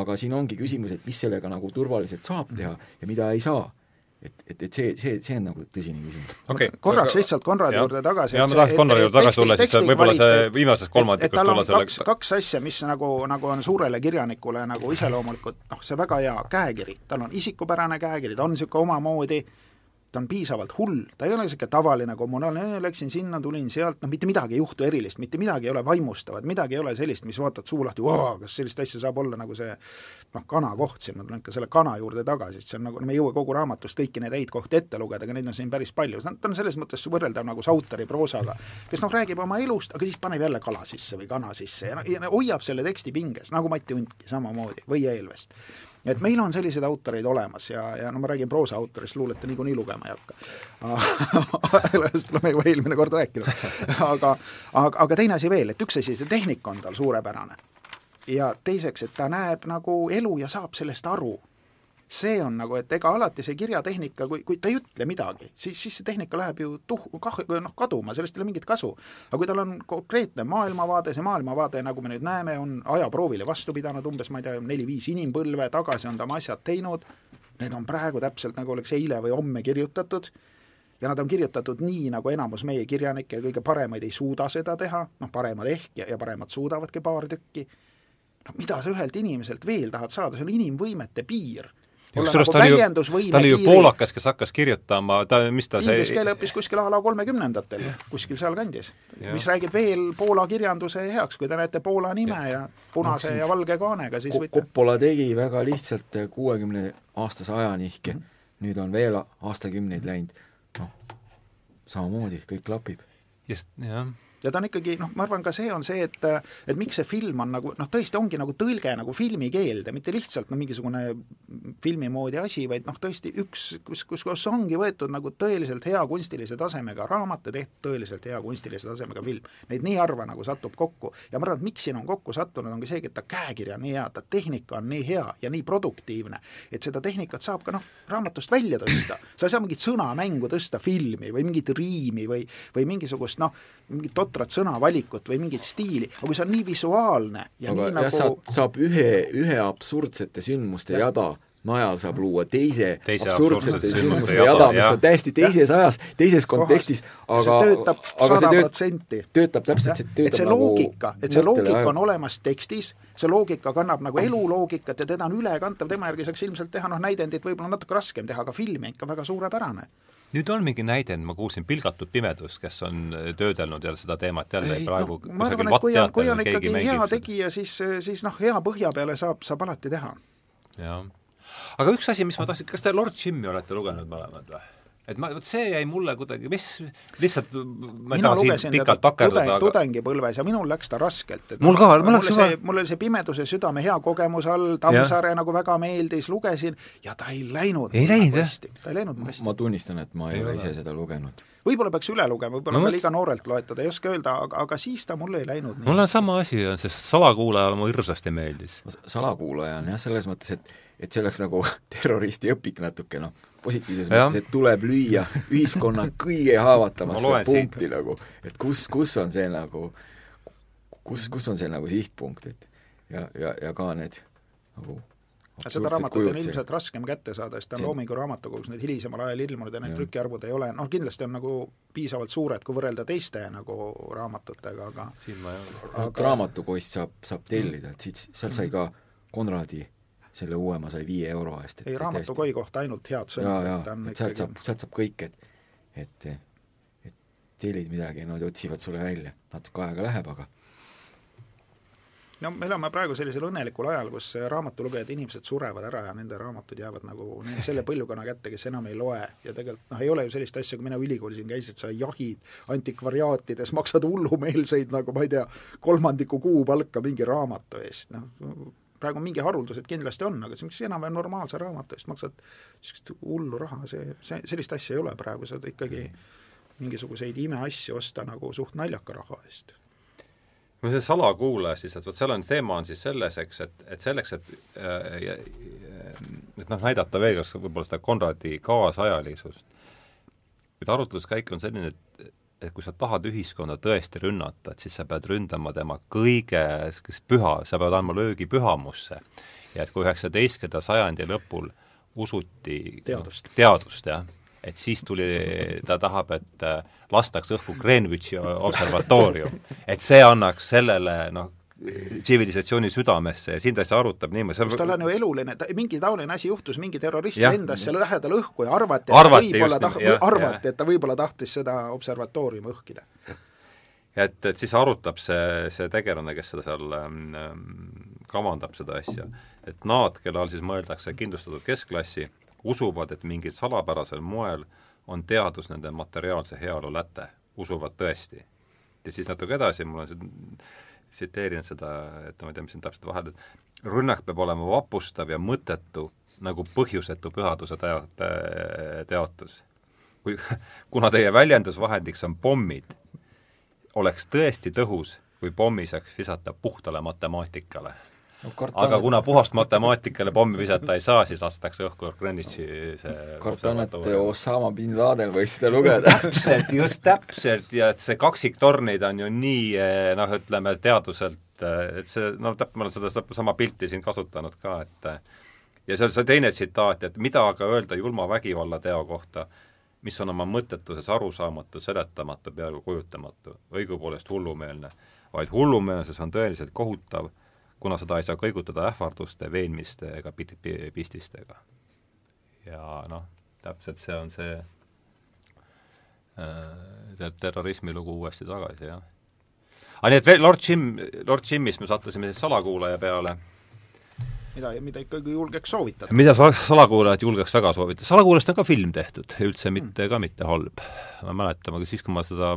B: aga siin ongi küsimus, et mis sellega nagu turvaliselt saab teha ja mida ei saa et, et, et see, see, see on nagu tõsine küsimus
C: okay.. korraks lihtsalt Konradi juurde tagasi.
A: jaa, ma tahaks Konradi juurde tagasi tulla, siis võib-olla see viimases kolmandikus tulla selle
C: kaks, kaks asja, mis nagu, nagu on suurele kirjanikule nagu iseloomulikud, noh, see väga hea käekiri, tal on isikupärane käekiri, ta on niisugune omamoodi äh, ta on piisavalt hull, ta ei ole niisugune tavaline kommunaalne, läksin sinna, tulin sealt, noh mitte midagi ei juhtu erilist, mitte midagi ei ole vaimustavat, midagi ei ole sellist, mis vaatad suu lahti, kas sellist asja saab olla nagu see noh, kana koht siin, ma tulen ikka selle kana juurde tagasi, sest see on nagu, me ei jõua kogu raamatust kõiki neid häid kohti ette lugeda, aga neid on siin päris palju, ta on selles mõttes võrreldav nagu Sauteri proosaga, kes noh, räägib oma elust, aga siis paneb jälle kala sisse või kana sisse ja, ja hoiab selle teksti pinges, nagu Mati Untki samamoodi või Eelvest et meil on selliseid autoreid olemas ja, ja no ma räägin proosa autorist, luulete niikuinii lugema ei hakka. sellest oleme juba eelmine kord rääkinud. aga, aga, aga teine asi veel, et üks asi, see tehnika on tal suurepärane. ja teiseks, et ta näeb nagu elu ja saab sellest aru see on nagu, et ega alati see kirjatehnika, kui, kui ta ei ütle midagi, siis, siis see tehnika läheb ju tuh-, kah-, noh, kaduma, sellest ei ole mingit kasu. aga kui tal on konkreetne maailmavaade, see maailmavaade, nagu me nüüd näeme, on ajaproovile vastu pidanud umbes, ma ei tea, neli-viis inimpõlve, tagasi on ta oma asjad teinud, need on praegu täpselt nagu oleks eile või homme kirjutatud, ja nad on kirjutatud nii, nagu enamus meie kirjanikke ja kõige paremaid ei suuda seda teha, noh, paremad ehk ja, ja paremad suudavadki paar tükki, no mida sa ühelt inimeselt veel tahad saada, see on inimvõimete piir
A: kusjuures ta oli ju, ta oli ju poolakas, kes hakkas kirjutama, ta, mis ta
C: see inglise keele õppis kuskil a la kolmekümnendatel, kuskil sealkandis. mis räägib veel Poola kirjanduse heaks, kui te näete Poola nime ja, ja punase no, ja valge kaanega, siis võite
B: Coppola tegi väga lihtsalt kuuekümne aastase ajanihke mm, -hmm. nüüd on veel aastakümneid läinud, noh, samamoodi, kõik klapib.
A: just, jah
C: ja ta on ikkagi noh, ma arvan, ka see on see, et et miks see film on nagu noh, tõesti ongi nagu tõlge nagu filmikeelde, mitte lihtsalt no mingisugune filmi moodi asi, vaid noh, tõesti üks, kus, kus, kus ongi võetud nagu tõeliselt hea kunstilise tasemega raamat ja tehtud tõeliselt hea kunstilise tasemega film. Neid nii harva nagu satub kokku ja ma arvan, et miks siin on kokku sattunud, ongi seegi, et ta käekiri on nii hea, ta tehnika on nii hea ja nii produktiivne, et seda tehnikat saab ka noh, raamatust välja tõsta. sa ei saa mingit sõnamängu tõsta filmi või mingit riimi või, või mingisugust noh, mingit totrat sõnavalikut või mingit stiili, aga kui see on nii visuaalne ja aga nii nagu
B: saab, saab ühe, ühe absurdsete sündmuste ja. jada najal saab luua teise, teise absurdsete sündmuste jada, mis on täiesti teises ja. ajas, teises kontekstis, aga
C: see töötab sada protsenti.
B: töötab täpselt, see töötab
C: et see nagu loogika, et see loogika on olemas tekstis, see loogika kannab nagu eluloogikat ja teda on ülekantav, tema järgi saaks ilmselt teha noh, näidendit võib-olla natuke raskem teha, aga film ikka väga suurepärane
A: nüüd on mingi näide, ma kuulsin Pilgatud pimedus, kes on töödelnud jälle seda teemat jälle ei, praegu
C: no, ma arvan, et kui on, kui on ikkagi hea tegija, siis, siis noh, hea põhja peale saab, saab alati teha.
A: jah. aga üks asi, mis ma tahtsin, kas te Lord Jimmy olete lugenud mõlemad või? Et ma, vot see jäi mulle kuidagi, mis, lihtsalt ma ei taha siin pikalt takerduda,
C: aga tudengipõlves ja minul läks ta raskelt.
A: mul ka,
C: mul läks juba mul oli see Pimeduse südame hea kogemus all, Tammsaare nagu väga meeldis, lugesin ja ta ei läinud
A: ei läinud, jah?
C: ta ei läinud mul hästi.
B: ma tunnistan, et ma ei, ei ole ise seda lugenud.
C: võib-olla peaks üle lugema, võib-olla no, ka liiga noorelt loetud, ei oska öelda, aga, aga siis ta mul ei läinud
A: mul on sama asi, sest Salakuulajale mulle hirmsasti meeldis.
B: salakuulaja on jah, selles mõttes, et et see oleks nagu terroristi õpik natuke, noh positiivses mõttes, et tuleb lüüa ühiskonna kõige haavatavasse punkti siit. nagu, et kus, kus on see nagu, kus, kus on see nagu sihtpunkt, et ja, ja, ja ka need nagu
C: seda raamatut on ilmselt raskem kätte saada, sest ta on Loomingu raamatukogus nüüd hilisemal ajal ilmunud ja need trükiarvud ei ole, noh kindlasti on nagu piisavalt suured, kui võrrelda teiste nagu raamatutega, aga
B: siin ma ei ole. Aga... raamatupoist saab, saab tellida, et siit, sealt sai ka Konradi selle uue ma sain viie euro eest.
C: ei, raamatukoi kohta ainult head sõnad.
B: jaa, jaa, et sealt saab, sealt saab kõik, et et, et tellid midagi, nad otsivad sulle välja, natuke aega läheb, aga
C: no me elame praegu sellisel õnnelikul ajal, kus raamatulugejad inimesed surevad ära ja nende raamatud jäävad nagu selle põlvkonna kätte, kes enam ei loe ja tegelikult noh, ei ole ju sellist asja, kui mina ülikoolis siin käisin, et sa jahid antikvariaatides, maksad hullumeelseid nagu ma ei tea, kolmandiku kuupalka mingi raamatu eest, noh praegu mingi haruldused kindlasti on, aga see on üks enam-vähem normaalse raamatu eest maksad niisugust hullu raha, see, see, sellist asja ei ole praegu, saad ikkagi mingisuguseid imeasju osta nagu suht naljaka raha eest.
A: No see salakuulaja siis, et vot seal on, teema on siis selles, eks, et, et selleks, et äh, et noh, näidata veel kas võib-olla seda Konradi kaasajalisust, kuid arutluskäik on selline, et et kui sa tahad ühiskonda tõesti rünnata, et siis sa pead ründama tema kõige püha, sa pead andma löögi pühamusse. ja et kui üheksateistkümnenda sajandi lõpul usuti
C: teadust,
A: teadust, jah, et siis tuli, ta tahab, et äh, lastaks õhku Greenwichi observatoorium. et see annaks sellele noh, tsivilisatsiooni südamesse ja siin ta siis arutab niimoodi
C: kus tal on ju eluline, mingi taoline asi juhtus, mingi terrorist lendas seal lähedal õhku ja arvati,
A: et arvati, võib-olla
C: taht-, või arvati, et ta võib-olla tahtis seda observatooriumi õhkida.
A: et, et siis arutab see, see tegelane, kes seda seal ähm, kavandab, seda asja, et nad, kelle all siis mõeldakse kindlustatud keskklassi, usuvad, et mingil salapärasel moel on teadus nende materiaalse heaolu läte, usuvad tõesti. ja siis natuke edasi, mul on see tsiteerin seda, et ma ei tea, mis siin täpselt vahel, et rünnak peab olema vapustav ja mõttetu nagu põhjusetu pühaduse teo-, teotus. kui, kuna teie väljendusvahendiks on pommid, oleks tõesti tõhus, kui pommi saaks visata puhtale matemaatikale aga kuna puhast matemaatikale pommi visata ei saa, siis lastakse õhku Greenwichi see
B: kardan, et Osama bin Laden võis seda lugeda.
A: Täpselt, just täpselt, ja et see kaksiktornid on ju nii eh, noh, ütleme teaduselt, eh, et see, no täp-, ma olen seda sama pilti siin kasutanud ka, et eh, ja seal see teine tsitaat, et mida aga öelda julma vägivallateo kohta, mis on oma mõttetuses arusaamatu, seletamatu, peaaegu kujutamatu, õigupoolest hullumeelne, vaid hullumeelsus on tõeliselt kohutav kuna seda ei saa kõigutada ähvarduste, veenmiste ega pististega. ja noh, täpselt see on see äh, terrorismilugu uuesti tagasi, jah. aga nii, et veel Lord Jim, Lord Jimist me sattusime siis salakuulaja peale
C: mida, mida ikkagi julgeks soovitada.
A: mida sa-, salakuulajad julgeks väga soovitada, salakuulajast on ka film tehtud, üldse hmm. mitte mm., ka mitte halb. ma mäletan, aga siis, kui ma seda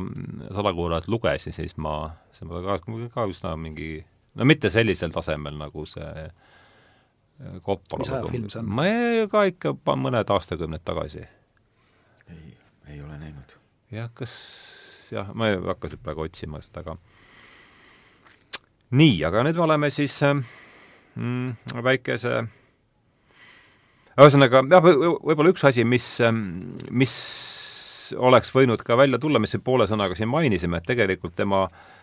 A: salakuulajat lugesin, siis ma, see oli ka, ka üsna mingi no mitte sellisel tasemel, nagu see äh, Coppola
C: mis ajafilm see on?
A: ma ei, ka ikka mõned aastakümned tagasi.
B: ei, ei ole näinud.
A: jah, kas jah, ma ei hakka siit praegu otsima seda, aga nii, aga nüüd me oleme siis äh, mm, väikese ühesõnaga jah, võib-olla üks asi, mis, mis oleks võinud ka välja tulla, mis poole sõnaga siin mainisime, et tegelikult tema äh,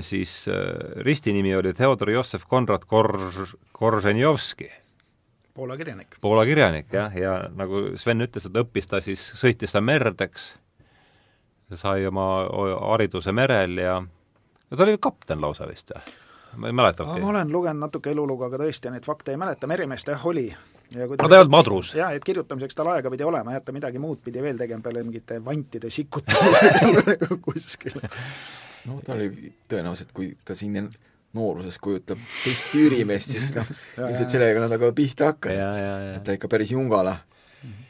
A: siis äh, ristinimi oli Theodor Jossef Konrad Korž-, Korženjovski.
C: Poola kirjanik.
A: Poola kirjanik, jah, ja nagu Sven ütles, et õppis ta siis, sõitis ta merd, eks, sai oma hariduse merel ja ja ta oli kapten lausa vist, jah ma ei mäletagi.
C: ma olen lugenud natuke elulugu, aga tõesti neid fakte ei mäleta, meremees ta jah oli.
A: ja kui ta, ei olnud madrus?
C: jaa, et kirjutamiseks tal aega pidi olema, jah, ta midagi muud pidi veel tegema peale mingite vantide sikutamisega kuskil.
B: No ta oli tõenäoliselt, kui ta siin nooruses kujutab teist tüürimeest, siis noh, ilmselt sellega nad hakkavad. Pihta hakkama, et ta ikka päris jungala.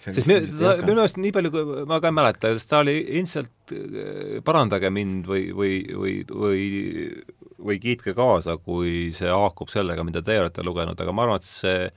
A: Sest me, minu meelest nii palju, kui ma ka ei mäleta, ta oli ilmselt, parandage mind või, või, või, või või kiitke kaasa, kui see haakub sellega, mida teie olete lugenud, aga ma arvan, et see,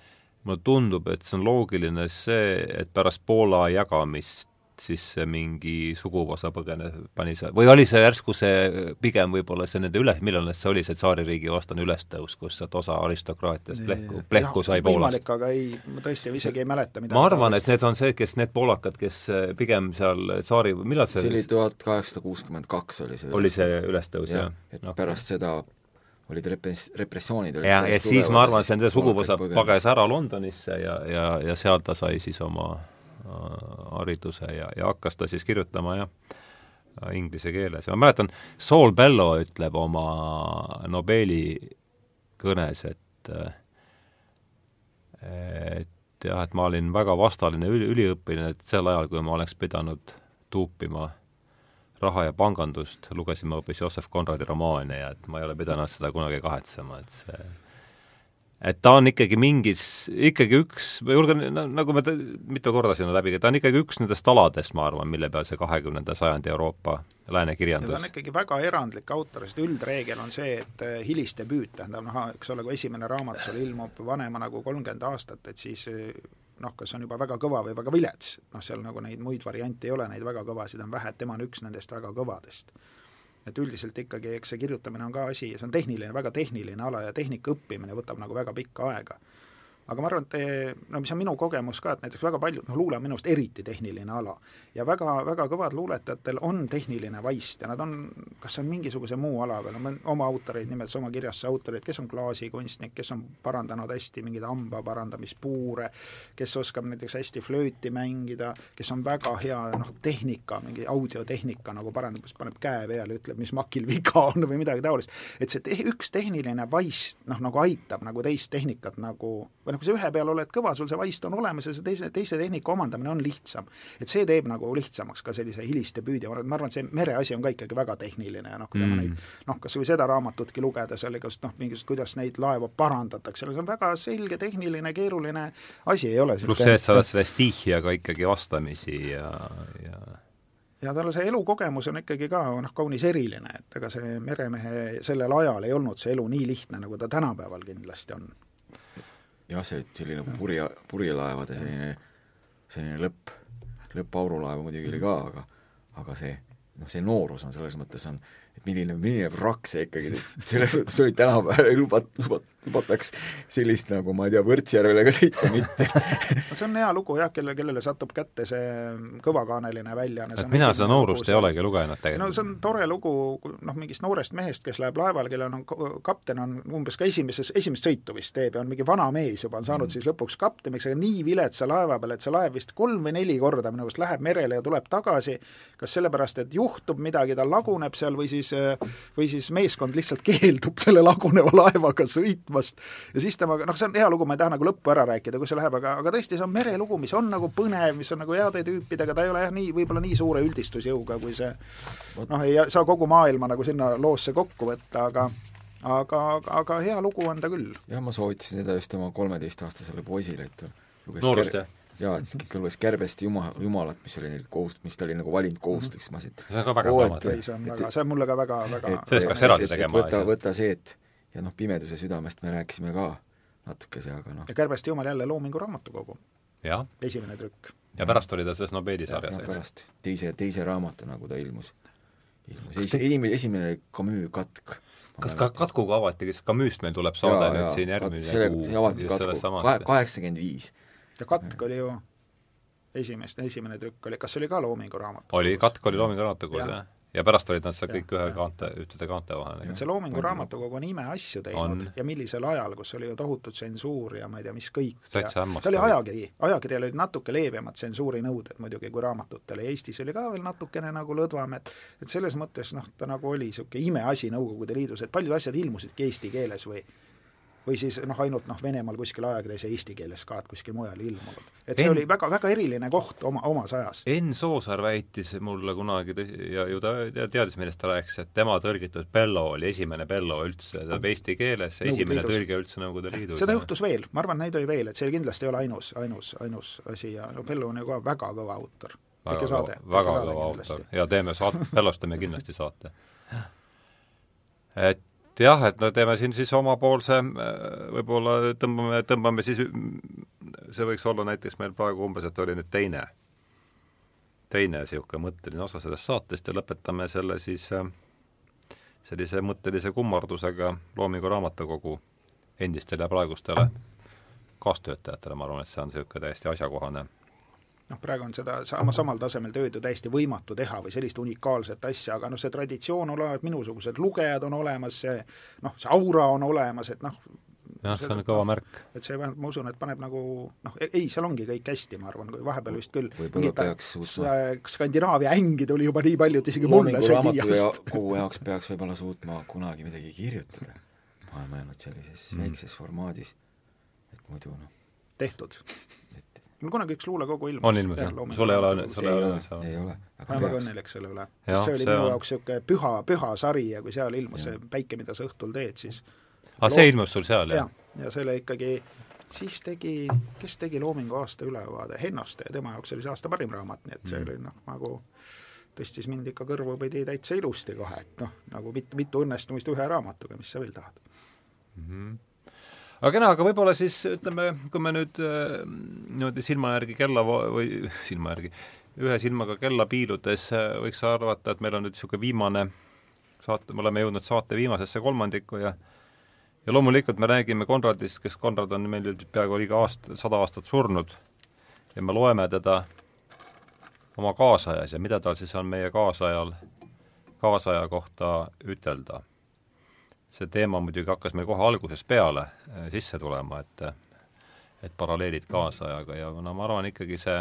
A: mulle tundub, et see on loogiline see, et pärast Poola jagamist siis mingi suguvõsa põgenes, pani see, või oli see järsku see pigem võib-olla see nende üle, millal see oli, see tsaaririigi vastane ülestõus, kus sealt osa aristokraatiast plehku, plehku sai Poolast?
C: võimalik, aga ei, ma tõesti isegi ei mäleta,
A: mida ma arvan, et need on see, kes, need poolakad, kes eh, pigem seal tsaari, millal see
B: see oli tuhat kaheksasada kuuskümmend kaks oli see
A: oli see ülestõus, jah?
B: et no. pärast seda olid repres-, repressioonid olid
A: ja, ja siis ma arvan, see nende suguvõsa pages ära Londonisse ja, ja, ja seal ta sai siis oma hariduse ja, ja hakkas ta siis kirjutama jah, inglise keeles. Ja ma mäletan, Saul Bello ütleb oma Nobeli kõnes, et et jah, et ma olin väga vastaline üli, üliõpilane, et sel ajal, kui ma oleks pidanud tuupima raha ja pangandust, lugesin ma hoopis Joosef Konradi romaane ja et ma ei ole pidanud seda kunagi kahetsema, et see et ta on ikkagi mingis, ikkagi üks, ma julgen, nagu me mitu korda siin läbi, ta on ikkagi üks nendest aladest, ma arvan, mille peal see kahekümnenda sajandi Euroopa lääne kirjandus
C: ta on ikkagi väga erandlik autor, sest üldreegel on see, et eh, hilisdebüüt, tähendab noh, eks ole, kui esimene raamat sul ilmub vanema nagu kolmkümmend aastat, et siis eh, noh, kas on juba väga kõva või väga vilets, noh seal nagu neid muid variante ei ole, neid väga kõvasid on vähe, et tema on üks nendest väga kõvadest et üldiselt ikkagi eks see kirjutamine on ka asi, see on tehniline, väga tehniline ala ja tehnika õppimine võtab nagu väga pikka aega aga ma arvan, et no mis on minu kogemus ka, et näiteks väga paljud, noh luule on minu arust eriti tehniline ala ja väga, väga kõvad luuletajatel on tehniline vaist ja nad on, kas on mingisuguse muu ala peal, ma oma autoreid nimetas oma kirjastuse autoreid, kes on klaasikunstnik, kes on parandanud hästi mingeid hamba parandamispuure, kes oskab näiteks hästi flööti mängida, kes on väga hea noh, tehnika, mingi audiotehnika nagu parandab, paneb käe peale, ütleb, mis makil viga on või midagi taolist. et see te üks tehniline vaist noh, nagu aitab nagu teist tehnikat nagu või noh, kui sa ühe peal oled kõva, sul see vaist on olemas ja see teise, teise tehnika omandamine on lihtsam. et see teeb nagu lihtsamaks ka sellise hilistebüüdi, ma arvan, et see mereasi on ka ikkagi väga tehniline ja noh, kui mm. ma neid noh, kas või seda raamatutki lugeda, seal igast noh, mingisugust, kuidas neid laevu parandatakse, see on väga selge, tehniline, keeruline asi ei ole.
A: pluss see, et sa oled selle stiihiaga ikkagi vastamisi ja, ja
C: ja tal see elukogemus on ikkagi ka noh, kaunis eriline, et ega see meremehe sellel ajal ei olnud see elu nii lihtne, nagu ta tänapäeval kindlasti on
B: jah, see selline purje, purjelaevade selline, selline lõpp, lõpp aurulaeva muidugi oli ka, aga aga see noh, see noorus on selles mõttes on, et milline, milline vrakk see ikkagi, selles mõttes oli tänapäeval ei lubat-, lubat-, lubataks sellist nagu ma ei tea, Võrtsjärvele ka sõita mitte
C: no see on hea lugu jah, kelle, kellele satub kätte see kõvakaaneline väljaanne.
A: mina seda noorust lugu, ei olegi lugenud tegelikult.
C: no see on tore lugu noh, mingist noorest mehest, kes läheb laevale, kellel on, kapten on umbes ka esimeses, esimest sõitu vist teeb ja on mingi vana mees juba, on saanud mm. siis lõpuks kapteniks, aga nii viletsa laeva peal, et see laev vist kolm või neli korda minu arust läheb merele ja tuleb tagasi, kas sellepärast, et juhtub midagi, ta laguneb seal või siis siis, või siis meeskond lihtsalt keeldub selle laguneva laevaga sõitmast ja siis temaga, noh, see on hea lugu, ma ei taha nagu lõppu ära rääkida, kus see läheb, aga, aga tõesti, see on merelugu, mis on nagu põnev, mis on nagu heade tüüpidega, ta ei ole jah, nii, võib-olla nii suure üldistusjõuga, kui see noh, ei saa kogu maailma nagu sinna loosse kokku võtta, aga aga, aga hea lugu on ta küll.
B: jah, ma soovitasin seda just oma kolmeteistaastasele poisile, et
A: luges noorust, jah?
B: Jaa, et ta luges Kärbest Jumala, Jumalat, mis oli neil kohust-, mis ta oli nagu valinud kohustuseks, ma
A: ütlesin see on ka väga raamat.
C: ei, see on väga, see on mulle ka väga, väga
A: sellest peaks eraldi tegema.
B: võta, võta see, et ja noh, Pimeduse südamest me rääkisime ka natukese, aga noh.
C: ja Kärbest Jumal jälle Loomingu raamatukogu. esimene trükk.
A: ja pärast oli ta selles Nobeli sarjas,
B: eks? pärast, teise, teise raamatuna, kui ta ilmus. ilmus, esimene, esimene oli Camus katk
A: kas ka katkuga avati, kas Camus'st meil tuleb saade ja, nüüd ja, siin järgmine kuu?
B: avati katku, kaheksakümmend viis.
C: Ja katk oli ju esimest, esimene trükk oli, kas oli ka Loomingu raamat?
A: oli, katk oli Loomingu raamatukogus, jah ja pärast olid nad seal kõik ühe kaante, ühtede kaante vahel.
C: et see Loomingu raamatukogu on imeasju teinud on. ja millisel ajal, kus oli ju tohutu tsensuur ja ma ei tea, mis kõik.
A: ta
C: oli ajakiri, ajakirjal olid natuke leebemad tsensuurinõuded muidugi kui raamatutele, Eestis oli ka veel natukene nagu lõdvam, et et selles mõttes noh, ta nagu oli niisugune imeasi Nõukogude Liidus, et paljud asjad ilmusidki eesti keeles või või siis noh, ainult noh, Venemaal kuskil ajakirjas ja eesti keeles ka, et kuskil mujal ilmunud. et see en... oli väga, väga eriline koht oma, omas ajas.
A: Enn Soosaar väitis mulle kunagi ja ju ta teadis, millest ta rääkis, et tema tõlgitud Bello oli esimene Bello üldse, tähendab eesti keeles esimene tõlge üldse Nõukogude Liidus.
C: seda juhtus veel, ma arvan, neid oli veel, et see kindlasti ei ole ainus, ainus, ainus asi ja no Bello on ju ka väga kõva autor.
A: väga kõva, väga kõva autor ja teeme saate, Bellost teeme kindlasti saate. et et jah, et no teeme siin siis omapoolse, võib-olla tõmbame, tõmbame siis, see võiks olla näiteks meil praegu umbes, et oli nüüd teine, teine niisugune mõtteline osa sellest saatest ja lõpetame selle siis sellise mõttelise kummardusega Loomingu Raamatukogu endistele ja praegustele kaastöötajatele, ma arvan, et see on niisugune täiesti asjakohane
C: noh, praegu on seda sama, samal tasemel tööd ju täiesti võimatu teha või sellist unikaalset asja, aga noh, see traditsioon on olemas, minusugused lugejad on olemas, see noh, see aura on olemas, et noh,
A: jah, see on kõva märk.
C: et see vähemalt, ma usun, et paneb nagu noh, e-, ei, seal ongi kõik hästi, ma arvan, vahepeal vist küll
B: võib-olla peaks suutma
C: Skandinaavia ängi tuli juba nii palju, et isegi mulle see
B: liiast. kogu jaoks peaks võib-olla suutma kunagi midagi kirjutada. ma olen mõelnud sellises mm. väikses formaadis, et muidu noh
C: tehtud mul kunagi üks luulekogu ilmus.
A: on ilmus, jah? sul ei ole, sul ei ole?
B: ei ole.
C: ma olen väga õnnelik selle üle. see oli minu on... jaoks niisugune püha, püha sari ja kui seal ilmus ja. see Päike, mida sa õhtul teed, siis
A: aa ah,, see ilmus sul seal, jah?
C: ja, ja selle ikkagi siis tegi, kes tegi Loomingu aasta ülevaade, Hennoste ja tema jaoks oli see aasta parim raamat, nii et see mm. oli noh, nagu tõstis mind ikka kõrvupidi täitsa ilusti kohe, et noh, nagu mitu, mitu õnnestumist ühe raamatuga, mis sa veel tahad
A: mm. -hmm aga kena, aga võib-olla siis ütleme, kui me nüüd äh, niimoodi silma järgi kella või silma järgi, ühe silmaga kella piiludes äh, võiks arvata, et meil on nüüd niisugune viimane saate, me oleme jõudnud saate viimasesse kolmandikku ja ja loomulikult me räägime Konradist, kes Konrad on meil nüüd peaaegu liiga aast-, sada aastat surnud. Ja me loeme teda oma kaasajas ja mida tal siis on meie kaasajal, kaasaja kohta ütelda see teema muidugi hakkas meil kohe algusest peale äh, sisse tulema, et et paralleelid kaasajaga ja no ma arvan ikkagi see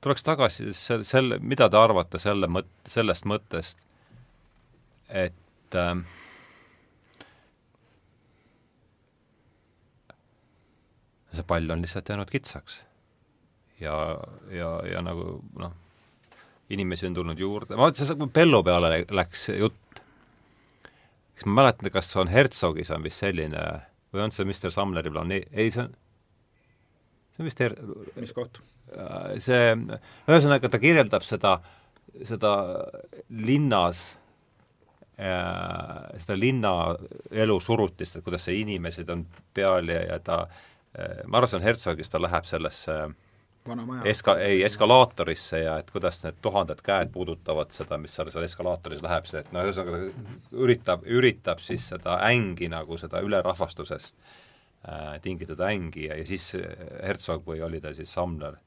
A: tuleks tagasi sel-, selle, mida te arvate selle mõt-, sellest mõttest, et äh, see pall on lihtsalt jäänud kitsaks. ja, ja, ja nagu noh, inimesi on tulnud juurde, ma mõtlesin, Pello peale läks jutt, kas ma mäletan, kas on Herzogis on vist selline või on see Mr Sumleri planee-, ei see on, see on vist Her-...
C: mis koht?
A: Äh, see, ühesõnaga ta kirjeldab seda, seda linnas äh, seda linna elu surutist, et kuidas see inimesed on peal ja, ja ta äh, ma arvan, see on Herzogis, ta läheb sellesse äh, eska-, ei, eskalaatorisse ja et kuidas need tuhanded käed puudutavad seda, mis seal, seal eskalaatoris läheb, see, et no ühesõnaga üritab, üritab siis seda ängi nagu seda ülerahvastusest äh, tingitud ängi ja, ja siis Herzog või oli ta siis Samler,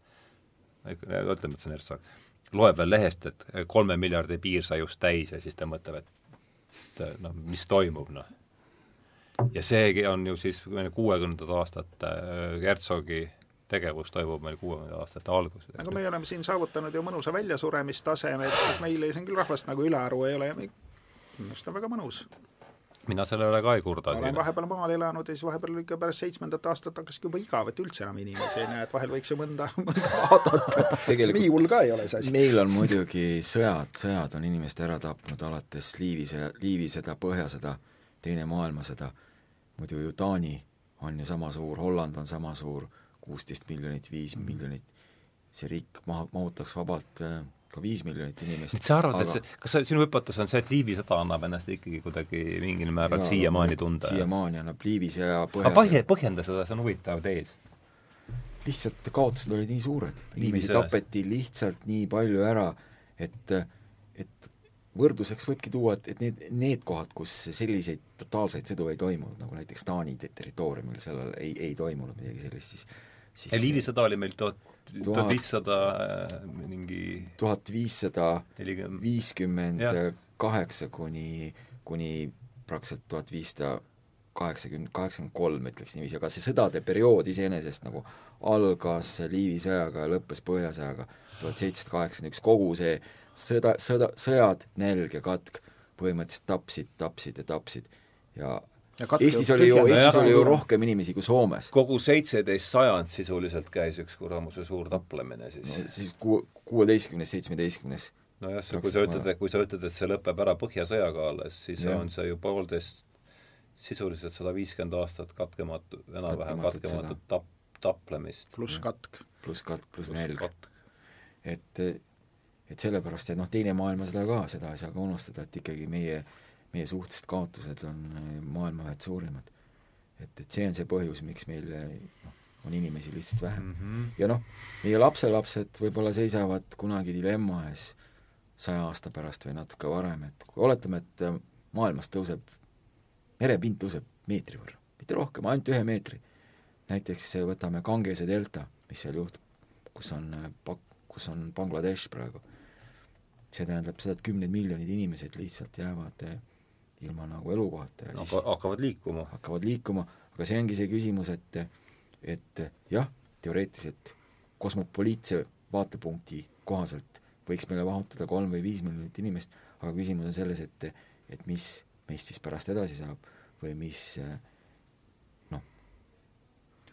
A: ütleme, et see on Herzog, loeb veel lehest, et kolme miljardi piir sai just täis ja siis ta mõtleb, et noh, mis toimub, noh. ja seegi on ju siis kuuekümnendat aastat äh, Herzogi tegevus toimub meil kuuekümnenda aastate alguses.
C: aga me oleme siin saavutanud ju mõnusa väljasuramistaseme, et meil siin küll rahvast nagu ülearu ei ole ja minu arust on väga mõnus
A: mina selle üle ka ei kurda.
C: olen vahepeal maal elanud ja siis vahepeal ikka pärast seitsmendat aastat hakkaski juba igav, et üldse enam inimesi ei näe, et vahel võiks ju mõnda, mõnda vaadata. nii hull ka ei ole see asi.
B: meil on muidugi sõjad, sõjad on inimest ära tapnud alates Liivise, Liivisõda, Põhjasõda, Teine maailmasõda, muidu ju Taani on ju sama suur, Holland on sama suur, kuusteist miljonit, viis miljonit, see riik maha, mahutaks vabalt äh, ka viis miljonit inimest.
A: et sa arvad aga..., et see, kas see, sinu hüpotees on see, et Liivi sõda annab ennast ikkagi kuidagi mingil määral siiamaani tunda?
B: siiamaani annab Liivi sõja põhja
A: aga põhje, põhjenda seda, see on huvitav tees.
B: lihtsalt kaotused olid nii suured, inimesi tapeti lihtsalt nii palju ära, et, et võrdluseks võibki tuua, et, et need, need kohad, kus selliseid totaalseid sõdu ei toimunud, nagu näiteks Taani territooriumil, sellel ei, ei toimunud midagi sellist, siis
A: siis Liivi sõda oli meil tuhat tuhat viissada äh, mingi
B: tuhat viissada viiskümmend kaheksa kuni, kuni praktiliselt tuhat viissada kaheksakümmend, kaheksakümmend kolm, ütleks niiviisi, aga see sõdade periood iseenesest nagu algas Liivi sõjaga ja lõppes Põhjasõjaga tuhat seitsesada kaheksakümmend üks, kogu see sõda, sõda, sõjad, nälg ja katk põhimõtteliselt tapsid, tapsid ja tapsid. Ja Eestis oli ju, Eestis oli ju rohkem inimesi kui Soomes.
A: kogu seitseteist sajand sisuliselt käis üks kuramuse suur taplemine siis
B: no,. siis ku-, kuueteistkümnes, seitsmeteistkümnes.
A: nojah, kui sa ütled, kui sa ütled, et see lõpeb ära Põhjasõjaga alles, siis ja. on see ju poolteist, sisuliselt sada viiskümmend aastat katkematu, enam-vähem katkematut tap-, taplemist.
C: pluss katk.
B: pluss katk, pluss nälg. et, et sellepärast, et noh, Teine maailmasõda ka, seda ei saa ka unustada, et ikkagi meie meie suhtelised kaotused on äh, maailma ühed suurimad. et, et see on see põhjus, miks meil noh, on inimesi lihtsalt vähem mm. -hmm. ja noh, meie lapselapsed võib-olla seisavad kunagi dilemma ees saja aasta pärast või natuke varem, et oletame, et äh, maailmas tõuseb, merepind tõuseb meetri võrra, mitte rohkem, ainult ühe meetri. näiteks võtame Gangese delta, mis seal juhtub, kus on, kus on Bangladesh praegu. see tähendab seda, et kümned miljonid inimesed lihtsalt jäävad ilma nagu elukohata ja
A: siis hakkavad liikuma.
B: hakkavad liikuma, aga see ongi see küsimus, et et jah, teoreetiliselt kosmopoliitse vaatepunkti kohaselt võiks meile vahutada kolm või viis miljonit inimest, aga küsimus on selles, et et mis meist siis pärast edasi saab või mis äh,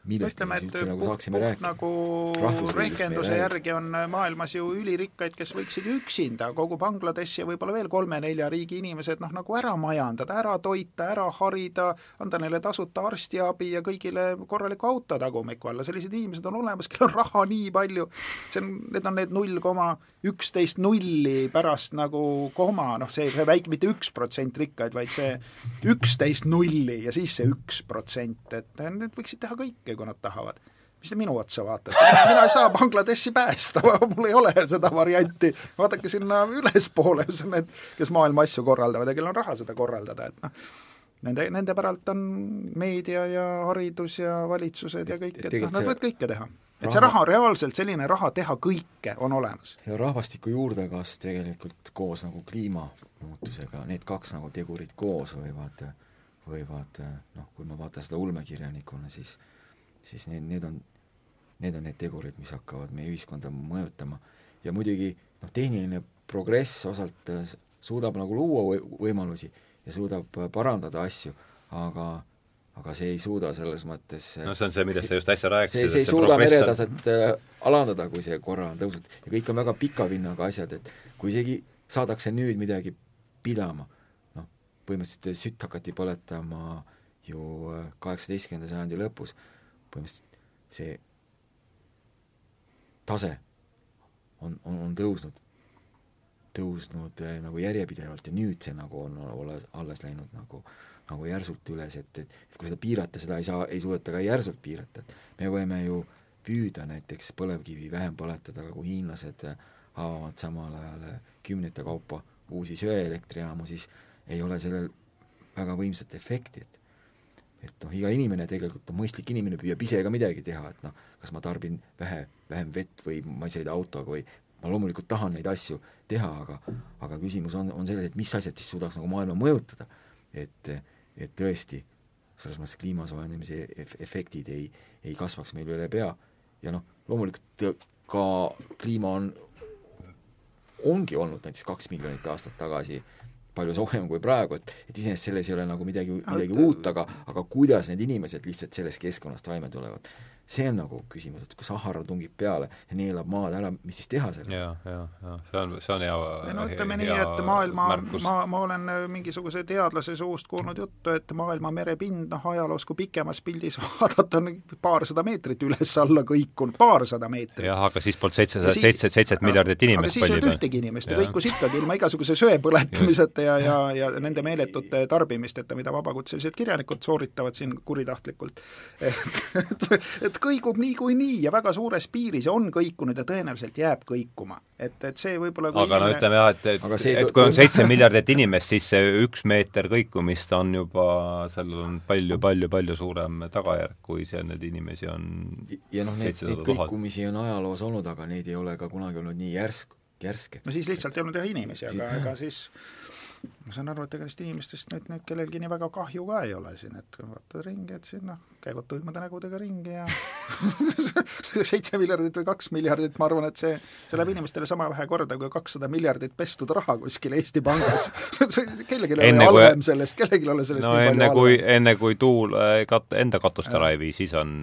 C: millest me siis üldse nagu saaksime rääkida? nagu rehkenduse järgi on maailmas ju ülirikkaid, kes võiksid üksinda kogu Bangladeshi ja võib-olla veel kolme-nelja riigi inimesed noh, nagu ära majandada, ära toita, ära harida, anda neile tasuta arstiabi ja kõigile korraliku auto tagumiku alla, sellised inimesed on olemas, kellel on raha nii palju, see on, need on need null koma üksteist nulli pärast nagu koma, noh see, see väike, mitte üks protsent rikkaid, vaid see üksteist nulli ja siis see üks protsent, et need võiksid teha kõike, kui nad tahavad. mis te minu otsa vaatate, mina ei saa Bangladeshi päästa, mul ei ole seda varianti, vaadake sinna ülespoole, mis on need, kes maailma asju korraldavad ja kellel on raha seda korraldada, et noh, nende, nende päralt on meedia ja haridus ja valitsused ja kõik, et noh, nad võivad kõike teha et see raha, reaalselt selline raha teha kõike on olemas.
B: ja rahvastiku juurdekasv tegelikult koos nagu kliimamuutusega, need kaks nagu tegurit koos võivad, võivad noh, kui ma vaatan seda ulmekirjanikuna, siis siis need, need on, need on need tegurid, mis hakkavad meie ühiskonda mõjutama. ja muidugi noh, tehniline progress osalt äh, suudab nagu luua võimalusi ja suudab äh, parandada asju, aga aga see ei suuda selles mõttes
A: äh, no see on see, millest sa just äsja rääkisid.
B: see, see ei suuda meretaset äh, alandada, kui see korra on tõusnud. ja kõik on väga pika vinnaga asjad, et kui isegi saadakse nüüd midagi pidama, noh, põhimõtteliselt sütt hakati põletama ju kaheksateistkümnenda sajandi lõpus, põhimõtteliselt see tase on, on, on tõusnud, tõusnud äh, nagu järjepidevalt ja nüüd see nagu on alles, alles läinud nagu, nagu järsult üles, et, et, et kui seda piirata, seda ei saa, ei suudeta ka järsult piirata, et me võime ju püüda näiteks põlevkivi vähem põletada, aga kui hiinlased avavad samal ajal kümnete kaupa uusi söeelektrijaamu, siis ei ole sellel väga võimsat efekti, et et noh, iga inimene tegelikult on mõistlik inimene, püüab ise ka midagi teha, et noh, kas ma tarbin vähe, vähem vett või ma ei sõida autoga või ma loomulikult tahan neid asju teha, aga aga küsimus on, on selles, et mis asjad siis suudaks nagu maailma mõjutada. et, et tõesti, selles mõttes kliima soojenemise efektid ei, ei kasvaks meil üle pea ja noh, loomulikult ka kliima on, ongi olnud näiteks kaks miljonit aastat tagasi palju soojem kui praegu, et, et iseenesest selles ei ole nagu midagi, midagi uut, aga, aga kuidas need inimesed lihtsalt sellest keskkonnast toime tulevad see on nagu küsimus, et kui Sahara tungib peale ja neelab maad ära, mis siis teha sellega?
A: ja, ja, ja see on, see on hea
C: no ütleme nii, et maailma, ma, ma olen äh, mingisuguse teadlase suust kuulnud juttu, et maailma merepind, noh ajaloos kui pikemas pildis vaadata, on paarsada meetrit üles-alla kõikunud, paarsada meetrit.
A: jah, aga siis polnud seitsesada, seitse, seitset miljardit inimest
C: aga siis ei olnud ühtegi inimest, ta kõikus ikkagi ilma igasuguse söe põletamiseta ja, ja, ja nende meeletute tarbimisteta, mida vabakutselised kirjanikud sooritavad siin kuritahtlikult. et, et, et et kõigub niikuinii ja väga suures piiris on kõikunud ja tõenäoliselt jääb kõikuma. et, et see võib-olla
A: aga inimene... no ütleme jah, et, et, see... et kui on seitse miljardit inimest, siis see üks meeter kõikumist on juba, sellel on palju-palju-palju suurem tagajärg, kui seal neid inimesi on
B: ja noh, neid, neid kõikumisi on ajaloos olnud, aga neid ei ole ka kunagi olnud nii järsk, järske.
C: no siis lihtsalt ei olnud jah inimesi, aga ega siis ma saan aru, et ega neist inimestest nüüd, nüüd kellelgi nii väga kahju ka ei ole siin, et vaatad ringi, et siin noh, käivad tuimade nägudega ringi ja seitse miljardit või kaks miljardit, ma arvan, et see, see läheb inimestele sama vähe korda kui kakssada miljardit pestud raha kuskil Eesti Pangas. Kellelgi ei ole halvem sellest, kellelgi ei ole sellest
A: no enne kui, enne kui tuul äh, kat-, enda katust ära ei vii, siis on,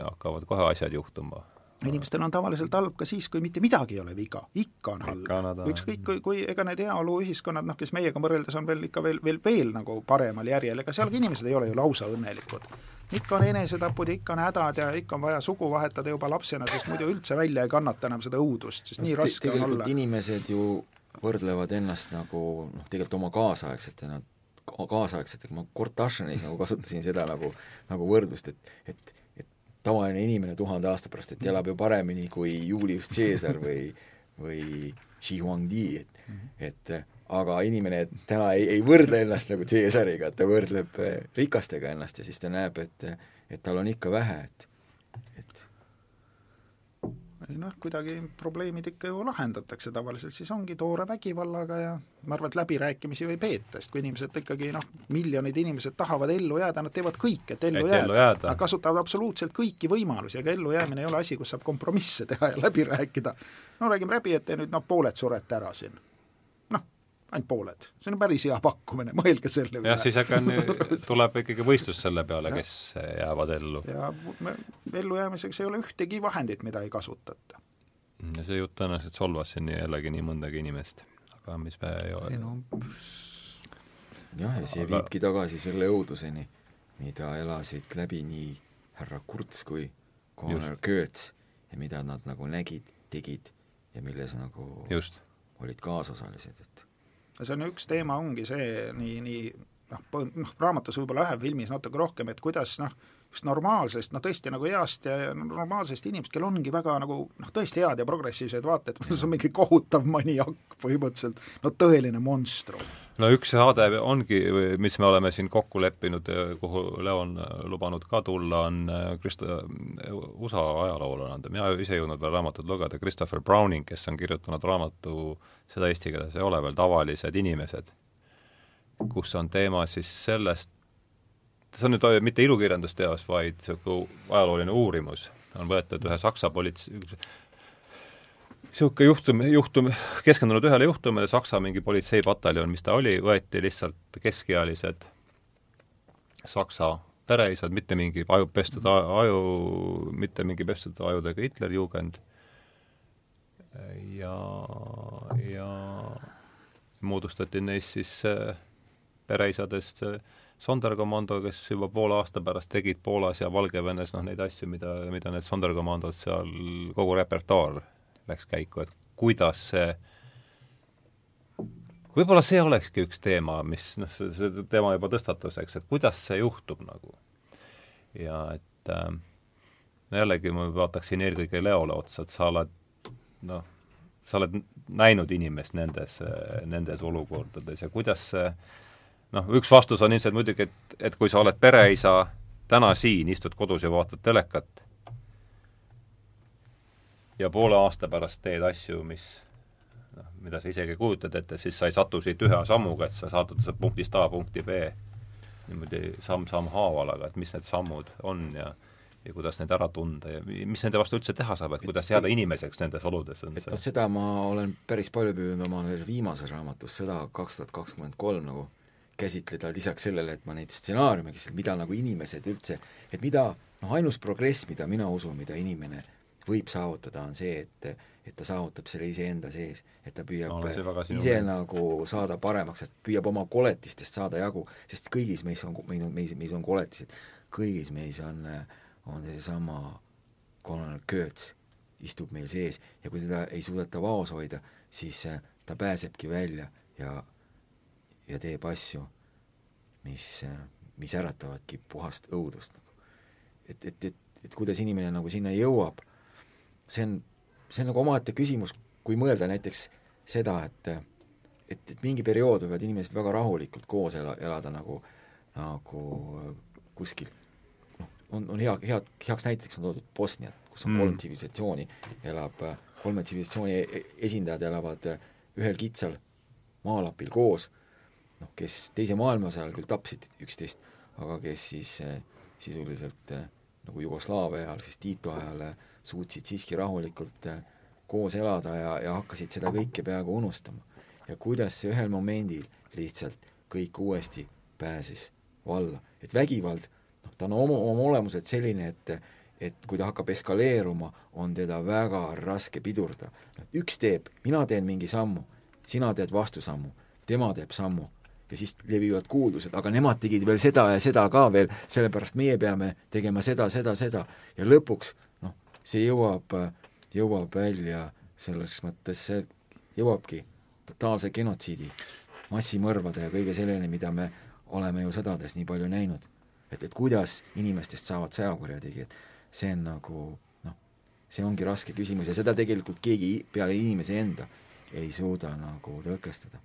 A: hakkavad kohe asjad juhtuma
C: inimestel on tavaliselt halb ka siis, kui mitte midagi ei ole viga, ikka on halb. ükskõik, kui, kui ega need heaoluühiskonnad, noh, kes meiega võrreldes on veel ikka veel, veel, veel nagu paremal järjel, ega seal ka inimesed ei ole ju lausa õnnelikud. ikka on enesetapud ja ikka on hädad ja ikka on vaja sugu vahetada juba lapsena, sest muidu üldse välja ei kannata enam seda õudust, sest nii raske on olla.
B: inimesed ju võrdlevad ennast nagu noh, tegelikult oma kaasaegsetena, kaasaegsetega, ma Kortašanis nagu kasutasin seda nagu, nagu võrdlust, et, et tavaline inimene tuhande aasta pärast, et elab ju paremini kui Julius Caesar või, või Xi Huangdi, et mm, -hmm. et aga inimene täna ei, ei võrdle ennast nagu Caesariga, et ta võrdleb eh, rikastega ennast ja siis ta näeb, et et tal on ikka vähe, et
C: noh, kuidagi probleemid ikka ju lahendatakse tavaliselt, siis ongi toore vägivallaga ja ma arvan, et läbirääkimisi ju ei peeta, sest kui inimesed ikkagi noh, miljonid inimesed tahavad ellu jääda, nad teevad kõik, et ellu, et jääda. jääda. Nad kasutavad absoluutselt kõiki võimalusi, ega ellujäämine ei ole asi, kus saab kompromisse teha ja läbi rääkida. no räägime läbi, et te nüüd noh, pooled surete ära siin ainult pooled, see on päris hea pakkumine, mõelge selle
A: üle. jah, siis aga tuleb ikkagi võistlus selle peale, kes jäävad ellu.
C: ja ellujäämiseks ei ole ühtegi vahendit, mida ei kasutata.
A: ja see jutt tõenäoliselt solvas siin jällegi nii mõndagi inimest, aga mis me ei ole no,
B: jah, ja see aga... viibki tagasi selle õuduseni, mida elasid läbi nii härra Kurts kui Connor Kurtz ja mida nad nagu nägid, tegid ja milles nagu
A: Just.
B: olid kaasosalised, et
C: see on üks teema, ongi see nii, nii noh, noh raamatus võib-olla läheb filmis natuke rohkem, et kuidas noh, just normaalsest, noh tõesti nagu heast ja normaalsest inimest, kel ongi väga nagu noh, tõesti head ja progressiivsed vaated, see on mingi kohutav maniak põhimõtteliselt, no tõeline monstrum.
A: No üks saade ongi, mis me oleme siin kokku leppinud, kuhu Leo on lubanud ka tulla, on äh, Krista-, USA ajaloolane, mina ise ei jõudnud veel raamatut lugeda, Christopher Browning, kes on kirjutanud raamatu, seda eesti keeles ei ole veel, Tavalised inimesed, kus on teema siis sellest, see on nüüd äh, mitte ilukirjandusteos, vaid niisugune ajalooline uurimus, on võetud ühe Saksa polits-, niisugune juhtum, juhtum, keskendunud ühele juhtumile, Saksa mingi politseipataljon, mis ta oli, võeti lihtsalt keskealised Saksa pereisad, mitte mingi aju, pestud aju, mitte mingi pestud ajudega Hitlerjugend ja, ja moodustati neist siis äh, pereisadest äh, Sonderkommando, kes juba poole aasta pärast tegid Poolas ja Valgevenes noh, neid asju, mida, mida need Sonderkommandod seal, kogu repertuaar läks käiku, et kuidas see võib-olla see olekski üks teema, mis noh, see, see teema juba tõstatus, eks, et kuidas see juhtub nagu. ja et äh, jällegi ma vaataksin eelkõige Leole otsa, et sa oled noh, sa oled näinud inimest nendes, nendes olukordades ja kuidas see noh, üks vastus on ilmselt muidugi, et, et kui sa oled pereisa täna siin, istud kodus ja vaatad telekat ja poole aasta pärast teed asju, mis noh, mida sa isegi kujutad ette, siis sa ei satu siit ühe sammuga, et sa saadad sa punktist A punkti B niimoodi samm-samm haaval, aga et mis need sammud on ja ja kuidas neid ära tunda ja mis nende vastu üldse teha saab, et kuidas jääda inimeseks nendes oludes, on
B: et noh, seda ma olen päris palju püüdnud oma ühes viimases raamatus, Sõda kaks tuhat kakskümmend kolm nagu käsitleda, lisaks sellele, et ma neid stsenaariume käsitlen, mida nagu inimesed üldse, et mida, noh ainus progress, mida mina usun, mida inimene võib saavutada, on see, et et ta saavutab selle iseenda sees, et ta püüab no, ise nagu saada paremaks, et püüab oma koletistest saada jagu, sest kõigis meis on, meil on, meis, meis on koletised, kõigis meis on, on seesama kolonel Kurtz istub meil sees ja kui teda ei suudeta vaos hoida, siis ta pääsebki välja ja ja teeb asju, mis, mis äratavadki puhast õudust. et, et, et, et kuidas inimene nagu sinna jõuab, see on, see on nagu omaette küsimus, kui mõelda näiteks seda, et et, et mingi periood võivad inimesed väga rahulikult koos ela, elada nagu, nagu kuskil noh, on, on hea, head, heaks näiteks on toodud Bosnia, kus on mm. kolm tsivilisatsiooni, elab, kolme tsivilisatsiooni e-, esindajad elavad ühel kitsal maalapil koos noh, kes Teise maailmasõja ajal küll tapsid üksteist, aga kes siis sisuliselt nagu Jugoslaavia ajal, siis Tiito ajal eh, suutsid siiski rahulikult koos elada ja, ja hakkasid seda kõike peaaegu unustama. ja kuidas see ühel momendil lihtsalt kõik uuesti pääses valla, et vägivald, noh, ta on oma, oma olemuselt selline, et et kui ta hakkab eskaleeruma, on teda väga raske pidurda. üks teeb, mina teen mingi sammu, sina teed vastusammu, tema teeb sammu ja siis levivad kuuldused, aga nemad tegid veel seda ja seda ka veel, sellepärast meie peame tegema seda, seda, seda ja lõpuks see jõuab, jõuab välja selles mõttes, see jõuabki totaalse genotsiidi, massimõrvade ja kõige selleni, mida me oleme ju sõdades nii palju näinud. et, et kuidas inimestest saavad sõjakurjategijad, see on nagu noh, see ongi raske küsimus ja seda tegelikult keegi peale inimese enda ei suuda nagu tõkestada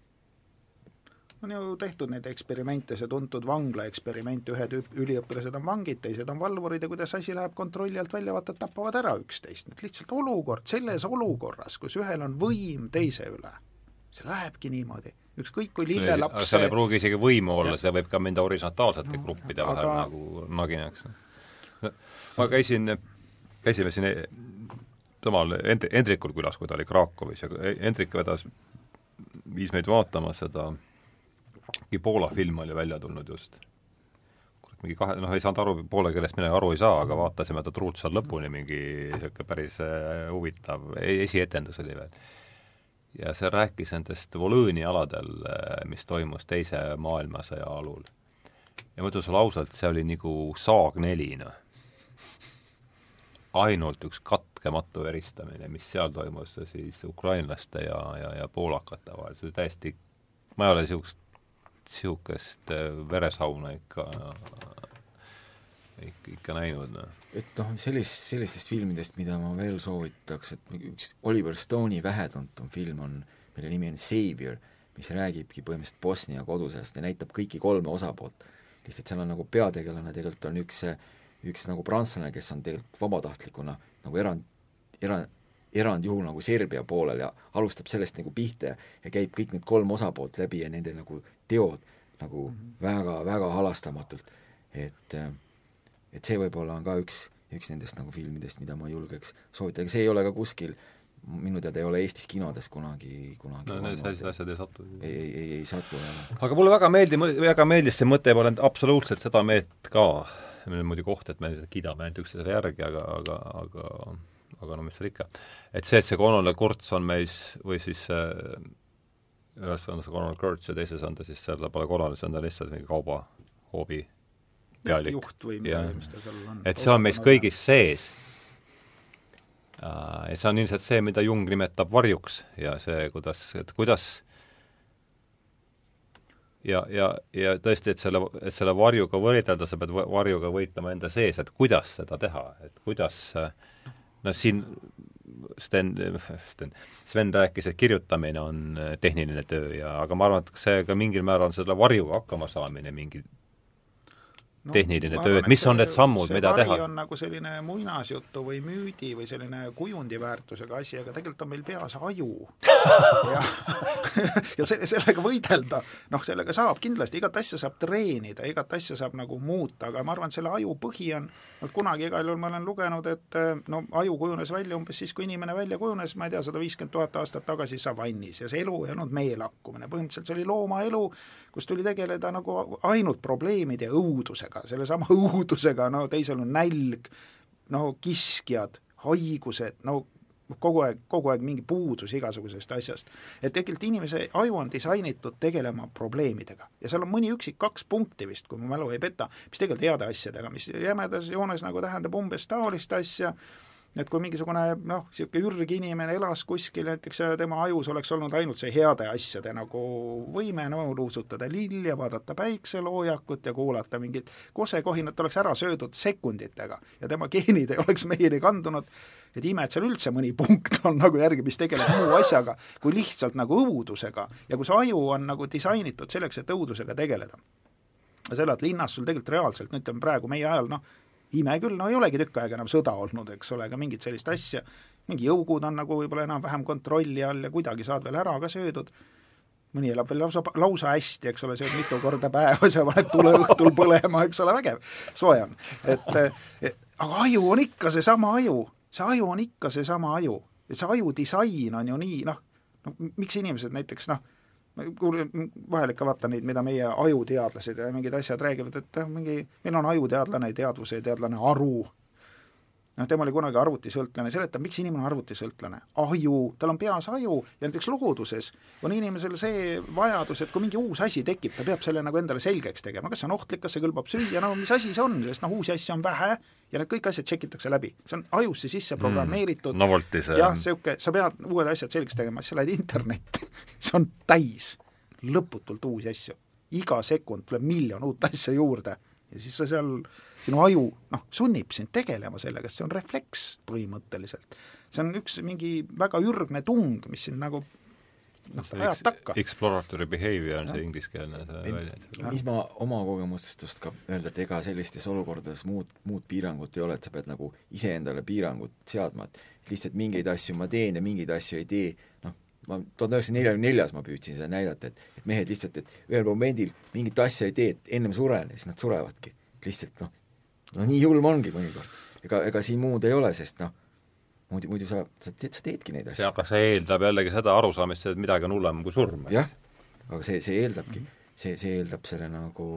C: on ju tehtud neid eksperimente, see tuntud vangla eksperiment, ühed üliõpilased on vangid, teised on valvurid ja kuidas asi läheb kontrolli alt välja, vaata, tapavad ära üksteist, et lihtsalt olukord, selles olukorras, kus ühel on võim teise üle, see lähebki niimoodi. Ükskõik kui lillelaps
A: seal ei pruugi isegi võimu olla, see võib ka minna horisontaalsete no, gruppide vahel aga... nagu naginaks. ma käisin, käisime siin temal End-, Hendrikul külas, kui ta oli Krakowis ja Hendrik vedas, viis meid vaatama seda mingi Poola film oli välja tulnud just. mingi kahe, noh, ei saanud aru, poola keelest mina aru ei saa, aga vaatasime ta truult seal lõpuni, mingi niisugune päris äh, huvitav e-, esietendus oli veel. ja see rääkis nendest Volõõni aladel, äh, mis toimus Teise maailmasõja alul. ja ma ütlen sulle ausalt, see oli nagu Saag neli, noh. ainult üks katkematu veristamine, mis seal toimus, siis ukrainlaste ja, ja, ja poolakate vahel, see oli täiesti ma ei ole niisugust niisugust äh, veresauna ikka ikka, ikka näinud, noh.
B: et noh, sellist, sellistest filmidest, mida ma veel soovitaks, et üks Oliver Stone'i vähetuntum film on, mille nimi on Savior, mis räägibki põhimõtteliselt Bosnia kodusõjast ja näitab kõiki kolme osapoolt. lihtsalt seal on nagu peategelane tegelikult on üks, üks nagu prantslane, kes on tegelikult vabatahtlikuna nagu erand, erand, erandjuhul nagu Serbia poolel ja alustab sellest nagu pihta ja, ja käib kõik need kolm osapoolt läbi ja nende nagu teod nagu väga-väga mm -hmm. halastamatult. et, et see võib-olla on ka üks, üks nendest nagu filmidest, mida ma julgeks soovitada, aga see ei ole ka kuskil minu teada ei ole Eestis kinodes kunagi, kunagi
A: no need sellised asjad ei satu.
B: ei, ei, ei, ei satu, jah.
A: aga mulle väga meeldib, väga meeldis see mõte, ma olen absoluutselt seda meelt ka, meil on muidugi koht, et me kiidame ainult üksteise järgi, aga, aga, aga aga no mis seal ikka. et see, et see kolonel Kurz on meis, või siis äh, ühes on see kolonel Kurz ja teises on ta siis seal, ta pole kolonel, see on ta lihtsalt mingi kaubahoovi pealik.
C: juht või midagi, mis ta seal on.
A: et see on meis kõigis sees äh,. ja see on ilmselt see, mida Jung nimetab varjuks ja see, kuidas, et kuidas ja, ja, ja tõesti, et selle, et selle varjuga võidelda, sa pead varjuga võitlema enda sees, et kuidas seda teha, et kuidas äh, noh, siin Sten, Sten, Sven rääkis, et kirjutamine on äh, tehniline töö ja aga ma arvan, et see ka mingil määral on selle varjuga hakkama saamine mingi no, tehniline töö, et mis on need sammud, mida teha?
C: on nagu selline muinasjutu või müüdi või selline kujundiväärtusega asi, aga tegelikult on meil peas aju. ja, ja se-, sellega võidelda, noh, sellega saab kindlasti, igat asja saab treenida, igat asja saab nagu muuta, aga ma arvan, et selle aju põhi on, et kunagi igal juhul ma olen lugenud, et no aju kujunes välja umbes siis, kui inimene välja kujunes, ma ei tea, sada viiskümmend tuhat aastat tagasi savannis ja see elu ei olnud meelakkumine, põhimõtteliselt see oli loomaelu, kus tuli tegeleda nagu ainult probleemide ja õudusega, õudusega, sellesama õudusega, no teisel on nälg, no kiskjad, haigused, no kogu aeg, kogu aeg mingi puudus igasugusest asjast. et tegelikult inimese aju on disainitud tegelema probleemidio ja seal on mõni üksik kaks punkti vist, kui mu mälu ei peta, mis tegelikult heade asjadega, mis jämedas joones nagu tähendab umbes taolist asja, et kui mingisugune noh, niisugune ürginimene elas kuskil näiteks ja tema ajus oleks olnud ainult see heade asjade nagu võime, no luusutada lilja, vaadata päikseloojakut ja kuulata mingit kosekohinat, oleks ära söödud sekunditega ja tema geenid ei oleks meieni kandunud, et ime, et seal üldse mõni punkt on nagu järgi, mis tegeleb muu asjaga kui lihtsalt nagu õudusega ja kus aju on nagu disainitud selleks, et õudusega tegeleda. ja selle, et linnas sul tegelikult reaalselt, no ütleme praegu meie ajal noh, ime küll, no ei olegi tükk aega enam sõda olnud, eks ole, ega mingit sellist asja, mingi jõugud on nagu võib-olla enam-vähem kontrolli all ja kuidagi saad veel ära ka söödud, mõni elab veel lausa, lausa hästi, eks ole, sööb mitu korda päevas ja paneb tule õhtul põlema, eks ole, vägev, soe on. et, et aga aju on ikka seesama aju, see aju on ikka seesama aju. et see aju disain on ju nii, noh, no miks inimesed näiteks noh, kuulen, vahel ikka vaatan neid, mida meie ajuteadlased ja mingid asjad räägivad, et mingi, meil on ajuteadlane, teadvuse teadlane Aru, noh, tema oli kunagi arvutisõltlane, seletab, miks inimene on arvutisõltlane. aju, tal on peas aju ja näiteks looduses on inimesel see vajadus, et kui mingi uus asi tekib, ta peab selle nagu endale selgeks tegema, kas see on ohtlik, kas see kõlbab süüa, no mis asi see on, sest noh, uusi asju on vähe ja need kõik asjad tšekitakse läbi. see on ajusse sisse mm. programmeeritud mm,
A: novelty see
C: jah, niisugune, sa pead uued asjad selgeks tegema, siis sa lähed internetti see on täis lõputult uusi asju. iga sekund tuleb miljon uut asja juurde ja siis sa seal, sinu aju noh, sunnib sind tegelema sellega, sest see on refleks põhimõtteliselt. see on üks mingi väga ürgne tung, mis sind nagu noh, ajab takka.
A: Exploratory behavior on see ingliskeelne väljend.
B: mis ma oma kogemustest oskan öelda, et ega sellistes olukordades muud, muud piirangut ei ole, et sa pead nagu iseendale piirangut seadma, et lihtsalt mingeid asju ma teen ja mingeid asju ei tee, noh, ma tuhat üheksasada neljakümne neljas ma püüdsin seda näidata, et, et mehed lihtsalt, et ühel momendil mingit asja ei tee, et ennem suren ja siis nad surevadki. lihtsalt noh, no nii julm ongi mõnikord. ega, ega siin muud ei ole, sest noh, muidu, muidu sa, sa teed, sa teedki neid asju.
A: aga see eeldab jällegi seda arusaamist, et midagi on hullem kui surm.
B: jah, aga see, see eeldabki, see, see eeldab selle nagu,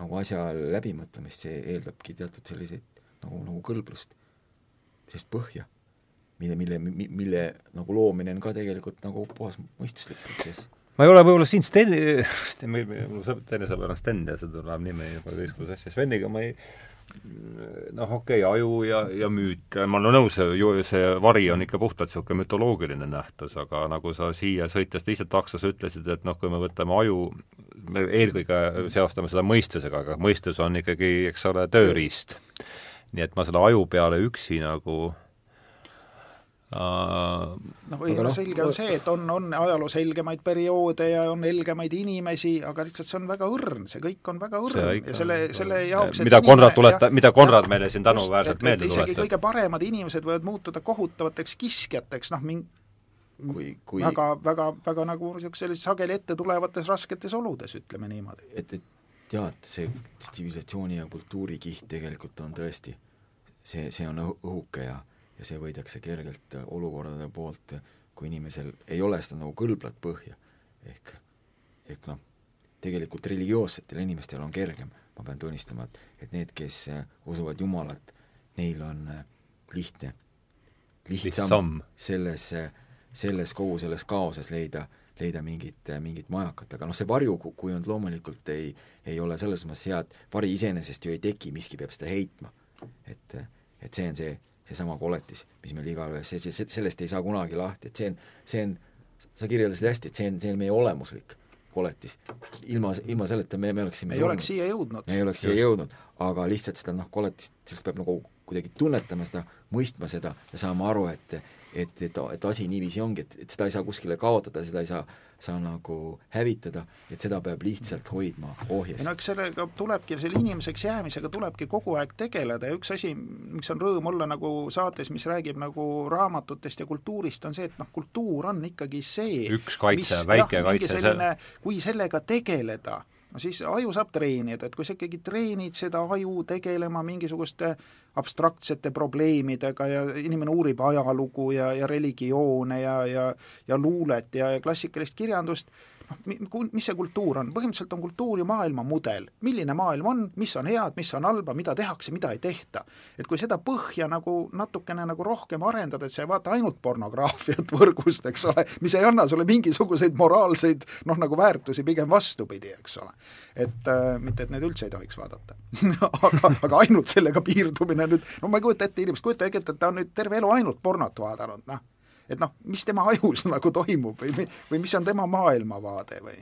B: nagu asja läbimõtlemist, see eeldabki teatud selliseid nagu, nagu kõlblust, sellist põhja mille, mille, mille nagu loomine on ka tegelikult nagu puhas mõistuslik protsess.
A: ma ei ole võib-olla siin Sten, Sten, meil, mul sõber, teine sõber on Sten ja see tuleb nimi juba teistkümnes asja, Sveniga ma ei noh, okei okay,, aju ja, ja müüt, ma olen nõus, see vari on ikka puhtalt niisugune mütoloogiline nähtus, aga nagu sa siia sõites teise taksos ütlesid, et noh, kui me võtame aju, me eelkõige seostame seda mõistusega, aga mõistus on ikkagi, eks ole, tööriist. nii et ma selle aju peale üksi nagu
C: noh, võib-olla no, selge on see, et on, on ajaloos helgemaid perioode ja on helgemaid inimesi, aga lihtsalt see on väga õrn, see kõik on väga õrn ja selle, selle jaoks
A: mida Konrad tuletab, mida Konrad meile siin tänuväärselt meelde
C: tuletab. isegi kõige paremad inimesed võivad muutuda kohutavateks kiskjateks, noh, ming-, kui, kui väga, väga, väga nagu niisugustes sageli ette tulevates rasketes oludes, ütleme niimoodi.
B: et, et jaa, et see tsivilisatsiooni ja kultuuri kiht tegelikult on tõesti, see, see on õhuke ja ja see võidakse kergelt olukordade poolt, kui inimesel ei ole seda nagu kõlblat põhja, ehk, ehk noh, tegelikult religioossetel inimestel on kergem, ma pean tunnistama, et, et need, kes äh, usuvad Jumalat, neil on äh, lihtne, lihtsam, lihtsam. selles, äh, selles kogu selles kaoses leida, leida mingit, mingit majakat, aga noh, see varjukujund loomulikult ei, ei ole selles mõttes hea, et vari iseenesest ju ei teki, miski peab seda heitma. et, et see on see seesama koletis, mis meil igaühes, see, see, sellest ei saa kunagi lahti, et see on, see on, sa kirjeldasid hästi, et see on, see on meie olemuslik koletis. ilma, ilma selleta me, me oleksime
C: ei olnud. oleks siia jõudnud.
B: me ei oleks siia jõudnud, aga lihtsalt seda noh, koletist, sellest peab nagu kuidagi tunnetama seda, mõistma seda ja saama aru, et et, et, et asi niiviisi ongi, et, et seda ei saa kuskile kaotada, seda ei saa, saa nagu hävitada, et seda peab lihtsalt hoidma ohjes.
C: no eks sellega tulebki, selle inimeseks jäämisega tulebki kogu aeg tegeleda ja üks asi, miks on rõõm olla nagu saates, mis räägib nagu raamatutest ja kultuurist, on see, et noh, kultuur on ikkagi see
A: üks kaitse, väike kaitse,
C: selline, kui sellega tegeleda, no siis aju saab treenida, et kui sa ikkagi treenid seda aju tegelema mingisuguste abstraktsete probleemidega ja inimene uurib ajalugu ja, ja religioone ja, ja ja luulet ja, ja klassikalist kirjandust, noh, mis see kultuur on, põhimõtteliselt on kultuur ju maailma mudel, milline maailm on, mis on head, mis on halba, mida tehakse, mida ei tehta. et kui seda põhja nagu natukene nagu rohkem arendada, et sa ei vaata ainult pornograafiat võrgust, eks ole, mis ei anna sulle mingisuguseid moraalseid noh, nagu väärtusi, pigem vastupidi, eks ole. et äh, mitte, et neid üldse ei tohiks vaadata aga, aga ainult sellega piirdumine nüüd, no ma ei kujuta ette inimest, kujuta ette, et ta on nüüd terve elu ainult pornot vaadanud, noh et noh, mis tema ajus nagu toimub või, või mis on tema maailmavaade või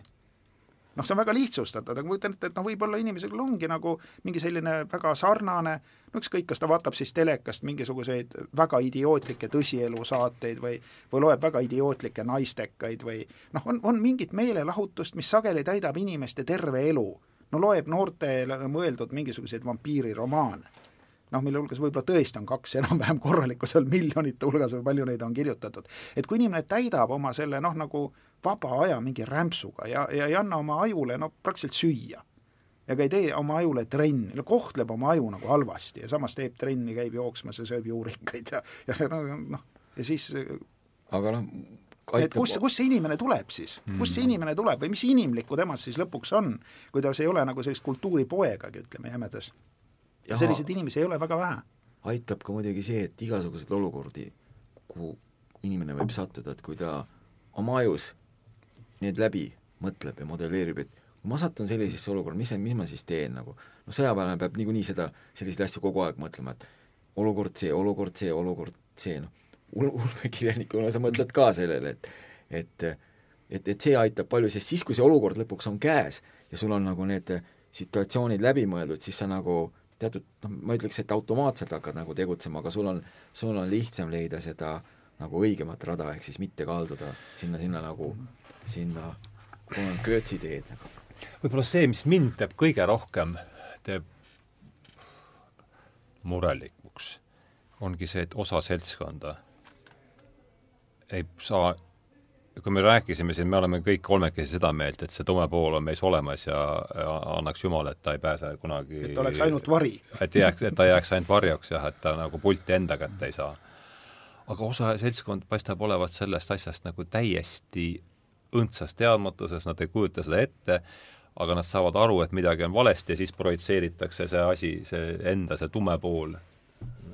C: noh, see on väga lihtsustatud, aga ma kujutan ette, et noh, võib-olla inimesel ongi nagu mingi selline väga sarnane, no ükskõik, kas ta vaatab siis telekast mingisuguseid väga idiootlikke tõsielusaateid või või loeb väga idiootlikke naistekaid või noh, on, on mingit meelelahutust, mis sageli täidab inimeste terve elu. no loeb noortele mõeldud mingisuguseid vampiiriromaane noh, mille hulgas võib-olla tõesti on kaks enam-vähem korralikku seal miljonite hulgas või palju neid on kirjutatud. et kui inimene täidab oma selle noh, nagu vaba aja mingi rämpsuga ja, ja ei anna oma ajule no praktiliselt süüa, ega ei tee oma ajule trenni, no kohtleb oma aju nagu halvasti ja samas teeb trenni, käib jooksmas ja sööb juurikaid ja, ja noh, ja siis
B: aga noh,
C: et kust, kust see inimene tuleb siis, kust see mm. inimene tuleb või mis inimlikku temast siis lõpuks on, kui ta ei ole nagu sellist kultuuripoegagi, ütleme jämedas ja selliseid inimesi ei ole väga vähe.
B: aitab ka muidugi see, et igasuguseid olukordi, kuhu inimene võib sattuda, et kui ta oma ajus need läbi mõtleb ja modelleerib, et kui ma satun sellisesse olukorda, mis, mis ma siis teen nagu, noh sõjaväelane peab niikuinii seda, selliseid asju kogu aeg mõtlema, et olukord see, olukord see, olukord see, noh, ulmekirjanikuna sa mõtled ka sellele, et et et, et see aitab palju, sest siis, kui see olukord lõpuks on käes ja sul on nagu need situatsioonid läbi mõeldud, siis sa nagu teatud noh, ma ütleks, et automaatselt hakkad nagu tegutsema, aga sul on, sul on lihtsam leida seda nagu õigemat rada, ehk siis mitte kalduda sinna, sinna nagu, sinna, kuhu on köötsi teed nagu.
A: võib-olla see, mis mind teeb kõige rohkem, teeb murelikuks, ongi see, et osa seltskonda ei saa kui me rääkisime siin, me oleme kõik kolmekesi seda meelt, et see tume pool on meis olemas ja, annaks Jumal, et ta ei pääse kunagi
C: et oleks ainult vari.
A: et jääks, et ta jääks ainult varjuks jah, et ta nagu pulti enda kätte ei saa. aga osa seltskond paistab olevat sellest asjast nagu täiesti õndsas teadmatuses, nad ei kujuta seda ette, aga nad saavad aru, et midagi on valesti ja siis projitseeritakse see asi, see enda, see tume pool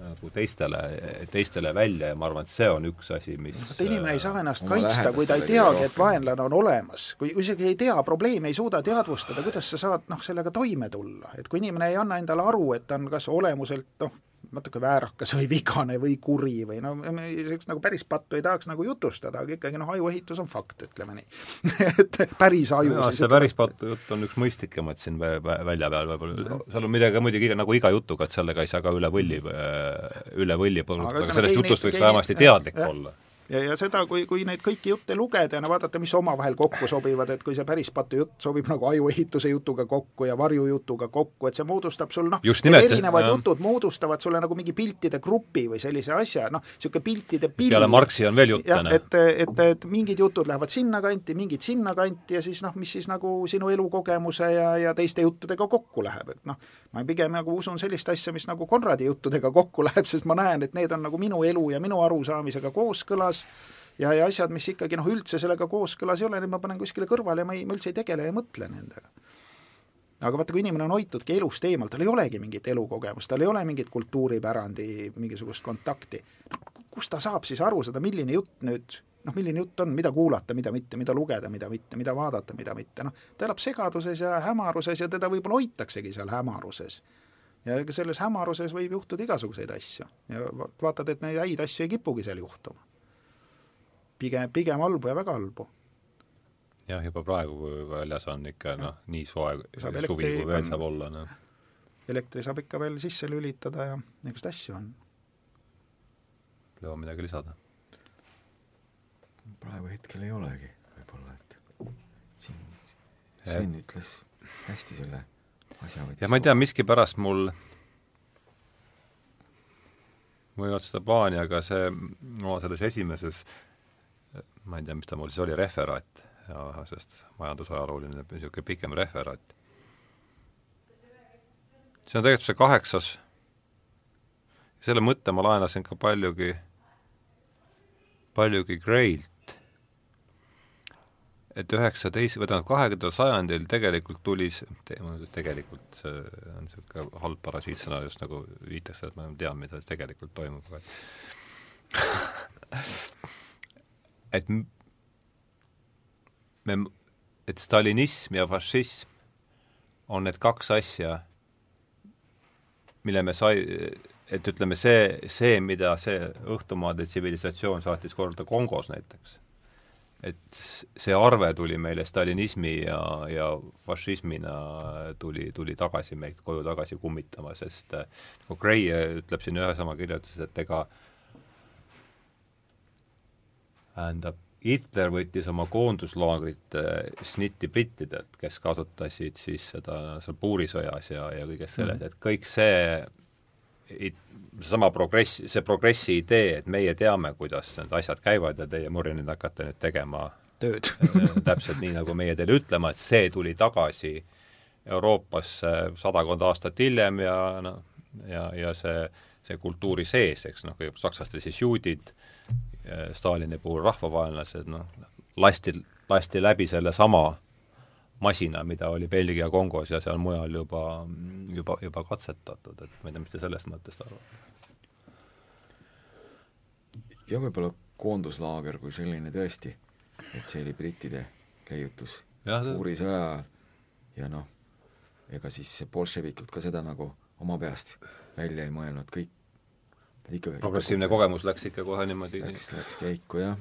A: nagu teistele, teistele välja ja ma arvan, et see on üks asi, mis
C: vaata inimene ei saa ennast kaitsta, kui ta ei teagi, et vaenlane on olemas. kui isegi ei tea, probleemi ei suuda teadvustada, kuidas sa saad noh, sellega toime tulla. et kui inimene ei anna endale aru, et ta on kas olemuselt noh, natuke väärakas või vigane või kuri või no sellist nagu päris pattu ei tahaks nagu jutustada, aga ikkagi noh, ajuehitus on fakt, ütleme nii. Et päris aju
A: no, see päris pattu jutt on üks mõistlikumaid siin välja peal võib-olla, seal on midagi muidugi nagu iga jutuga, et sellega ei saa ka üle võlli, üle võlli põrutada, aga sellest jutust võiks vähemasti teadlik olla
C: ja, ja seda, kui, kui neid kõiki jutte lugeda ja vaadata, mis omavahel kokku sobivad, et kui see päris patu jutt sobib nagu ajuehituse jutuga kokku ja varjujutuga kokku, et see moodustab sul noh, erinevad jah. jutud moodustavad sulle nagu mingi piltide grupi või sellise asja, noh, niisugune piltide pill.
A: peale Marxi on veel jutte,
C: noh. et, et, et mingid jutud lähevad sinnakanti, mingid sinnakanti ja siis noh, mis siis nagu sinu elukogemuse ja, ja teiste juttudega kokku läheb, et noh, ma pigem nagu usun sellist asja, mis nagu Konradi juttudega kokku läheb, sest ma näen, et need on nagu minu elu ja minu arusaamisega kooskõlas, kooskõlas ja, ja asjad, mis ikkagi noh, üldse sellega kooskõlas ei ole, need ma panen kuskile kõrvale ja ma ei, ma üldse ei tegele ja ei mõtle nendega. aga vaata, kui inimene on hoitudki elust eemal, tal ei olegi mingit elukogemust, tal ei ole mingit kultuuripärandi mingisugust kontakti, kust ta saab siis aru seda, milline jutt nüüd noh, milline jutt on, mida kuulata, mida mitte, mida lugeda, mida mitte, mida vaadata, mida mitte, noh, ta elab segaduses ja hämaruses ja teda võib-olla hoitaksegi seal hämaruses. ja ega selles hämaruses võib juhtuda igasuguseid asju ja vaatad, et neid häid asju ei kipugi seal juhtuma pigem, pigem halbu ja väga halbu.
A: jah, juba praegu, kui väljas on ikka noh, nii soe saab suvi, kui veel saab olla, noh.
C: elektri saab ikka veel sisse lülitada ja niisuguseid asju on.
A: Leo, midagi lisada?
B: praegu hetkel ei olegi võib-olla, et siin Sven ütles hästi selle asja võttis
A: ja ma ei tea, miskipärast mul mul ei olnud seda plaani, aga see, no selles esimeses ma ei tea, mis ta mul siis oli, referaat. Sest majandusajalooline niisugune pikem referaat. see on tegelikult see kaheksas, selle mõtte ma laenasin ka paljugi, paljugi Graylt. Et üheksateist, või tähendab, kahekümnendal sajandil tegelikult tuli te,, tegelikult see on niisugune halb parasiitsõna, just nagu viitaks sellele, et ma tean, mida tegelikult toimub, aga et me, et stalinism ja fašism on need kaks asja, mille me sai, et ütleme, see, see, mida see õhtumaade tsivilisatsioon saatis korda Kongos näiteks. Et see arve tuli meile stalinismi ja, ja fašismina tuli, tuli tagasi meid koju tagasi kummitama, sest nagu Gray ütleb siin ühes oma kirjutuses, et ega tähendab, Hitler võttis oma koonduslaagrit snitti brittidelt, kes kasutasid siis seda seal puurisõjas ja, ja kõiges selles mm, -hmm. et kõik see seesama progress, see progressi idee, et meie teame, kuidas need asjad käivad ja teie murinid hakkate nüüd tegema
C: tööd
A: täpselt nii, nagu meie teile ütlema, et see tuli tagasi Euroopasse sadakond aastat hiljem ja noh, ja, ja see, see kultuuri sees, eks noh, kõigepealt sakslastel siis juudid, Stalini puhul rahvavaenlased, noh, lasti, lasti läbi sellesama masina, mida oli Belgia Kongos ja seal mujal juba, juba, juba katsetatud, et ma ei tea, mis te sellest mõttest arvate?
B: jah, võib-olla koonduslaager kui selline tõesti, et see oli brittide leiutus uurisõja ajal ja noh, ega siis bolševikud ka seda nagu oma peast välja ei mõelnud, kõik
A: ikka progressiivne ikka, kogemus läks ikka kohe niimoodi?
B: Läks, läks käiku, jah.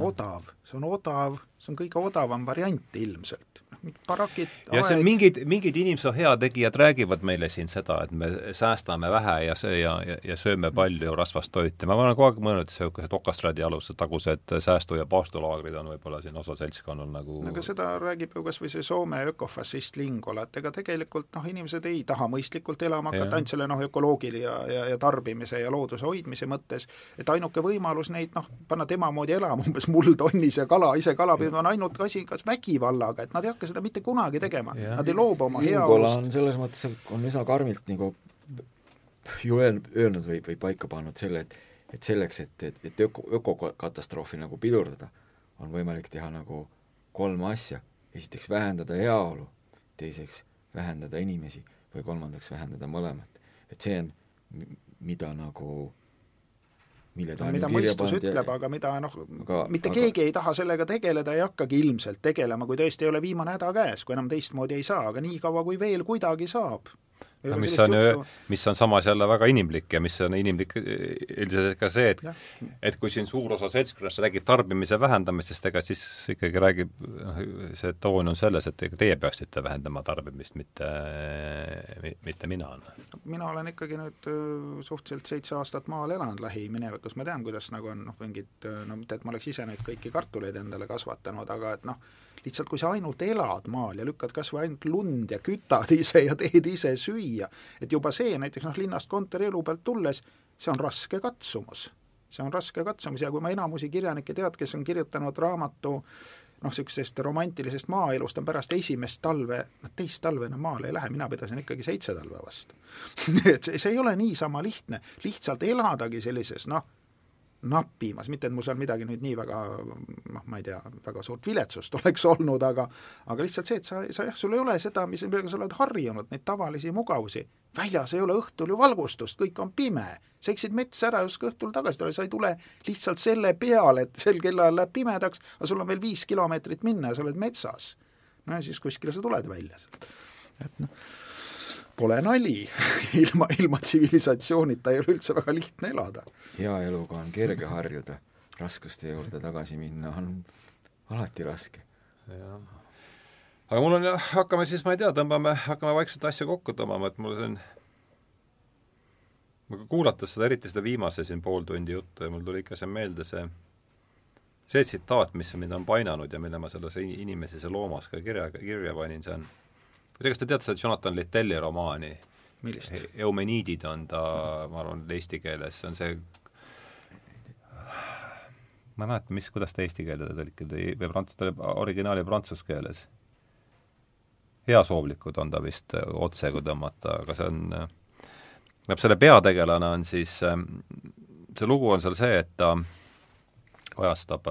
C: odav, see on odav, see on kõige odavam variant ilmselt mingid barakid
A: ja see on mingid, mingid inimesed, heategijad räägivad meile siin seda, et me säästame vähe ja see ja, ja, ja sööme palju rasvast toitu. ma olen kogu aeg mõelnud, et niisugused okastraadi alused, tagused säästu- ja paastulaagrid on võib-olla siin osa seltskonnal nagu
C: no aga seda räägib ju kas või see Soome ökofassist Lingola, et ega tegelikult noh, inimesed ei taha mõistlikult elama hakata ainult selle noh, ökoloogili ja, ja, ja tarbimise ja looduse hoidmise mõttes, et ainuke võimalus neid noh, panna tema moodi elama, umbes muld onnis ja kala, ise kala püüdma, on ainult asi kas vägivallaga, et nad ei hakka seda mitte kunagi tegema, nad ei loobu oma heaolust.
B: on selles mõttes, on üsna karmilt nagu ju öelnud või, või paika pannud selle, et et selleks, et, et, et öko, ökokatastroofi nagu pidurdada, on võimalik teha nagu kolm asja. esiteks vähendada heaolu, teiseks vähendada inimesi või kolmandaks vähendada mõlemat. et see on, mida nagu
C: mille ta mida mõistus ütleb ja..., aga mida noh, mitte aga... keegi ei taha sellega tegeleda, ei hakkagi ilmselt tegelema, kui tõesti ei ole viimane häda käes, kui enam teistmoodi ei saa, aga niikaua, kui veel kuidagi saab
A: no mis on ju, mis on samas jälle väga inimlik ja mis on inimlik üldiselt ka see, et ja. et kui siin suur osa seltskonnast räägib tarbimise vähendamisest, ega siis ikkagi räägib, noh, see toon on selles, et ega teie peaksite vähendama tarbimist, mitte, mitte mina.
C: Noh. mina olen ikkagi nüüd suhteliselt seitse aastat maal elanud lähiminevikus, ma tean, kuidas nagu on noh, mingid no mitte, et ma oleks ise neid kõiki kartuleid endale kasvatanud, aga et noh, lihtsalt kui sa ainult elad maal ja lükkad kas või ainult lund ja kütad ise ja teed ise süüa, et juba see näiteks noh, linnast kontorielu pealt tulles, see on raske katsumus. see on raske katsumus ja kui ma enamusi kirjanikke tead, kes on kirjutanud raamatu noh, niisugusest romantilisest maaelust, on pärast esimest talve, noh teist talve enam maale ei lähe, mina pidasin ikkagi seitse talve vastu et see, see ei ole niisama lihtne, lihtsalt eladagi sellises noh, nappimas, mitte et mul seal midagi nüüd nii väga noh, ma ei tea, väga suurt viletsust oleks olnud, aga aga lihtsalt see, et sa, sa jah, sul ei ole seda, mis, millega sa oled harjunud, neid tavalisi mugavusi. väljas ei ole õhtul ju valgustust, kõik on pime. sa eksid metsa ära, justkui õhtul tagasi tule, sa ei tule lihtsalt selle peale, et sel kellaajal läheb pimedaks, aga sul on veel viis kilomeetrit minna ja sa oled metsas. no ja siis kuskile sa tuled välja sealt. et noh pole nali ilma, ilma tsivilisatsioonita ei ole üldse väga lihtne elada.
B: hea eluga on kerge harjuda, raskuste juurde tagasi minna on alati raske.
A: aga mul on jah, hakkame siis, ma ei tea, tõmbame, hakkame vaikselt asju kokku tõmbama, et mul siin kuulates seda, eriti seda viimase siin pool tundi juttu ja mul tuli ikka see meelde see see tsitaat, mis mind on painanud ja mille ma selles inimeses ja loomas ka kirja, kirja panin, see on ma ei tea, kas te teate seda Jonathan Littelli romaani?
C: millist?
A: Eumeniidid on ta, ma arvan, eesti keeles, see on see ma ei mäleta, mis, kuidas ta eesti keelde tõlkida või prants-, ta oli originaali prantsuse keeles. heasoovlikud on ta vist otse, kui tõmmata, aga see on, tähendab, selle peategelane on siis, see lugu on seal see, et ta kajastab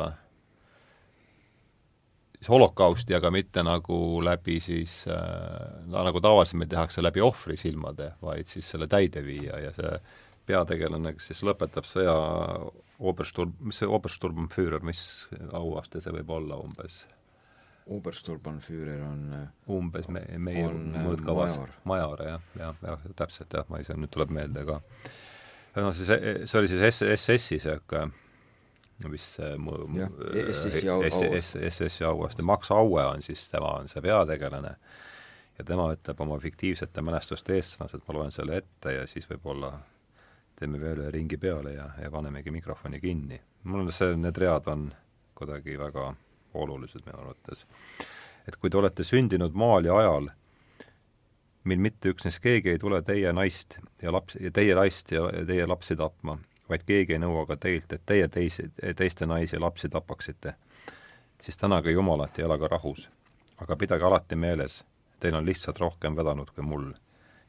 A: siis holokausti, aga mitte nagu läbi siis äh,, nagu tavaliselt meil tehakse läbi ohvri silmade, vaid siis selle täideviija ja see peategelane, kes siis lõpetab sõja Obersturm, mis see Obersturmführer, mis auaste see võib olla umbes?
B: Obersturmführer on
A: umbes me, meie
B: äh,
A: mõõtkavas major, jah, jah, jah, täpselt jah, ma ei saa, nüüd tuleb meelde ka. no see, see oli siis SS-i niisugune mis
B: SS-i auaste.
A: SS-i auaste, Max Aue on siis, tema on see peategelane ja tema ütleb oma fiktiivsete mälestuste eestsõnas, et ma loen selle ette ja siis võib-olla teeme veel ühe ringi peale ja, ja panemegi mikrofoni kinni. mul on see, need read on kuidagi väga olulised minu arvates. et kui te olete sündinud maal ja ajal, mil mitte üksnes keegi ei tule teie naist ja lapsi, teie naist ja teie lapsi tapma, vaid keegi ei nõua ka teilt, et teie teisi, teiste naisi ja lapsi tapaksite, siis tänage Jumalat ja elage rahus. aga pidage alati meeles, teil on lihtsalt rohkem vedanud kui mul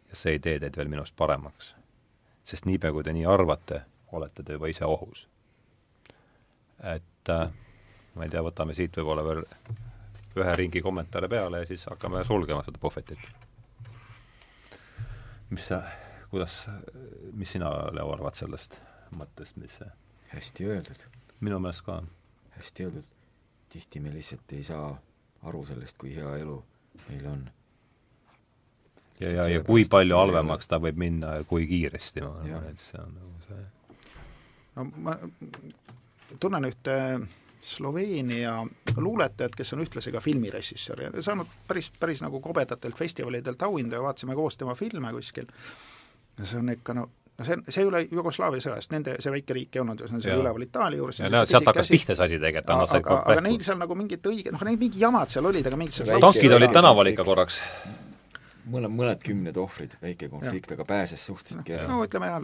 A: ja see ei tee teid veel minust paremaks sest niipea, kui te nii arvate, olete te juba ise ohus. et äh, ma ei tea, võtame siit võib-olla veel ühe ringi kommentaare peale ja siis hakkame sulgema seda puhvetit. mis sa, kuidas, mis sina, Leo, arvad sellest mõttest, mis see
B: hästi öeldud.
A: minu meelest ka.
B: hästi öeldud. tihti me lihtsalt ei saa aru sellest, kui hea elu meil on
A: ja, ja, ja kui palju halvemaks ta võib minna ja kui kiiresti, ma arvan, et see on nagu see
C: no ma tunnen ühte Sloveenia luuletajat, kes on ühtlasi ka filmirežissöör ja saanud päris, päris nagu kobedatelt festivalidelt auhindu ja vaatasime koos tema filme kuskil. ja see on ikka no, no see, see ei ole Jugoslaavia sõjast, nende see väike riik ei olnud, see on seal üleval Itaalia juures.
A: ja näed, sealt hakkas pihta see asi tegelikult.
C: aga, aga neil seal nagu mingid õige, noh, need mingid jamad seal olid, aga mingid
A: tankid olid tänaval ikka korraks
B: mõned, mõned kümned ohvrid, väike konflikt, aga pääses suhteliselt kergelt.
C: no ütleme jah,